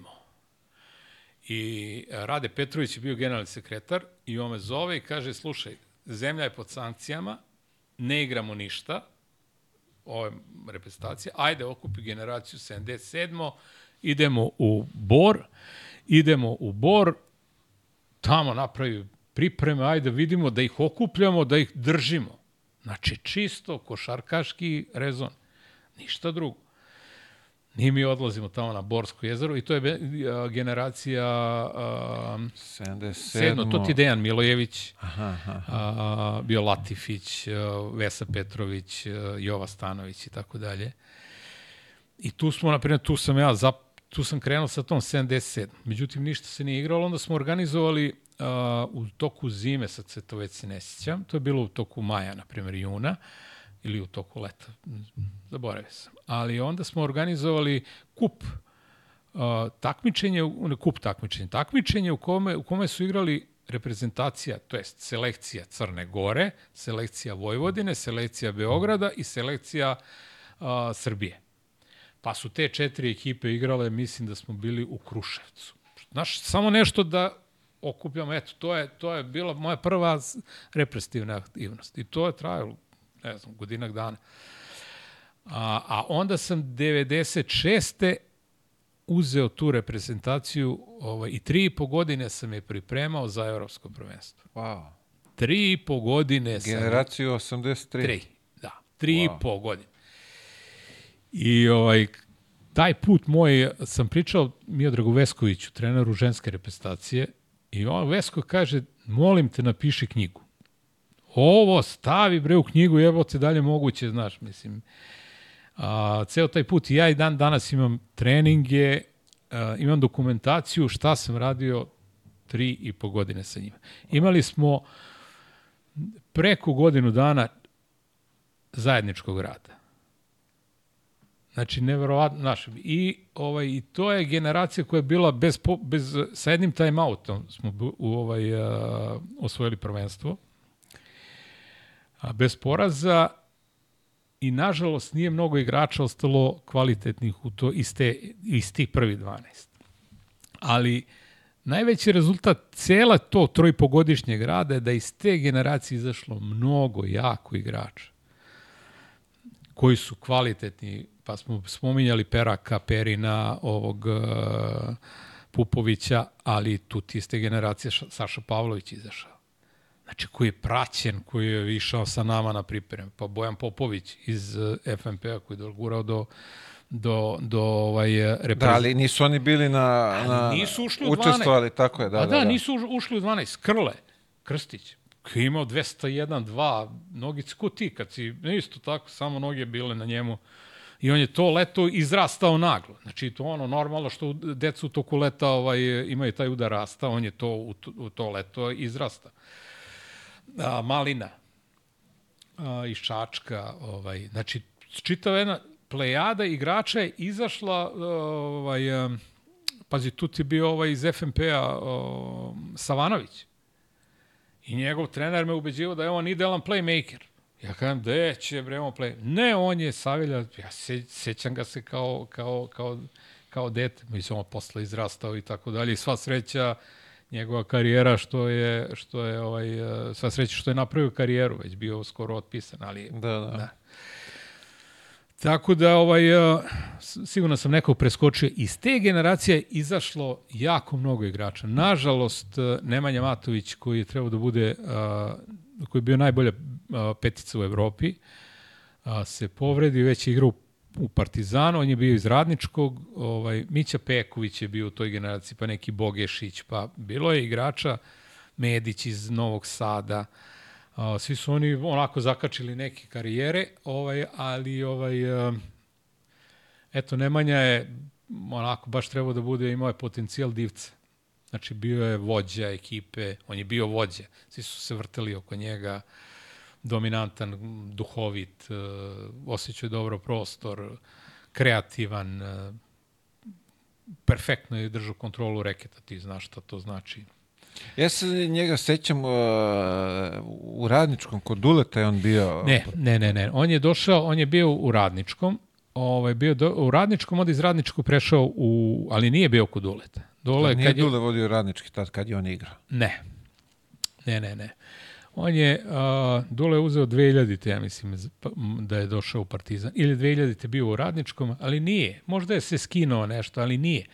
I Rade Petrović je bio generalni sekretar i on me zove i kaže, slušaj, zemlja je pod sankcijama, ne igramo ništa, ove reprezentacije, ajde okupi generaciju 77. Idemo u Bor, idemo u Bor, tamo napravi pripreme, ajde vidimo da ih okupljamo, da ih držimo. Znači, čisto košarkaški rezon. Ništa drugo. I mi odlazimo tamo na Borsko jezero i to je generacija a, 77. sedmo, to ti Dejan Milojević, Aha, aha. a, bio Latifić, a, Vesa Petrović, a, Jova Stanović i tako dalje. I tu smo, na primjer, tu sam ja, zap, tu sam krenuo sa tom 77. Međutim, ništa se nije igralo, onda smo organizovali a, u toku zime, sad se to već se ne sjećam, to je bilo u toku maja, na primjer, juna, ili u toku leta, zaboravio sam. Ali onda smo organizovali kup uh, takmičenje, ne kup takmičenje, takmičenje u kome, u kome su igrali reprezentacija, to jest selekcija Crne Gore, selekcija Vojvodine, selekcija Beograda i selekcija uh, Srbije. Pa su te četiri ekipe igrale, mislim da smo bili u Kruševcu. Znaš, samo nešto da okupljamo, eto, to je, to je bila moja prva reprezentativna aktivnost. I to je trajalo, ne znam, godinak dana. A, a onda sam 96. uzeo tu reprezentaciju ovaj, i tri i po godine sam je pripremao za evropsko prvenstvo. Wow. Tri i po godine sam... Generaciju 83. Tri, da. Tri wow. I po godine. I ovaj, taj put moj, sam pričao Miodragu Veskoviću, treneru ženske reprezentacije, i on Vesko kaže, molim te napiši knjigu. Ovo stavi bre u knjigu, evo te dalje moguće, znaš, mislim. A, ceo taj put, i ja i dan danas imam treninge, a, imam dokumentaciju šta sam radio tri i po godine sa njima. Imali smo preko godinu dana zajedničkog rada. Znači, neverovatno, znaš, i, ovaj, i to je generacija koja je bila bez, bez sa jednim time-outom smo u, ovaj, a, osvojili prvenstvo, bez poraza i nažalost nije mnogo igrača ostalo kvalitetnih u to, iz, te, iz tih prvi 12. Ali najveći rezultat cela to trojpogodišnjeg rada je da iz te generacije izašlo mnogo jako igrača koji su kvalitetni, pa smo spominjali Peraka, Perina, ovog uh, Pupovića, ali tu ti iz te generacije Saša Pavlović izašao. Znači, koji je praćen, koji je išao sa nama na pripreme. Pa Bojan Popović iz uh, FNP-a koji je dogurao do do, do ovaj, reprezentacije. Da, ali nisu oni bili na... na nisu ušli u 12. Učestvovali, tako je, da, A da, da, da. nisu ušli u 12. Krle, Krstić, koji je imao 201, 2, nogice ko ti, kad si, isto tako, samo noge bile na njemu. I on je to leto izrastao naglo. Znači, to ono normalno što decu u toku leta ovaj, imaju taj udar rasta, on je to u to, u to leto izrasta. A, malina a, iz Čačka, ovaj, znači, čitava jedna plejada igrača je izašla, ovaj, pazi, tu ti bio ovaj iz FNP-a Savanović. I njegov trener me ubeđivao da je on idealan playmaker. Ja kažem, da će bre on play. Ne, on je Savilja, ja se, sećam ga se kao, kao, kao, kao dete. Mislim, on posle izrastao i tako dalje. I sva sreća, njegova karijera što je, što je ovaj, sva sreća što je napravio karijeru, već bio skoro otpisan, ali Da, da. da. Tako da, ovaj, uh, sigurno sam nekog preskočio. Iz te generacije je izašlo jako mnogo igrača. Nažalost, uh, Nemanja Matović, koji je trebao da bude, koji je bio najbolja petica u Evropi, se povredi, već je igrao u Partizanu, on je bio iz Radničkog, ovaj, Mića Peković je bio u toj generaciji, pa neki Bogešić, pa bilo je igrača, Medić iz Novog Sada, svi su oni onako zakačili neke karijere, ovaj, ali ovaj, um, eto, Nemanja je onako baš trebao da bude, imao je potencijal divca. Znači, bio je vođa ekipe, on je bio vođa. Svi su se vrteli oko njega, dominantan, duhovit, uh, osjećao dobro prostor, kreativan, uh, perfektno je držao kontrolu reketa, ti znaš šta to znači. Ja se njega sećam uh, u radničkom, kod Duleta je on bio... Ne, ne, ne, ne. On je došao, on je bio u radničkom, ovaj, bio do, u radničkom, onda iz radničkog prešao u, ali nije bio kod Duleta. Dole, Da, nije kad je, Dule vodio radnički tad kad je on igrao. Ne. Ne, ne, ne. On je, uh, Dule uzeo 2000, ja mislim, pa- da je došao u Partizan. Ili 2000 bio u radničkom, ali nije. Možda je se skinuo nešto, ali nije.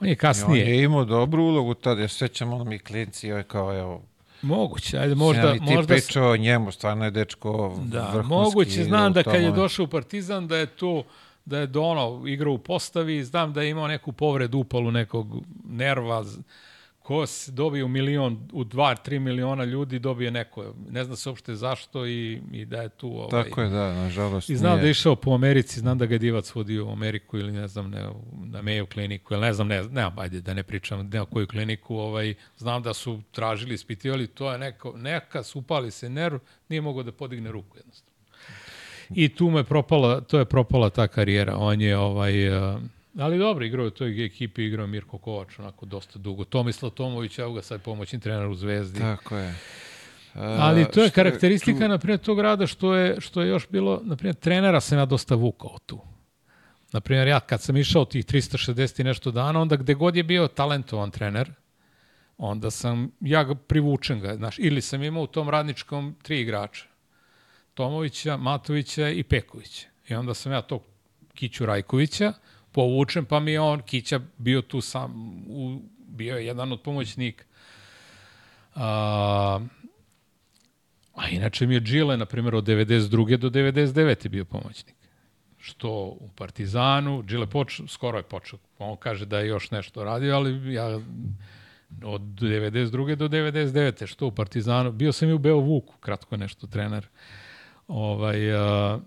On je I on kasnije. je imao dobru ulogu tad, ja se sećam ono mi klinci, joj kao evo, Moguće, ajde, možda, možda, ti možda, pričao o njemu, stvarno je dečko Da, vrhunski moguće, znam da kad je došao u Partizan da je to da je do ono igrao u postavi, znam da je imao neku povredu upalu nekog nerva, ko se dobije u milion, u dva, tri miliona ljudi dobije neko, ne zna se uopšte zašto i, i da je tu ovaj, Tako je, da, nažalost. I znam nije. da je išao po Americi, znam da ga je divac vodio u Ameriku ili ne znam, ne, na Mayo kliniku, ili ne znam, ne, ne, ajde da ne pričam ne o koju kliniku, ovaj, znam da su tražili, ispitivali, to je neko, neka, su upali se nerv, nije mogao da podigne ruku jednostavno. I tu me propala, to je propala ta karijera, on je ovaj, uh, ali dobro, igrao je u toj ekipi, igrao Mirko Kovač, onako dosta dugo. Tomislav Tomović, evo ga sad pomoćni trener u Zvezdi. Tako je. A, Ali to je šta karakteristika, tu- na primjer, tog rada što je, što je još bilo, na primjer, trenera sam ja dosta vukao tu. Na primjer, ja kad sam išao tih 360 i nešto dana, onda gde god je bio talentovan trener, onda sam, ja ga privučem ga, znaš, ili sam imao u tom radničkom tri igrača. Tomovića, Matovića i Pekovića. I onda sam ja tog Kiću Rajkovića povučem, pa mi je on, Kića, bio tu sam, u, bio je jedan od pomoćnika. A, A inače mi je Džile, na primjer, od 92. do 99. bio pomoćnik. Što u Partizanu, Džile počeo, skoro je počeo, on kaže da je još nešto radio, ali ja od 92. do 99. što u Partizanu, bio sam i u Beovuku, kratko nešto trener. Ovaj, a,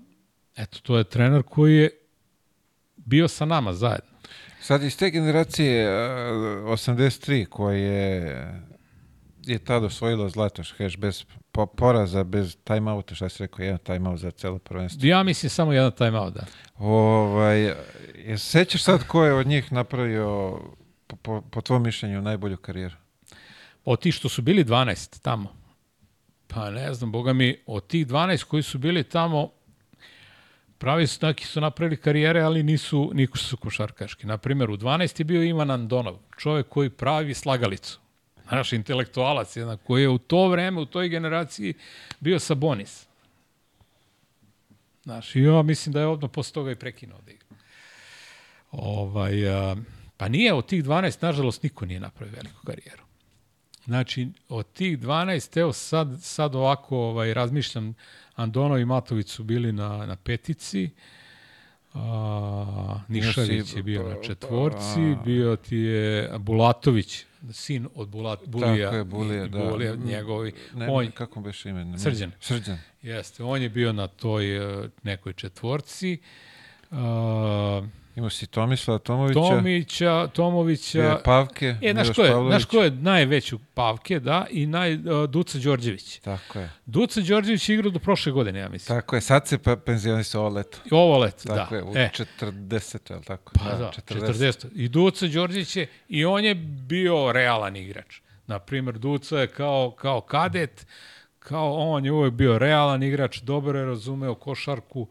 eto, to je trener koji je bio sa nama zajedno. Sad iz te generacije a, 83 koje je tada osvojilo Zlatoš Heš bez po, poraza, bez timeouta, šta si rekao, jedan timeout za celo prvenstvo. Ja mislim samo jedan timeout, da. Ovaj, je sećaš sad ko je od njih napravio po, po, po tvom mišljenju najbolju karijeru? Od tih što su bili 12 tamo, pa ne znam, boga mi, od tih 12 koji su bili tamo, pravi su, neki su napravili karijere, ali nisu, nisu su košarkaški. Naprimer, u 12 je bio Ivan Andonov, čovek koji pravi slagalicu. Naš intelektualac, jedan, koji je u to vreme, u toj generaciji bio Sabonis. Znaš, i ja mislim da je odmah posle toga i prekinuo da igra. Ovaj, a, pa nije, od tih 12, nažalost, niko nije napravio veliku karijeru. Znači, od tih 12, evo sad, sad ovako ovaj, razmišljam, Andono i Matović su bili na, na petici, a, Nišavić je bio na četvorci, bio ti je Bulatović, sin od Bulat, Bulija, Tako je, Bulija, da. Bulija njegovi. Ne, on, kako beš ime? Ne, Srđan. Srđan. Jeste, on je bio na toj uh, nekoj četvorci. Uh, Imao si Tomislava Tomovića, Tomića, Tomovića. je Pavke, E, znaš Miloš ko je, znaš ko je najveću Pavke, da, i naj, uh, Duca Đorđević. Tako je. Duca Đorđević je igrao do prošle godine, ja mislim. Tako je, sad se pa penzionisao ovo leto. I Ovo let, da. Tako je, u e, 40, je li tako? pa da, 40. I Duca Đorđević je, i on je bio realan igrač. Naprimer, Duca je kao, kao kadet, kao on je uvek bio realan igrač, dobro je razumeo košarku,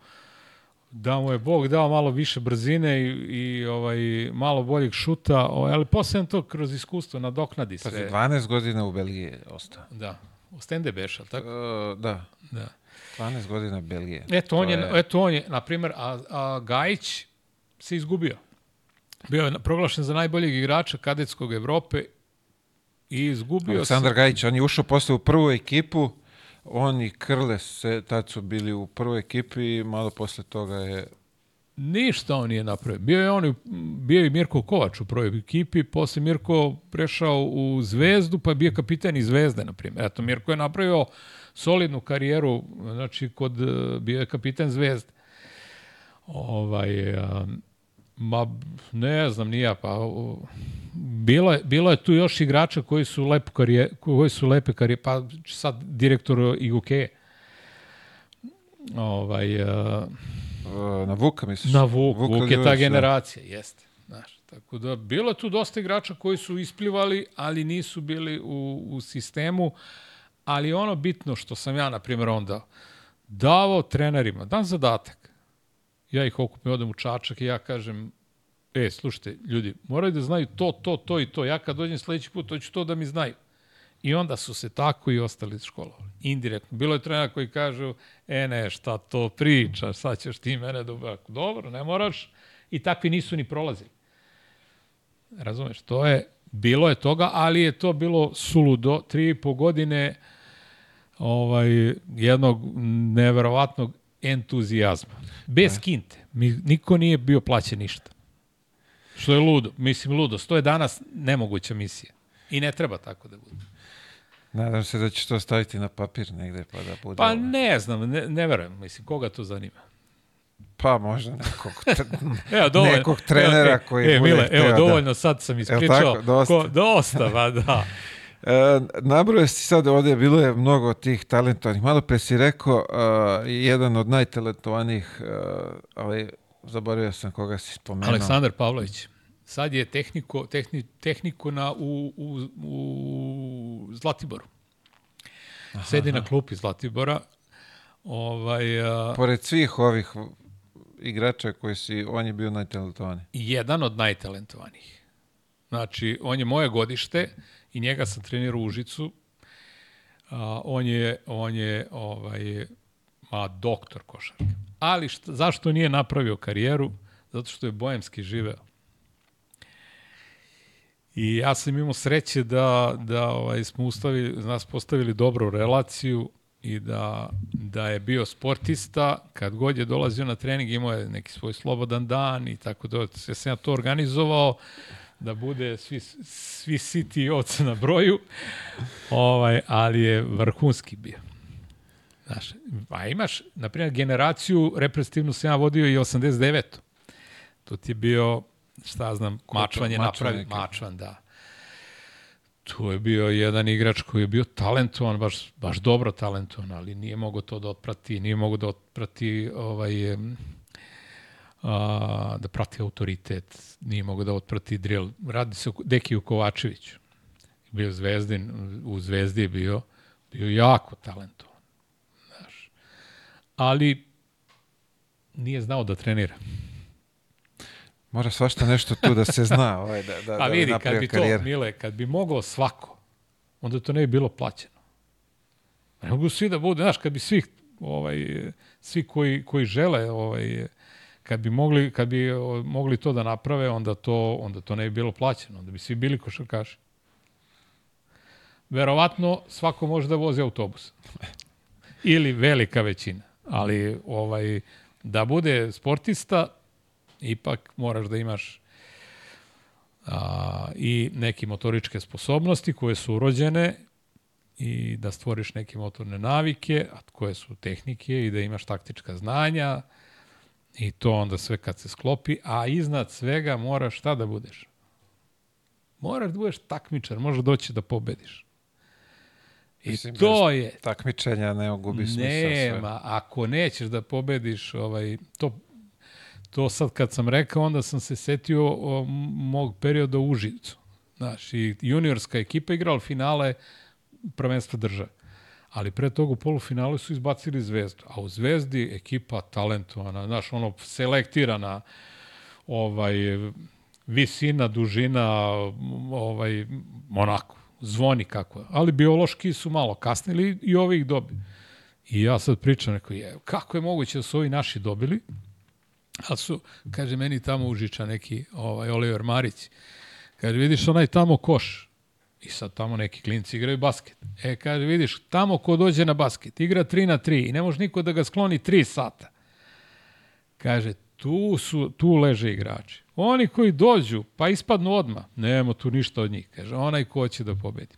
da mu je Bog dao malo više brzine i, i ovaj malo boljeg šuta, ovaj, ali posle to kroz iskustvo nadoknadi Pa sve. za 12 godina u Belgiji je ostao. Da. U Stende Beša, tako? Uh, da, Da. 12 godina Belgije. Eto, on To je, eto on je, na primjer, a, a Gajić se izgubio. Bio je proglašen za najboljeg igrača kadetskog Evrope i izgubio Aleksandar se. Gajić, on je ušao posle u prvu ekipu, on i Krles se, tad su bili u prvoj ekipi i malo posle toga je Ništa on nije napravio. Bio je on, bio je Mirko Kovač u prvoj ekipi, posle Mirko prešao u Zvezdu, pa je bio kapitan i Zvezde, na primjer. Eto, Mirko je napravio solidnu karijeru, znači, kod, eh, bio je kapitan Zvezde. Ovaj, a, ma, ne znam, nija, pa o, bilo je, bilo je tu još igrača koji su lepe karije, koji su lepe karijere, pa sad direktor Iguke. Ovaj, uh, na Vuka, misliš? Na Vuk, Vuk, Vuk je ta da. generacija, jeste. Znaš, tako da, bilo je tu dosta igrača koji su isplivali, ali nisu bili u, u sistemu, ali ono bitno što sam ja, na primjer, onda davao trenerima, dan zadatak, ja ih okupim, odem u Čačak i ja kažem, e, slušajte, ljudi, moraju da znaju to, to, to i to. Ja kad dođem sledeći put, hoću to da mi znaju. I onda su se tako i ostali školovali. Indirektno. Bilo je trenera koji kažu, e ne, šta to pričaš, sad ćeš ti mene da... Dobro, ne moraš. I takvi nisu ni prolazili. Razumeš, to je, bilo je toga, ali je to bilo suludo, tri i po godine ovaj, jednog neverovatnog entuzijazma. Bez kinte. Mi, niko nije bio plaćen ništa. Što je ludo. Mislim, ludo. To je danas nemoguća misija. I ne treba tako da bude. Nadam se da ćeš to staviti na papir negde pa da bude... Pa ne znam, ne, ne verujem. Mislim, koga to zanima? Pa možda nekog, tre- [laughs] Evo, dovoljno. nekog trenera evo, koji e, bude Mile, evo, da- dovoljno, sad sam ispričao. tako? Dosta. Ko, dosta, ba da. [laughs] E, nabrojao si sad ovdje, bilo je mnogo tih talentovanih. Malo pre si rekao, uh, jedan od najtalentovanijih, uh, ali zaboravio sam koga si spomenuo. Aleksandar Pavlović. Sad je tehniko, tehni, tehniko na, u, u, u Zlatiboru. Sedi na klupi Zlatibora. Ovaj, a, Pored svih ovih igrača koji si, on je bio najtalentovaniji. jedan od najtalentovanijih. Znači, on je moje godište i njega sam trenirao u Užicu. A, on je, on je ovaj, ma, doktor košarke. Ali šta, zašto nije napravio karijeru? Zato što je bojemski živeo. I ja sam imao sreće da, da ovaj, smo ustavili, nas postavili dobru relaciju i da, da je bio sportista, kad god je dolazio na trening imao je neki svoj slobodan dan i tako da ja sam ja to organizovao da bude svi, svi siti ovce na broju, ovaj, ali je vrhunski bio. Znaš, a imaš, na primjer, generaciju reprezentativnu sam ja vodio i 89. To ti je bio, šta znam, Mačvan je Mačvan napravio. neki. Mačvan, da. Tu je bio jedan igrač koji je bio talentovan, baš, baš dobro talentovan, ali nije mogao to da otprati, nije mogao da otprati ovaj, a, da prati autoritet, nije mogao da otprati drill. Radi se o Dekiju Kovačeviću. Bio zvezdin, u Zvezdi je bio, bio jako talentovan. Znaš. Ali nije znao da trenira. Mora svašta nešto tu da se zna, [laughs] ovaj, da, da, Pa da vidi, kad napravi bi karijeru. to, Mile, kad bi mogao svako, onda to ne bi bilo plaćeno. Ne mogu svi da bude, znaš, kad bi svi, ovaj, svi koji, koji žele, ovaj, kad bi mogli, kad bi mogli to da naprave, onda to, onda to ne bi bilo plaćeno, onda bi svi bili košarkaši. Verovatno svako može da vozi autobus. [laughs] Ili velika većina. Ali ovaj da bude sportista, ipak moraš da imaš a, i neke motoričke sposobnosti koje su urođene i da stvoriš neke motorne navike, a koje su tehnike i da imaš taktička znanja i to onda sve kad se sklopi, a iznad svega moraš šta da budeš? Moraš da budeš takmičar, možeš doći da pobediš. I Mislim, to je, Takmičenja ne gubi smisla sve. nema, ako nećeš da pobediš, ovaj, to, to sad kad sam rekao, onda sam se setio o, mog perioda u Uživcu. Znaš, i juniorska ekipa igrala finale prvenstva države. Ali pre toga u polufinalu su izbacili Zvezdu. A u Zvezdi ekipa talentovana, znaš, ono, selektirana, ovaj, visina, dužina, ovaj, onako, zvoni kako je. Ali biološki su malo kasnili i ovi ih dobili. I ja sad pričam, neko je, kako je moguće da su ovi naši dobili? Ali su, kaže meni tamo užiča neki ovaj, Oliver Marić, kaže, vidiš onaj tamo koš, i sad tamo neki klinci igraju basket. E, kaže, vidiš, tamo ko dođe na basket, igra 3 na 3 i ne može niko da ga skloni 3 sata. Kaže, tu, su, tu leže igrači. Oni koji dođu, pa ispadnu odma, nemamo tu ništa od njih. Kaže, onaj ko hoće da pobedi.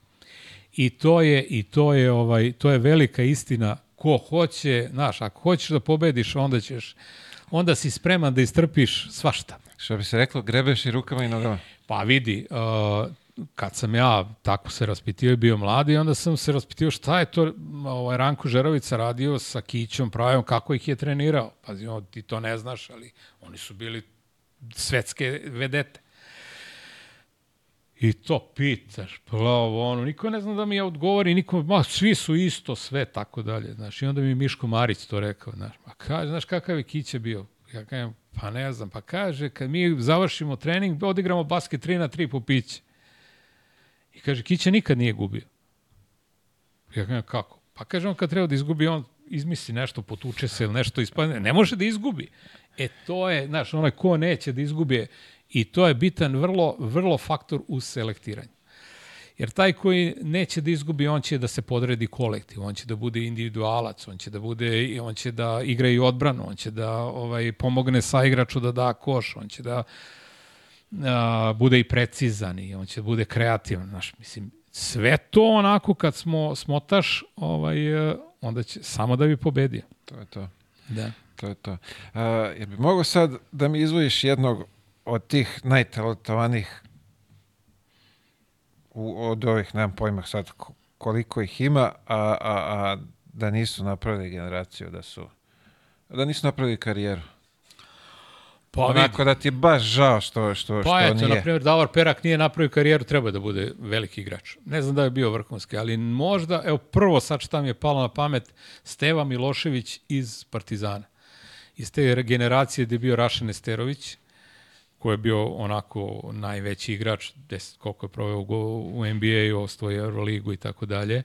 I to je i to je ovaj to je velika istina ko hoće, znaš, ako hoćeš da pobediš, onda ćeš onda si spreman da istrpiš svašta. Što bi se reklo, grebeš i rukama i nogama. Pa vidi, uh, kad sam ja tako se raspitio i bio mladi, onda sam se raspitio šta je to ovaj, Ranko Žerovica radio sa Kićom, Pravom, kako ih je trenirao. Pazi, on, ti to ne znaš, ali oni su bili svetske vedete. I to pitaš, ovo, ono, niko ne zna da mi ja odgovori, niko, ma, svi su isto, sve, tako dalje, znaš, i onda mi Miško Marić to rekao, znaš, ma kaže, znaš kakav je Kića bio? Ja kažem, pa ne znam, pa kaže, kad mi završimo trening, odigramo basket 3 na 3 po piće. I kaže, Kića nikad nije gubio. Ja kažem, kako? Pa kaže, on kad treba da izgubi, on izmisli nešto, potuče se ili nešto ispadne. Ne može da izgubi. E, to je, znaš, onaj ko neće da izgubi i to je bitan vrlo, vrlo faktor u selektiranju. Jer taj koji neće da izgubi, on će da se podredi kolektiv, on će da bude individualac, on će da bude on će da igra i odbranu, on će da ovaj pomogne sa igraču da da koš, on će da a, bude i precizan i on će bude kreativan, znaš, mislim, sve to onako kad smo smotaš, ovaj, e, onda će samo da bi pobedio. To je to. Da. To je to. Uh, jer bi mogo sad da mi izvojiš jednog od tih najtalentovanih u, od ovih, nemam pojma sad ko- koliko ih ima, a, a, a da nisu napravili generaciju, da su da nisu napravili karijeru. Pa, Onako da ti je baš žao što, što, Pa što eto, nije. na primjer, Davor Perak nije napravio karijeru, treba da bude veliki igrač. Ne znam da je bio vrhunski, ali možda, evo prvo sad šta mi je palo na pamet, Steva Milošević iz Partizana. Iz te generacije gde je bio Rašan Esterović, koji je bio onako najveći igrač, deset, koliko je proveo u, u NBA-u, osvoje Euroligu i tako dalje.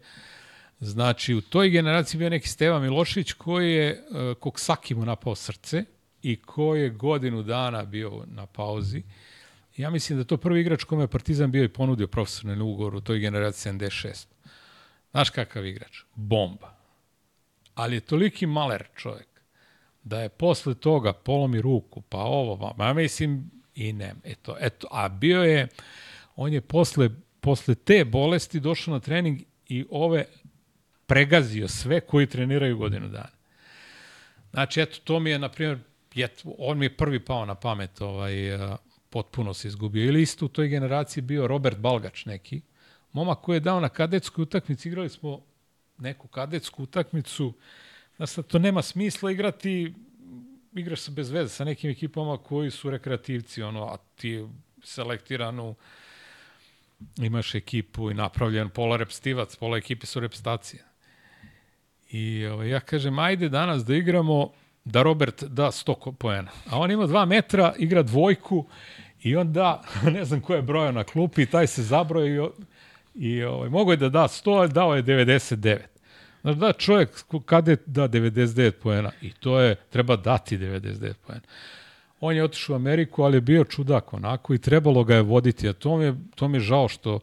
Znači, u toj generaciji bio neki Steva Milošević koji je uh, mu napao srce i koji je godinu dana bio na pauzi. Ja mislim da to prvi igrač kome je Partizan bio i ponudio profesionalni ugovor u toj generaciji 76. Znaš kakav igrač? Bomba. Ali je toliki maler čovjek da je posle toga polomi ruku, pa ovo, ma ja mislim i ne. Eto, eto, a bio je, on je posle, posle te bolesti došao na trening i ove pregazio sve koji treniraju godinu dana. Znači, eto, to mi je, na primjer, jet, on mi je prvi pao na pamet, ovaj, a, potpuno se izgubio. Ili isto u toj generaciji bio Robert Balgač neki, momak koji je dao na kadetskoj utakmici, igrali smo neku kadetsku utakmicu, da sad to nema smisla igrati, igraš se bez veze sa nekim ekipama koji su rekreativci, ono, a ti selektiranu imaš ekipu i napravljen pola repstivac, pola ekipe su repstacije. I ovaj, ja kažem, ajde danas da igramo da Robert da 100 ko- poena. A on ima 2 metra, igra dvojku i on da, [laughs] ne znam ko je brojao na klupi, taj se zabroja i, i ovaj, mogo je da da 100, ali dao je 99. Znači da čovjek kada je da 99 poena i to je, treba dati 99 poena. On je otišao u Ameriku, ali je bio čudak onako i trebalo ga je voditi, a to mi je, to mi je žao što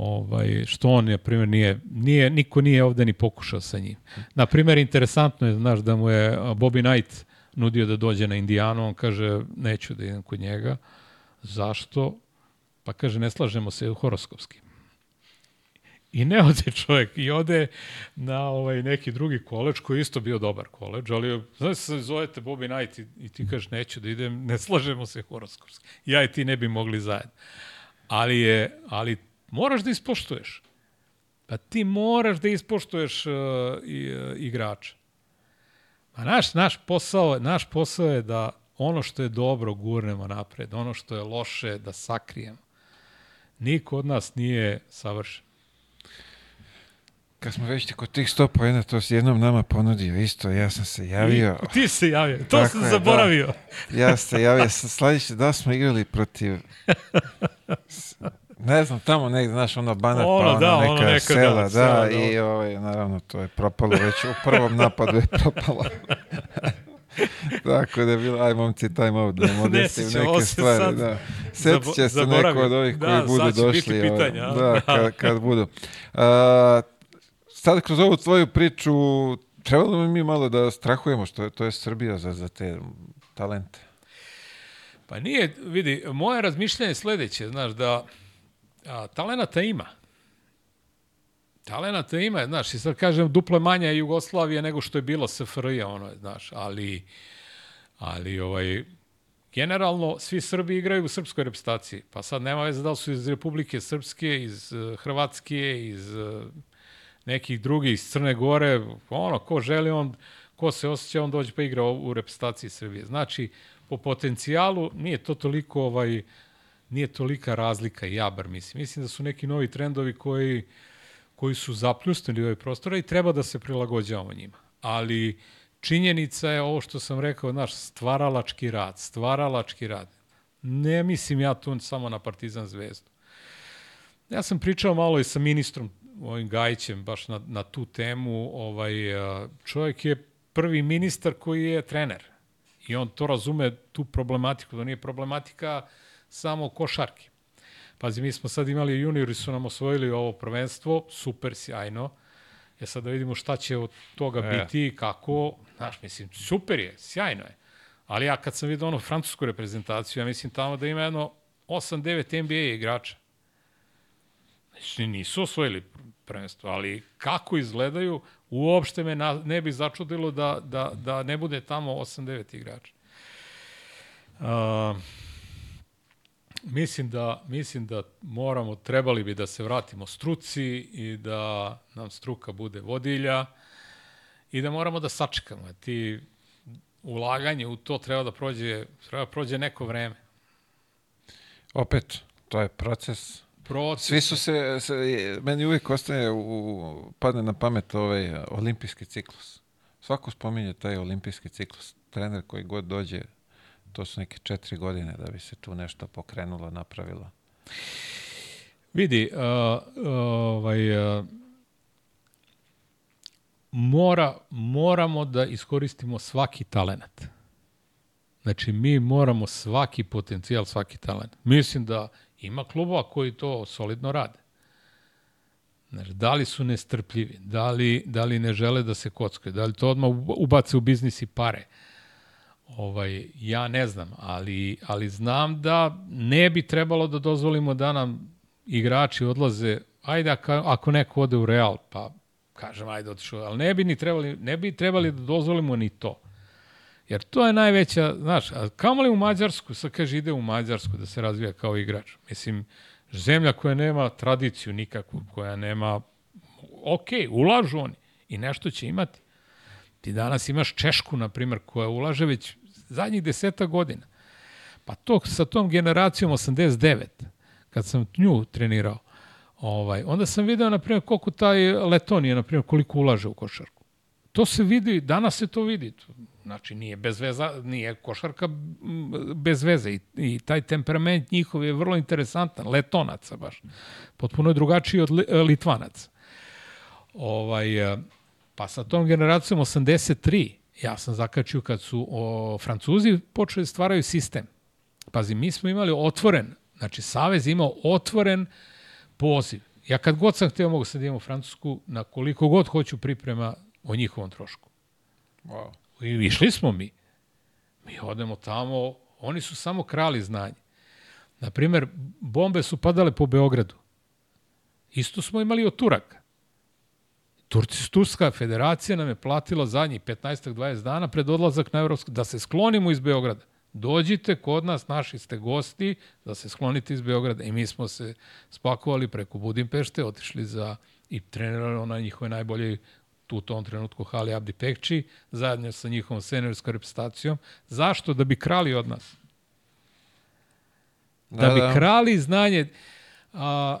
ovaj što on na primjer nije nije niko nije ovde ni pokušao sa njim. Na primjer interesantno je znaš da mu je Bobby Knight nudio da dođe na Indijanu, on kaže neću da idem kod njega. Zašto? Pa kaže ne slažemo se horoskopski. I ne ode čovjek, i ode na ovaj neki drugi koleđ koji je isto bio dobar koleđ, ali znaš se zovete Bobby Knight i, i ti kažeš neću da idem, ne slažemo se horoskopski. Ja i ti ne bi mogli zajedno. Ali je, ali moraš da ispoštuješ. Pa ti moraš da ispoštuješ uh, i, uh, igrača. A naš, naš, posao, naš posao je da ono što je dobro gurnemo napred, ono što je loše da sakrijemo. Niko od nas nije savršen. Kad smo već kod tih 100 pojena, to si jednom nama ponudio isto, ja sam se javio. I, ti se javio, to Tako sam je, zaboravio. Ja sam se javio, sledeće da smo igrali protiv... [laughs] Ne znam, tamo negde, znaš, ono Banat, Ono, pa ono, da, ono neka, neka, da, sela, da, sela, da. i ovaj, naravno, to je propalo već, u prvom napadu je propalo. [laughs] Tako da je bilo, aj momci, time out, da im odjesim sjećamo neke stvari, da. Sjetit će se neko od ovih Da, koji budu došli. ovaj, pitanja, da, Da. kad, kad budu. A, sad kroz ovu tvoju priču, trebalo bi mi malo da strahujemo što je, to je Srbija za, za te talente. Pa nije, vidi, moje razmišljanje je sledeće, znaš, da a, talenata ima. Talenata ima, znaš, i sad kažem, duple manja je Jugoslavija nego što je bilo SFRJ, ono, znaš, ali, ali, ovaj, generalno, svi Srbi igraju u srpskoj reprezentaciji, pa sad nema veze da li su iz Republike Srpske, iz uh, Hrvatske, iz uh, nekih drugih, iz Crne Gore, ono, ko želi, on, ko se osjeća, on dođe pa igra u reprezentaciji Srbije. Znači, po potencijalu nije to toliko ovaj nije tolika razlika ja bar mislim. Mislim da su neki novi trendovi koji koji su zapljusnuli ovaj prostor i treba da se prilagođavamo njima. Ali činjenica je ovo što sam rekao, naš stvaralački rad, stvaralački rad. Ne mislim ja tu samo na Partizan zvezdu. Ja sam pričao malo i sa ministrom ovim Gajićem baš na, na tu temu. Ovaj, a, čovjek je prvi ministar koji je trener. I on to razume, tu problematiku. To nije problematika samo košarke. Pazi, mi smo sad imali juniori su nam osvojili ovo prvenstvo, super, sjajno. Ja sad da vidimo šta će od toga E. biti i kako, znaš, mislim, super je, sjajno je. Ali ja kad sam vidio ono francusku reprezentaciju, ja mislim tamo da ima jedno 8-9 NBA igrača. Znači, nisu osvojili prvenstvo, ali kako izgledaju, uopšte me na, ne bi začudilo da, da, da ne bude tamo 8-9 igrača. Uh, mislim da mislim da moramo trebali bi da se vratimo struci i da nam struka bude vodilja i da moramo da sačekamo ti ulaganje u to treba da prođe treba da prođe neko vreme Opet, to je proces. proces Svi su se, se meni uvijek ostaje, u, padne na pamet ovaj olimpijski ciklus. Svako spominje taj olimpijski ciklus. Trener koji god dođe, to su neke četiri godine da bi se tu nešto pokrenulo, napravilo. Vidi, uh, uh, ovaj, uh, mora, moramo da iskoristimo svaki talenat. Znači, mi moramo svaki potencijal, svaki talent. Mislim da ima klubova koji to solidno rade. Znači, da li su nestrpljivi, da li, da li ne žele da se kockaju, da li to odmah ubace u biznis i pare. Ovaj, ja ne znam, ali, ali znam da ne bi trebalo da dozvolimo da nam igrači odlaze, ajde ako, neko ode u Real, pa kažem ajde otišao, ali ne bi ni trebali, ne bi trebali da dozvolimo ni to. Jer to je najveća, znaš, a kamo li u Mađarsku, sad kaže ide u Mađarsku da se razvija kao igrač. Mislim, zemlja koja nema tradiciju nikakvu, koja nema, ok, ulažu oni i nešto će imati. Ti danas imaš Češku, na primjer, koja ulaže već zadnjih deseta godina. Pa to sa tom generacijom 89, kad sam nju trenirao, ovaj, onda sam video, na primjer, koliko taj Letonija, na primjer, koliko ulaže u košarku. To se vidi, danas se to vidi. Znači, nije bez veza, nije košarka bez veze i, i taj temperament njihov je vrlo interesantan, letonaca baš. Potpuno je drugačiji od litvanaca. Ovaj, pa sa tom generacijom 83, ja sam zakačio kad su o, Francuzi počeli da stvaraju sistem. Pazi, mi smo imali otvoren, znači Savez imao otvoren poziv. Ja kad god sam hteo mogu sad imam u Francusku, na koliko god hoću priprema o njihovom trošku. Wow. I išli smo mi. Mi odemo tamo, oni su samo krali znanje. Naprimer, bombe su padale po Beogradu. Isto smo imali od Turaka. Turska federacija nam je platila zadnjih 15-20 dana pred odlazak na Evropsku, da se sklonimo iz Beograda. Dođite kod nas, naši ste gosti, da se sklonite iz Beograda. I mi smo se spakovali preko Budimpešte, otišli za i trenirali na njihove najbolje tu u tom trenutku Hali Abdi Pekči, zajedno sa njihovom seniorskom reprezentacijom. Zašto? Da bi krali od nas. Da, da bi da. krali znanje. A,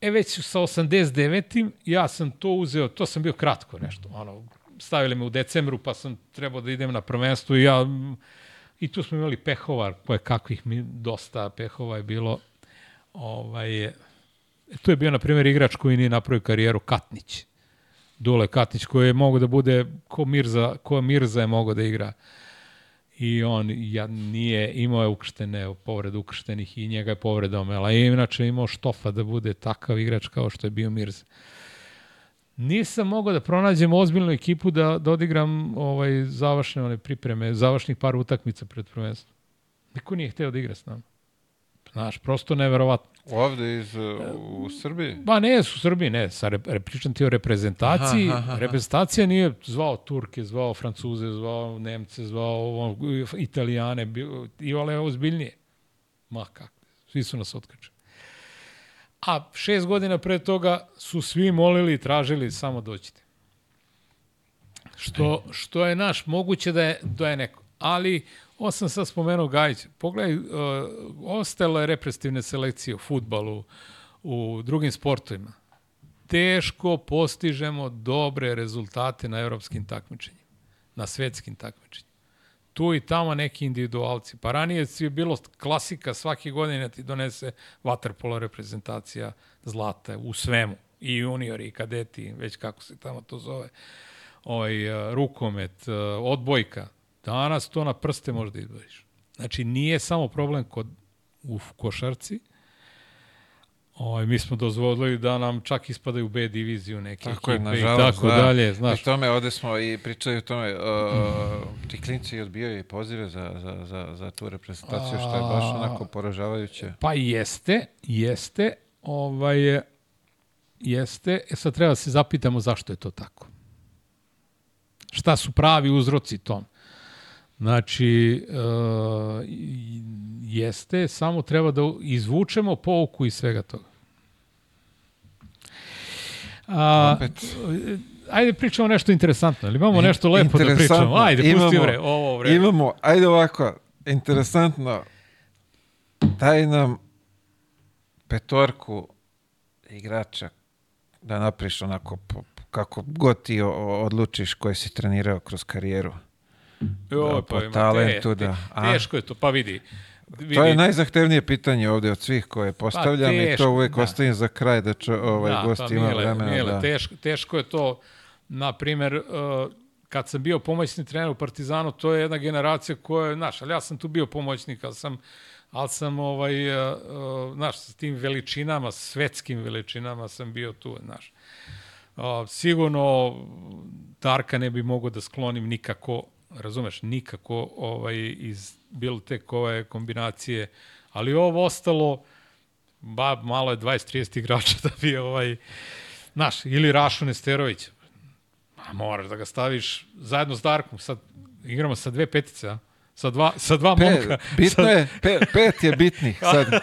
e već sa 89. ja sam to uzeo, to sam bio kratko nešto, ono, stavili me u decembru pa sam trebao da idem na prvenstvo i ja i tu smo imali pehova, koje kakvih mi dosta pehova je bilo. Ovaj, tu je bio, na primjer, igrač koji nije napravio karijeru Katnić. Dule Katić koji je mogo da bude ko Mirza, ko Mirza je mogo da igra. I on ja, nije, imao je ukrštene, povrede ukrštenih i njega je povreda omela. I inače imao štofa da bude takav igrač kao što je bio Mirza. Nisam mogao da pronađem ozbiljnu ekipu da, da odigram ovaj, završne one pripreme, završnih par utakmica pred prvenstvom. Niko nije hteo da igra s nama. Znaš, prosto neverovatno. Ovde iz, u Srbiji? Ba ne, u Srbiji, ne. Sa re, pričam ti o reprezentaciji. Aha, aha, aha. Reprezentacija nije zvao Turke, zvao Francuze, zvao Nemce, zvao Italijane. I ole ozbiljnije. Ma kako, svi su nas otkačili. A šest godina pre toga su svi molili i tražili samo doćite. Što, što je naš, moguće da je, da je neko. Ali Ovo sam sad spomenuo Gajić. Pogledaj, uh, ostale represivne selekcije u futbalu, u drugim sportovima. Teško postižemo dobre rezultate na evropskim takmičenjima, na svetskim takmičenjima. Tu i tamo neki individualci. Pa ranije je bilo klasika svake godine ti donese vaterpolo reprezentacija zlata u svemu. I juniori, i kadeti, već kako se tamo to zove. Ovaj, uh, rukomet, uh, odbojka Danas to na prste možda izboriš. Znači, nije samo problem kod, u košarci, Ovaj mi smo dozvolili da nam čak ispadaju u B diviziju neke tako ekipe je, i tako da. dalje, znaš. I tome, ovde smo i pričali o tome, uh, ti klinci odbijaju i pozive za, za, za, za tu reprezentaciju, što je baš onako poražavajuće. Pa jeste, jeste, ovaj, jeste, e sad treba da se zapitamo zašto je to tako. Šta su pravi uzroci tom? Znači, uh, jeste, samo treba da izvučemo pouku iz svega toga. A, Opet. Ajde pričamo nešto interesantno. Ili imamo nešto lepo da pričamo? Ajde, pusti vre, ovo vreme. Imamo, ajde ovako, interesantno. Daj nam petorku igrača da napriš onako kako god ti odlučiš koje si trenirao kroz karijeru. Jo, da, pa ima talentu, te, da. A? Teško je to, pa vidi. Vidi. To je najzahtevnije pitanje ovde od svih koje postavljam pa, teško, i to uvek da. ostavim za kraj da čo, ovaj da, gost pa, ima mile, vremena. Mile, da. teško, teško je to, na primer, uh, kad sam bio pomoćni trener u Partizanu, to je jedna generacija koja je, znaš, ali ja sam tu bio pomoćnik, ali sam, ali sam ovaj, uh, znaš, sa tim veličinama, svetskim veličinama sam bio tu, znaš. Sigurno Darka ne bi mogao da sklonim nikako razumeš, nikako ovaj, iz bilo te koje kombinacije, ali ovo ostalo, ba, malo je 20-30 igrača da bi ovaj, znaš, ili Rašo Nesterović, a moraš da ga staviš zajedno s Darkom, sad igramo sa dve petice, a? Sa dva, sa dva pet, momka. Bitno sad... je, pe, pet je bitnih sad. [laughs]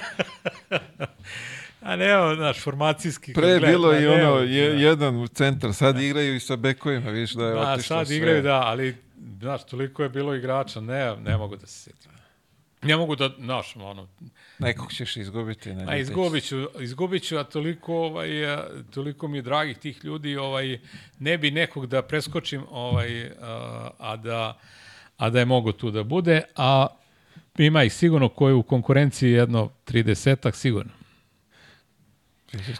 A ne, znaš, formacijski. Pre je bilo i ono, je, da. jedan u centar, sad igraju i sa bekovima, vidiš da je da, otišlo sve. sad igraju, da, ali znaš, toliko je bilo igrača, ne, ne mogu da se sjetim. Ne mogu da, znaš, ono... Nekog ćeš izgubiti. Ne, a izgubit ću, izgubit ću, a toliko, ovaj, toliko mi je dragih tih ljudi, ovaj, ne bi nekog da preskočim, ovaj, a, a da, a da je mogo tu da bude, a ima ih sigurno koji u konkurenciji jedno 30-ak sigurno.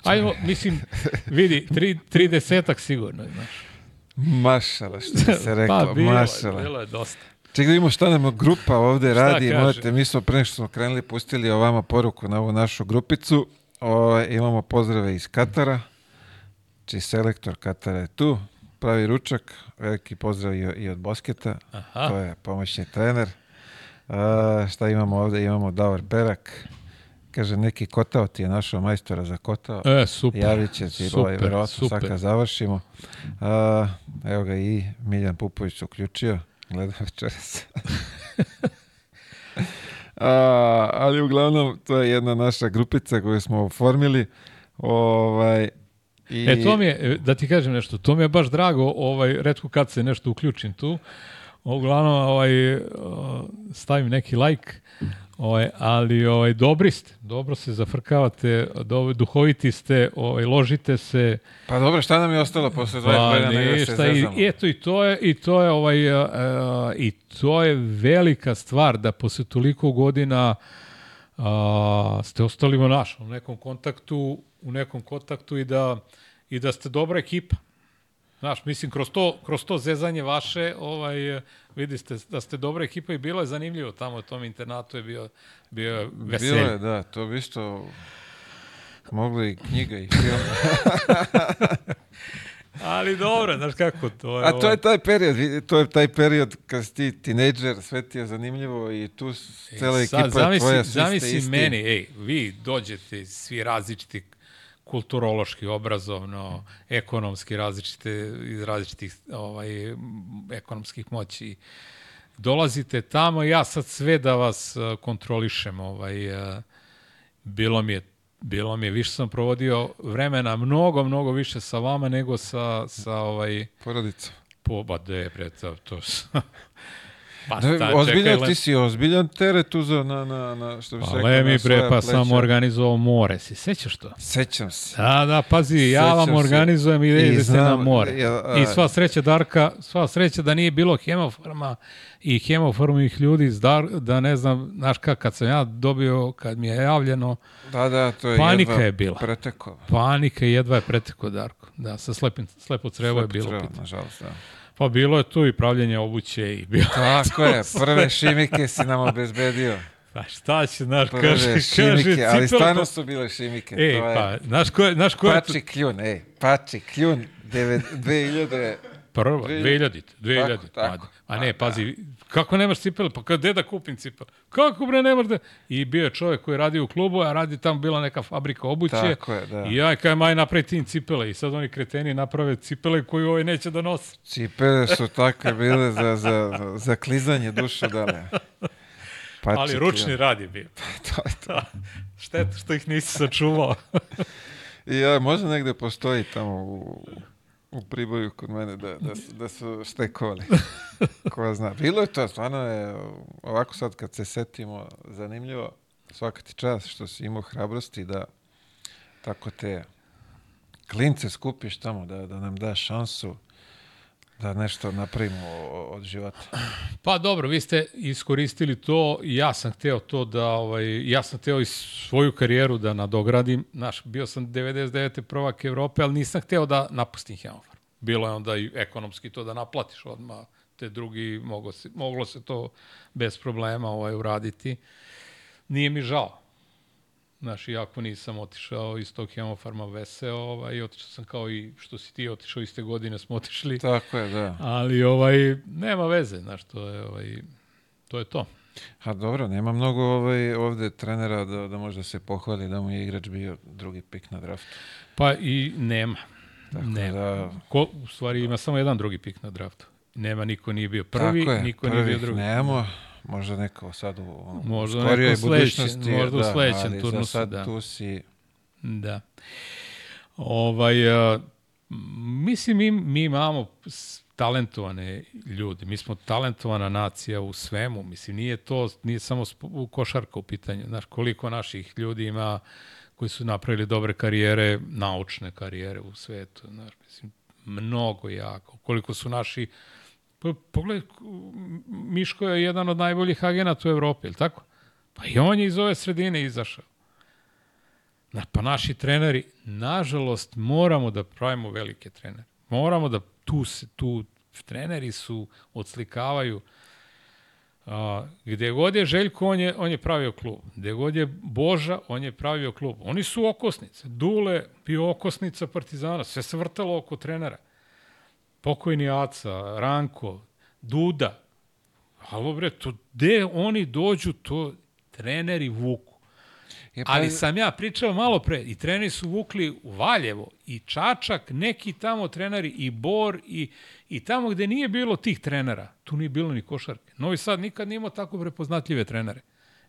Ajmo, mislim, vidi, tri, tri desetak sigurno, znaš. Mašala, što bi se [laughs] reklo, pa, bilo, mašala. je, bilo je dosta. Čekaj da vidimo šta nam grupa ovde radi. Možete, mi smo pre smo krenuli pustili ovama poruku na ovu našu grupicu. O, imamo pozdrave iz Katara. Či selektor Katara je tu. Pravi ručak. Veliki pozdrav i, i od Bosketa. Aha. To je pomoćni trener. A, šta imamo ovde? Imamo Davor Perak. Kaže, neki kotao ti je našao majstora za kotao. E, super. Javit će ti, super, ovaj, verovatno sad super. kad završimo. A, evo ga i Miljan Pupović se uključio. Gleda večeras. [laughs] A, ali uglavnom, to je jedna naša grupica koju smo oformili. Ovaj, i, E, to mi je, e, da ti kažem nešto, to mi je baš drago, ovaj, redko kad se nešto uključim tu, uglavnom ovaj, stavim neki like, ovaj, ali ovaj, dobri ste, dobro se zafrkavate, do, duhoviti ste, ovaj, ložite se, Pa dobro, šta nam je ostalo posle 20 pa godina da se ništa, i, eto i to je, i to je, ovaj, a, i to je velika stvar da posle toliko godina a, ste ostali u u nekom kontaktu, u nekom kontaktu i da, i da ste dobra ekipa. Znaš, mislim, kroz to, kroz to zezanje vaše, ovaj, vidi ste da ste dobra ekipa i bilo je zanimljivo tamo u tom internatu je bio, bio je veselje. Bilo je, da, to bi isto moglo i knjiga i film. [laughs] Ali dobro, znaš kako to je. A to ovaj, je taj period, to je taj period kad si ti tinejdžer, sve ti je zanimljivo i tu cela E, Sad, ekipa zamisli, tvoja, svi ste zamisli isti. meni, ej, vi dođete svi različiti kulturološki, obrazovno, ekonomski različite, iz različitih ovaj, ekonomskih moći. Dolazite tamo, ja sad sve da vas eh, kontrolišem. Ovaj, eh, bilo mi je bilo mi je, više sam provodio vremena mnogo, mnogo više sa vama nego sa, sa ovaj, Porodica. po, ba de, bre, to, to pa, Da, ozbiljan, ti si ozbiljan teret uzeo na, na, na što bi se Pa rekao, le na mi bre, pa sam organizovao more, si sećaš to? Sećam se. Da, da, pazi, ja vam Sećam se. organizujem i idete na more. jel, a- I sva sreća Darka, sva sreća da nije bilo hemofarma i hemofarmih ljudi Dar, da ne znam, znaš kak, kad sam ja dobio, kad mi je javljeno, Da, da, to je Panika jedva je bila. Pretekao. panika jedva je preteko Darko. Da, sa slepim, slepo crevo je Slepo bilo. crevo, nažalost, da. Pa bilo je tu i pravljenje obuće i bilo. Tako je, prve šimike si nam obezbedio. Pa šta će, znaš, Prve kaže, kaže, šimike, ali cipela, stvarno pa- su bile šimike. Ej, to je pa, znaš ko je, znaš ko je tu? Pači kljun, ej, Pači kljun, devet- 2000, Prva, 2000, 2000. Tako, tako. A, a ne, pazi, kako nemaš cipele? Pa kad da kupim cipele? Kako bre nemaš da... I bio je čovjek koji radi u klubu, a radi tamo bila neka fabrika obuće. Tako je, da. I ja kaj maj napravi tim cipele. I sad oni kreteni naprave cipele koje ovaj neće da nose. cipele su takve bile za, za, za klizanje dušu dale. Pači Ali ručni rad je bio. To je to. [laughs] Šteta što ih nisi sačuvao. I [laughs] ja, možda negde postoji tamo u, u Priboju kod mene da, da, su- da su štekovali. [laughs] Ko zna. Bilo je to, stvarno je, ovako sad kad se setimo, zanimljivo, svaka ti čast što si imao hrabrosti da tako te klince skupiš tamo, da, da nam daš šansu da nešto napravimo od života. Pa dobro, vi ste iskoristili to, ja sam hteo to da, ovaj, ja sam hteo i svoju karijeru da nadogradim. Znaš, bio sam 99. prvak Evrope, ali nisam hteo da napustim Hemofarm. Bilo je onda i ekonomski to da naplatiš odmah, te drugi, mogo se, moglo se to bez problema ovaj, uraditi. Nije mi žao. Znaš, iako nisam otišao iz tog hemofarma veseo, ovaj, otišao sam kao i što si ti otišao iste godine smo otišli. Tako je, da. Ali ovaj nema veze, znaš, to je ovaj to je to. A dobro, nema mnogo ovaj, ovde trenera da, da može da se pohvali da mu je igrač bio drugi pik na draftu. Pa i nema. Tako nema. da- Ko, u stvari ima samo jedan drugi pik na draftu. Nema, niko nije bio prvi, niko nije bio prvih drugi. nemamo, možda neko sad u Možda skorijoj neko sledeći, budućnosti, možda u da, sledećem ali za turnusu, sad da. tu si, Da. Ovaj, a, mislim, mi, mi imamo talentovane ljudi. Mi smo talentovana nacija u svemu. Mislim, nije to, nije samo u košarka u pitanju. Znaš, koliko naših ljudi ima koji su napravili dobre karijere, naučne karijere u svetu. Znaš, mislim, mnogo jako. Koliko su naši Pa pogledaj, Miško je jedan od najboljih agenata u Evropi, ili tako? Pa i on je iz ove sredine izašao. Na, pa naši treneri, nažalost, moramo da pravimo velike trenere. Moramo da tu, se, tu treneri su, odslikavaju A, gde god je Željko, on je, on je pravio klub. Gde god je Boža, on je pravio klub. Oni su okosnice. Dule bio okosnica Partizana. Sve se vrtalo oko trenera. Pokojni Aca, Ranko, Duda. Alo bre, to gde oni dođu, to treneri vuku. Je, pa, Ali sam ja pričao malo pre, i treneri su vukli u Valjevo, i Čačak, neki tamo treneri, i Bor, i, i tamo gde nije bilo tih trenera, tu nije bilo ni košarke. Novi Sad nikad nije imao tako prepoznatljive trenere.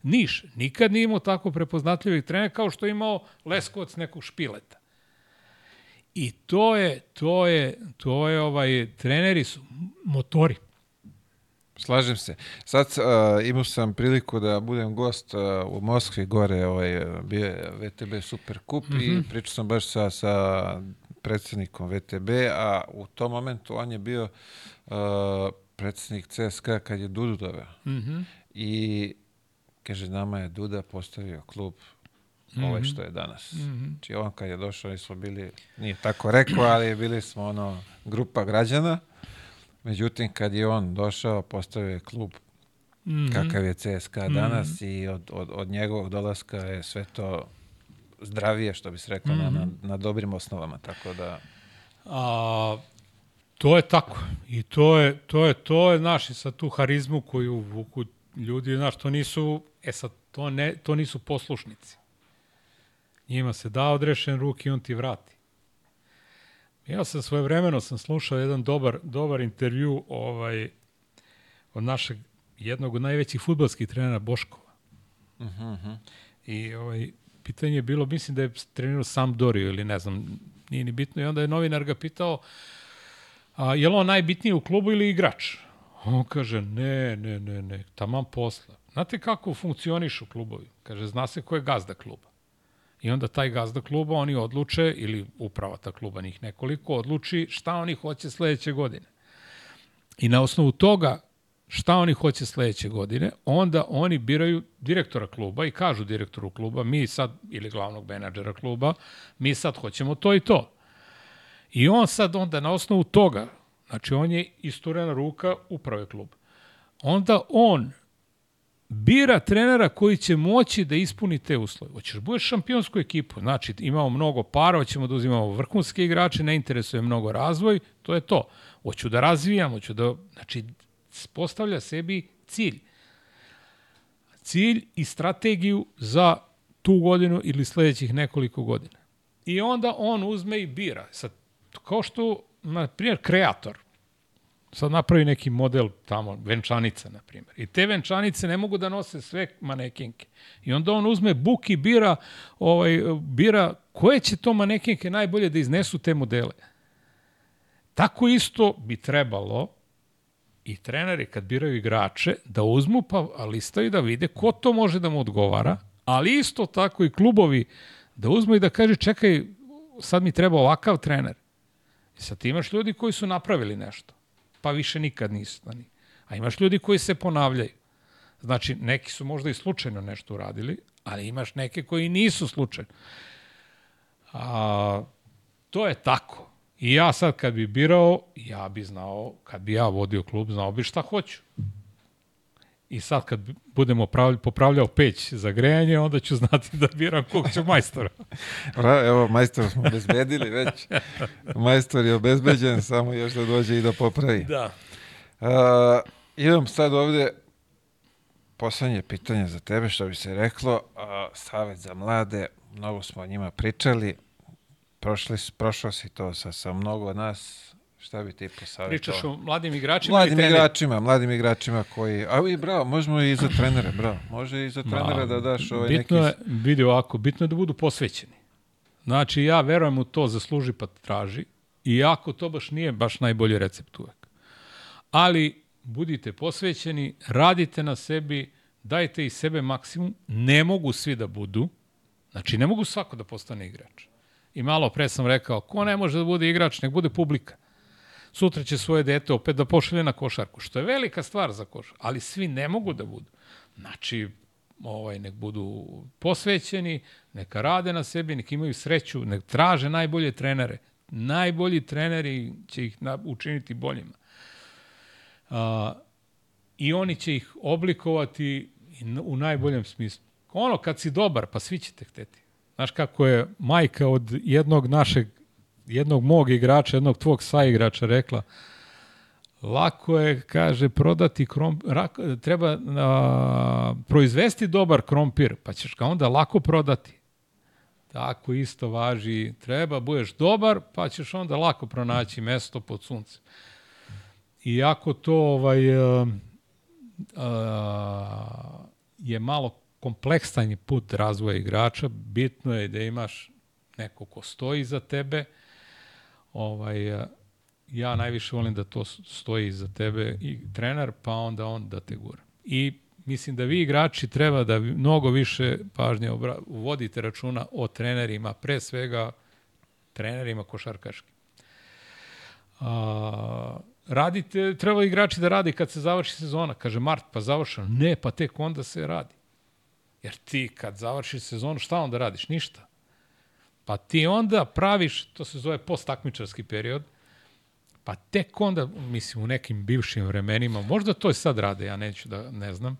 Niš nikad nije imao tako prepoznatljivih trenera kao što je imao Leskovac nekog špileta. I to je, to je, to je ovaj, treneri su motori. Slažem se. Sad uh, imao sam priliku da budem gost uh, u Moskvi gore, ovaj, bio je VTB Super Kup mm -hmm. i pričao sam baš sa, sa predsednikom VTB, a u tom momentu on je bio uh, predsednik CSKA kad je Dudu doveo. Mm -hmm. I kaže, nama je Duda postavio klub mm -hmm. ovaj što je danas. Mm -hmm. Znači on kad je došao, smo bili, nije tako rekao, ali bili smo ono grupa građana Međutim, kad je on došao, postavio je klub mm -hmm. kakav je CSKA danas mm -hmm. i od, od, od njegovog dolaska je sve to zdravije, što bi se reklo, mm -hmm. na, na, na dobrim osnovama, tako da... A, to je tako. I to je, to je, to je, naši sa tu harizmu koju vuku ljudi, znaš, to nisu, e sad, to, ne, to nisu poslušnici. Njima se da odrešen ruk i on ti vrati. Ja sam svoje vremeno sam slušao jedan dobar, dobar intervju ovaj, od našeg jednog od najvećih futbalskih trenera Boškova. Uh -huh. I ovaj, pitanje je bilo, mislim da je trenirao sam Dorio ili ne znam, nije ni bitno. I onda je novinar ga pitao, a, je li on najbitniji u klubu ili igrač? On kaže, ne, ne, ne, ne, taman posla. Znate kako funkcionišu klubovi? Kaže, zna se ko je gazda kluba. I onda taj gazda kluba, oni odluče, ili uprava ta kluba, njih nekoliko, odluči šta oni hoće sledeće godine. I na osnovu toga šta oni hoće sledeće godine, onda oni biraju direktora kluba i kažu direktoru kluba, mi sad, ili glavnog menadžera kluba, mi sad hoćemo to i to. I on sad onda na osnovu toga, znači on je isturena ruka uprave kluba, onda on bira trenera koji će moći da ispuni te uslove. Hoćeš da budeš šampionsku ekipu, znači imamo mnogo para, hoćemo da uzimamo vrhunske igrače, ne interesuje mnogo razvoj, to je to. Hoću da razvijam, hoću da, znači, postavlja sebi cilj. Cilj i strategiju za tu godinu ili sledećih nekoliko godina. I onda on uzme i bira. Sad, kao što, na primjer, kreator, sad napravi neki model tamo, venčanica, na primjer. I te venčanice ne mogu da nose sve manekinke. I onda on uzme buk i bira, ovaj, bira koje će to manekinke najbolje da iznesu te modele. Tako isto bi trebalo i treneri kad biraju igrače da uzmu pa listaju da vide ko to može da mu odgovara, ali isto tako i klubovi da uzmu i da kaže čekaj, sad mi treba ovakav trener. I sad ti imaš ljudi koji su napravili nešto pa više nikad nisu. A imaš ljudi koji se ponavljaju. Znači, neki su možda i slučajno nešto uradili, ali imaš neke koji nisu slučajno. A, to je tako. I ja sad kad bi birao, ja bi znao, kad bi ja vodio klub, znao bi šta hoću. I sad kad budemo popravljao peć za grejanje, onda ću znati da biram kog ću majstora. [laughs] Evo, majstor smo obezbedili već. Majstor je obezbeđen, samo još da dođe i da popravi. Da. Uh, imam sad ovde poslednje pitanje za tebe, što bi se reklo. Uh, Savet za mlade, mnogo smo o njima pričali. Prošli, prošlo si to sa, sa mnogo nas Šta bi ti posavjetovao? Pričaš o mladim igračima Mladim igračima, mladim igračima koji... A i bravo, možemo i za trenere, bravo. Može i za trenere Ma, da daš ovaj bitno neki... Je, vidi ovako, bitno je da budu posvećeni. Znači, ja verujem u to, zasluži pa traži. Iako to baš nije baš najbolji recept uvek. Ali, budite posvećeni, radite na sebi, dajte i sebe maksimum. Ne mogu svi da budu. Znači, ne mogu svako da postane igrač. I malo pre sam rekao, ko ne može da bude igrač, nek bude publika sutra će svoje dete opet da pošalje na košarku, što je velika stvar za košarku, ali svi ne mogu da budu. Znači, ovaj, nek budu posvećeni, neka rade na sebi, nek imaju sreću, nek traže najbolje trenere. Najbolji treneri će ih učiniti boljima. A, I oni će ih oblikovati u najboljem smislu. Ono, kad si dobar, pa svi ćete hteti. Znaš kako je majka od jednog našeg, jednog mog igrača, jednog tvog saigrača rekla, lako je, kaže, prodati krompir, treba a, proizvesti dobar krompir, pa ćeš ga onda lako prodati. Tako isto važi, treba, budeš dobar, pa ćeš onda lako pronaći mesto pod suncem. Iako to ovaj, a, a, je malo kompleksan put razvoja igrača, bitno je da imaš neko ko stoji za tebe, ovaj, ja najviše volim da to stoji za tebe i trener, pa onda on da te gura. I mislim da vi igrači treba da mnogo više pažnje vodite računa o trenerima, pre svega trenerima košarkaškim. A, radite, treba igrači da radi kad se završi sezona. Kaže Mart, pa završeno. Ne, pa tek onda se radi. Jer ti kad završiš sezonu, šta onda radiš? Ništa. Pa ti onda praviš, to se zove posttakmičarski period, Pa tek onda, mislim, u nekim bivšim vremenima, možda to i sad rade, ja neću da ne znam,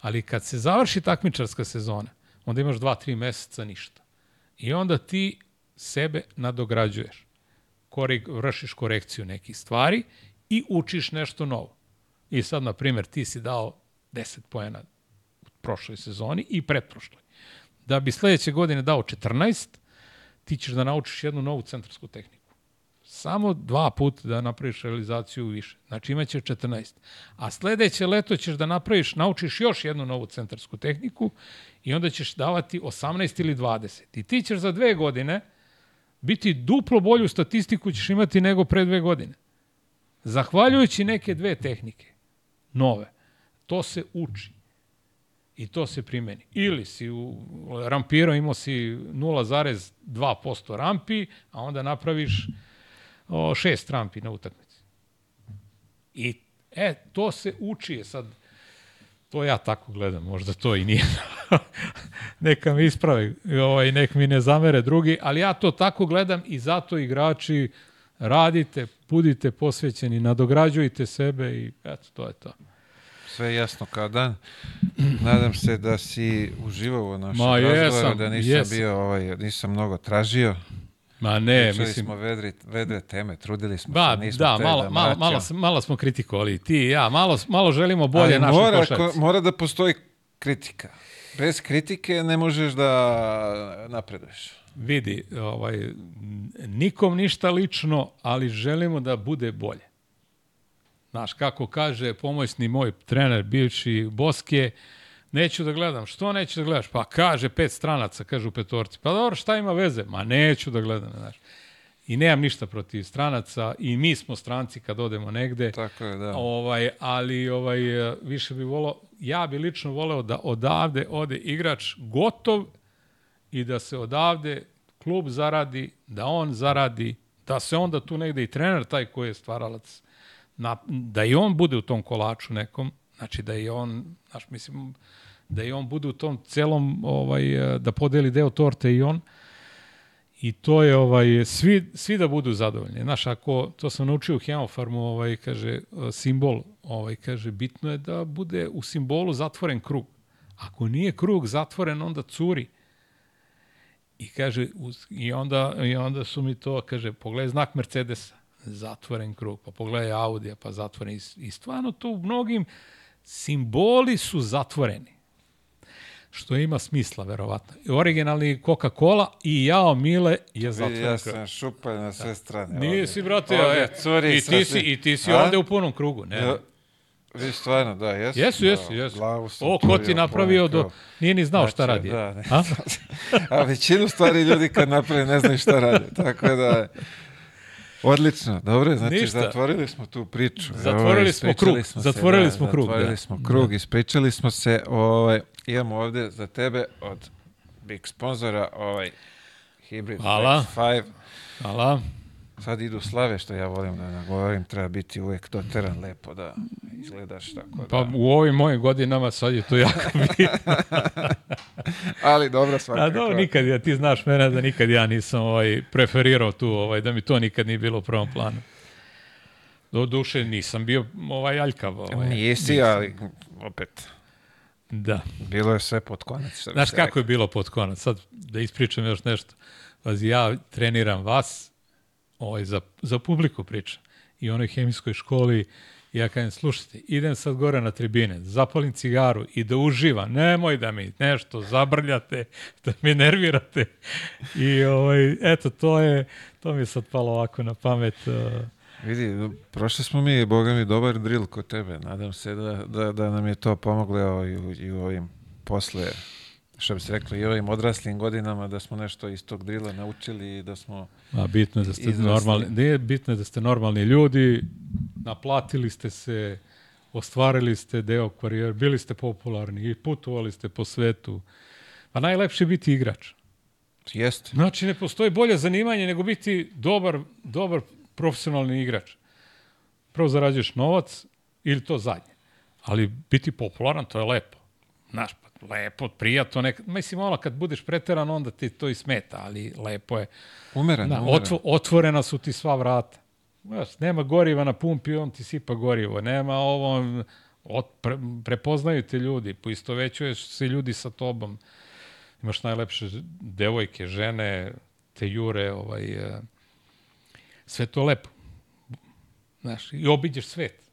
ali kad se završi takmičarska sezona, onda imaš dva, tri meseca ništa. I onda ti sebe nadograđuješ. Korek, vršiš korekciju nekih stvari i učiš nešto novo. I sad, na primjer, ti si dao 10 pojena u prošloj sezoni i pretprošloj. Da bi sledeće godine dao 14, ti ćeš da naučiš jednu novu centarsku tehniku samo dva puta da napraviš realizaciju više. Znači imaće 14. A sledeće leto ćeš da napraviš, naučiš još jednu novu centarsku tehniku i onda ćeš davati 18 ili 20. I ti ćeš za dve godine biti duplo bolju statistiku ćeš imati nego pre dve godine. Zahvaljujući neke dve tehnike, nove. To se uči. I to se primeni. Ili si u rampirao, imao si 0,2% rampi, a onda napraviš o, šest rampi na utakmici. I, e, to se uči sad. To ja tako gledam, možda to i nije. [laughs] neka mi ispravi, ovaj, nek mi ne zamere drugi, ali ja to tako gledam i zato igrači radite, budite posvećeni, nadograđujte sebe i eto, to je to. Sve jasno kao dan. Nadam se da si uživao u našem Ma, razgovoru, da nisam jesam. bio, ovaj, nisam mnogo tražio. Ma ne, Pričali mislim... smo vedri, vedre teme, trudili smo ba, se, nismo da, malo, da malo, malo, malo smo kritikovali, ti i ja, malo, malo želimo bolje Ali naše mora, košarci. mora da postoji kritika. Bez kritike ne možeš da napreduješ. Vidi, ovaj, nikom ništa lično, ali želimo da bude bolje. Znaš, kako kaže pomoćni moj trener, bivši Boske, Neću da gledam. Što neću da gledaš? Pa kaže pet stranaca, kaže u petorci. Pa dobro, šta ima veze? Ma neću da gledam, znaš. I nemam ništa protiv stranaca i mi smo stranci kad odemo negde. Tako je, da. Ovaj, ali ovaj, više bi volao, ja bi lično voleo da odavde ode igrač gotov i da se odavde klub zaradi, da on zaradi, da se onda tu negde i trener taj koji je stvaralac, na, da i on bude u tom kolaču nekom, znači da i on, znaš, mislim, da i on bude u tom celom, ovaj, da podeli deo torte i on. I to je ovaj svi svi da budu zadovoljni. Znaš, ako to sam naučio u Hemofarmu, ovaj kaže simbol, ovaj kaže bitno je da bude u simbolu zatvoren krug. Ako nije krug zatvoren, onda curi. I kaže i onda i onda su mi to kaže pogledaj znak Mercedesa, zatvoren krug, pa pogledaj Audija, pa zatvoren i, i stvarno to u mnogim simboli su zatvoreni što ima smisla, verovatno. Originalni Coca-Cola i Jao Mile je zatvoren. Ja sam šupalj na sve strane. Nisi, brate, ovdje, curi i, ti si, i ti si ovde u punom krugu. Ne, ja, Vi stvarno, da, jesu. Jesu, jesu, jesu. O, ko ti napravio do... Nije ni znao znači, šta radi. Da, ne. A? [laughs] A većinu stvari ljudi kad naprave ne znaju šta rade. Tako da, Odlično, dobro, znači Ništa. zatvorili smo tu priču. Zatvorili ovaj, smo krug, smo zatvorili se, smo da, krug. Zatvorili da. smo krug, da. ispričali smo se, ovaj, imamo ovde za tebe od big sponzora ovaj Hybrid Hvala. 5. Hvala. Sad idu slave, što ja volim da nagovorim, treba biti uvek doteran lepo da izgledaš tako da. Pa u ovim mojim godinama sad je to jako [laughs] bitno. Ali dobro svakako. A dobro, nikad ja, ti znaš mene da nikad ja nisam ovaj, preferirao tu, ovaj, da mi to nikad nije bilo u prvom planu. Do duše nisam bio ovaj aljkav. Ovaj, Nisi, ali opet, Da. bilo je sve pod konac. Znaš kako je bilo pod konac? Sad da ispričam još nešto. Pazi, ja treniram vas, ovaj, za, za publiku pričam. I onoj hemijskoj školi ja kažem, slušajte, idem sad gore na tribine, zapalim cigaru i da uživam, nemoj da mi nešto zabrljate, da me nervirate. I ovaj, eto, to je, to mi je sad palo ovako na pamet. Uh, Vidi, prošli smo mi, boga mi, dobar drill kod tebe. Nadam se da, da, da nam je to pomoglo i, u, i u ovim posle, što bi se rekli, i ovim odraslim godinama, da smo nešto iz tog drila naučili i da smo... A bitno je da ste Izrasli. normalni, nije bitno je da ste normalni ljudi, naplatili ste se, ostvarili ste deo karijere, bili ste popularni i putovali ste po svetu. Pa najlepše je biti igrač. Jeste. Znači, ne postoji bolje zanimanje nego biti dobar, dobar profesionalni igrač. Prvo zarađuješ novac ili to zadnje. Ali biti popularan, to je lepo. Znaš, pa lepo, prijatno. Nek... Mislim, ono, kad budeš preteran, onda ti to i smeta, ali lepo je. Umeren, Da, umeren. otvo, otvorena su ti sva vrata. Znaš, nema goriva na pumpi, on ti sipa gorivo. Nema ovo, ot, pre, prepoznaju te ljudi, poistovećuješ se ljudi sa tobom. Imaš najlepše devojke, žene, te jure, ovaj, e, sve to lepo. Znaš, i obiđeš svet.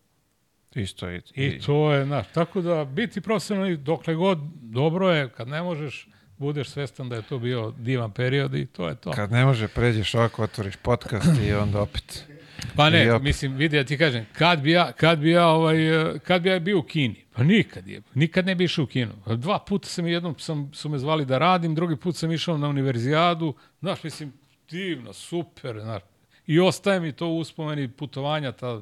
Isto i, I to je, znaš, tako da biti profesionalni dokle god dobro je, kad ne možeš, budeš svestan da je to bio divan period i to je to. Kad ne može, pređeš ovako, otvoriš podcast i onda opet. Pa ne, opet. mislim, vidi, ja ti kažem, kad bi ja, kad bi ja, ovaj, kad bi ja bio u Kini, pa nikad je, nikad ne bi išao u kino. Dva puta sam, jednom sam, su me zvali da radim, drugi put sam išao na univerzijadu, znaš, mislim, divno, super, znaš, i ostaje mi to uspomeni putovanja, ta.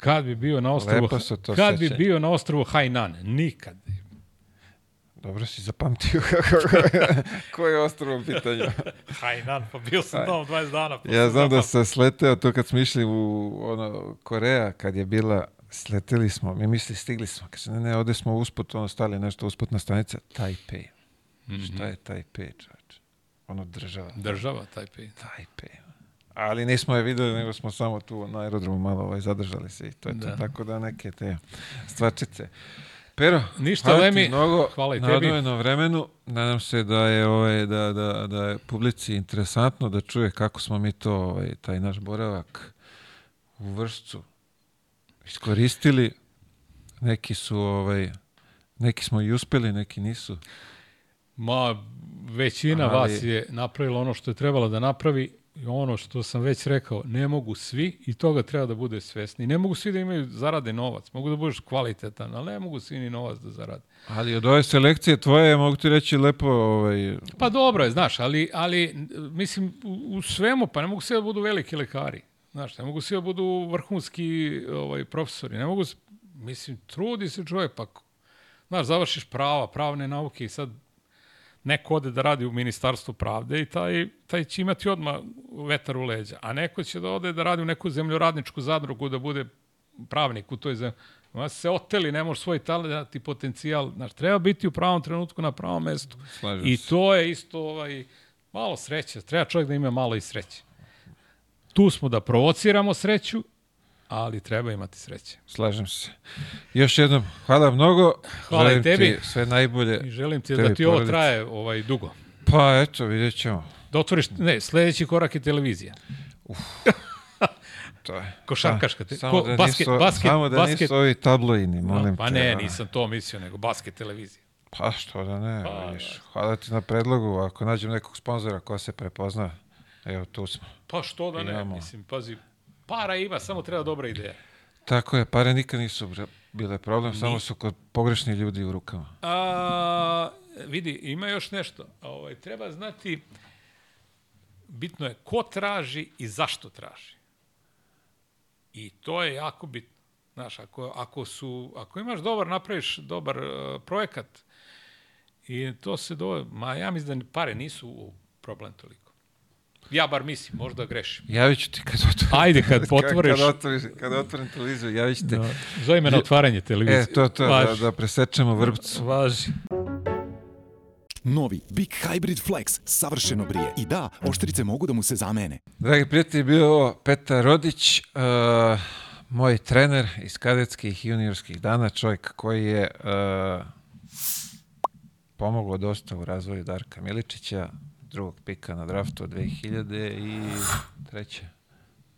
Kad bi bio na ostrovu, Lepo se to kad bi seća. bio na ostrovu Hainan, nikad. Dobro si zapamtio [laughs] koje je ostrovo u pitanju. [laughs] Hainan, pa bio sam tamo 20 dana. pa Ja znam da se sleteo to kad smo išli u ono, Koreja, kad je bila, sleteli smo, mi misli stigli smo, kaže, ne, ne, ovde smo usput, ono, stali nešto usputna stanica, Taipei. Šta je Taipei, čovječe? Ono država. Država, taj pej. Taipei. Ali nismo je videli, nego smo samo tu na aerodromu malo ovaj, zadržali se i to je to. Da. Tako da neke te stvarčice. Pero, Ništa, hvala Lemi, ti mnogo hvala i na tebi. odvojenom vremenu. Nadam se da je, ovaj, da, da, da je publici interesantno da čuje kako smo mi to, ovaj, taj naš boravak u vršcu iskoristili. Neki su, ovaj, neki smo i uspeli, neki nisu. Ma, većina Ali- vas je napravila ono što je trebalo da napravi ono što sam već rekao, ne mogu svi i toga treba da bude svesni. Ne mogu svi da imaju zarade novac, mogu da budeš kvalitetan, ali ne mogu svi ni novac da zarade. Ali od ove selekcije tvoje, mogu ti reći lepo, ovaj, Pa dobro je, znaš, ali, ali mislim, u, u svemu, pa ne mogu svi da budu veliki lekari. Znaš, ne mogu svi da budu vrhunski ovaj, profesori. Ne mogu, mislim, trudi se čovjek, pa, znaš, završiš prava, pravne nauke i sad neko ode da radi u ministarstvu pravde i taj, taj će imati odmah vetar u leđa. A neko će da ode da radi u neku zemljoradničku zadrugu, da bude pravnik u toj zemlji. Ma se oteli, ne može svoj talent i potencijal. Znaš, treba biti u pravom trenutku na pravom mestu. Slažem I to je isto ovaj, malo sreće. Treba čovjek da ima malo i sreće. Tu smo da provociramo sreću, ali treba imati sreće. Slažem se. Još jednom, hvala mnogo. Hvala i Želim tebi. Ti sve najbolje. I želim ti da ti ovo porodici. traje ovaj, dugo. Pa eto, vidjet ćemo. Da otvoriš, ne, sledeći korak je televizija. [laughs] To je. Košarkaška te- Samo ko- da basket- nisu, basket- samo da basket- nisu ovi tabloini, molim pa te. ne, a. nisam to mislio, nego basket televizija. Pa što da ne, Pa, vidiš. Hvala ti na predlogu. Ako nađem nekog sponzora ko se prepozna, evo tu smo. Pa što da ne, Imamo. mislim, pazi, para ima, samo treba dobra ideja. Tako je, pare nikad nisu bile problem, samo su kod pogrešnih ljudi u rukama. A, vidi, ima još nešto. Ovaj, treba znati, bitno je ko traži i zašto traži. I to je jako bitno. Znaš, ako, ako, su, ako imaš dobar, napraviš dobar uh, projekat i to se do... Ma ja mislim da ni pare nisu problem toliko. Ja bar mislim, možda grešim. Javit ću ti kad otvorim. Ajde, kad potvoriš. [laughs] Kad, otvoriš, kad otvorim televiziju, javit ću ti. Da. Zove me na otvaranje televizije. E, to, to, da, Važi. da presečemo vrpcu. Važi. Novi Big Hybrid Flex savršeno brije. I da, oštrice mogu da mu se zamene. Dragi prijatelji, bio je ovo Petar Rodić, uh, moj trener iz kadetskih i juniorskih dana, čovjek koji je uh, pomogao dosta u razvoju Darka Miličića, drugog pika na draftu od 2000 i treće,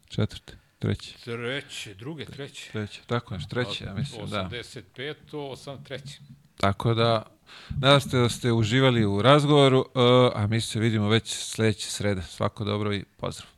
četvrte, treće, Treće, druge, treće. treće, tako nešto, treće, ja mislim, da. 85, 83. Tako da, nadam se da ste uživali u razgovoru, a mi se vidimo već sledeće srede. Svako dobro i pozdrav.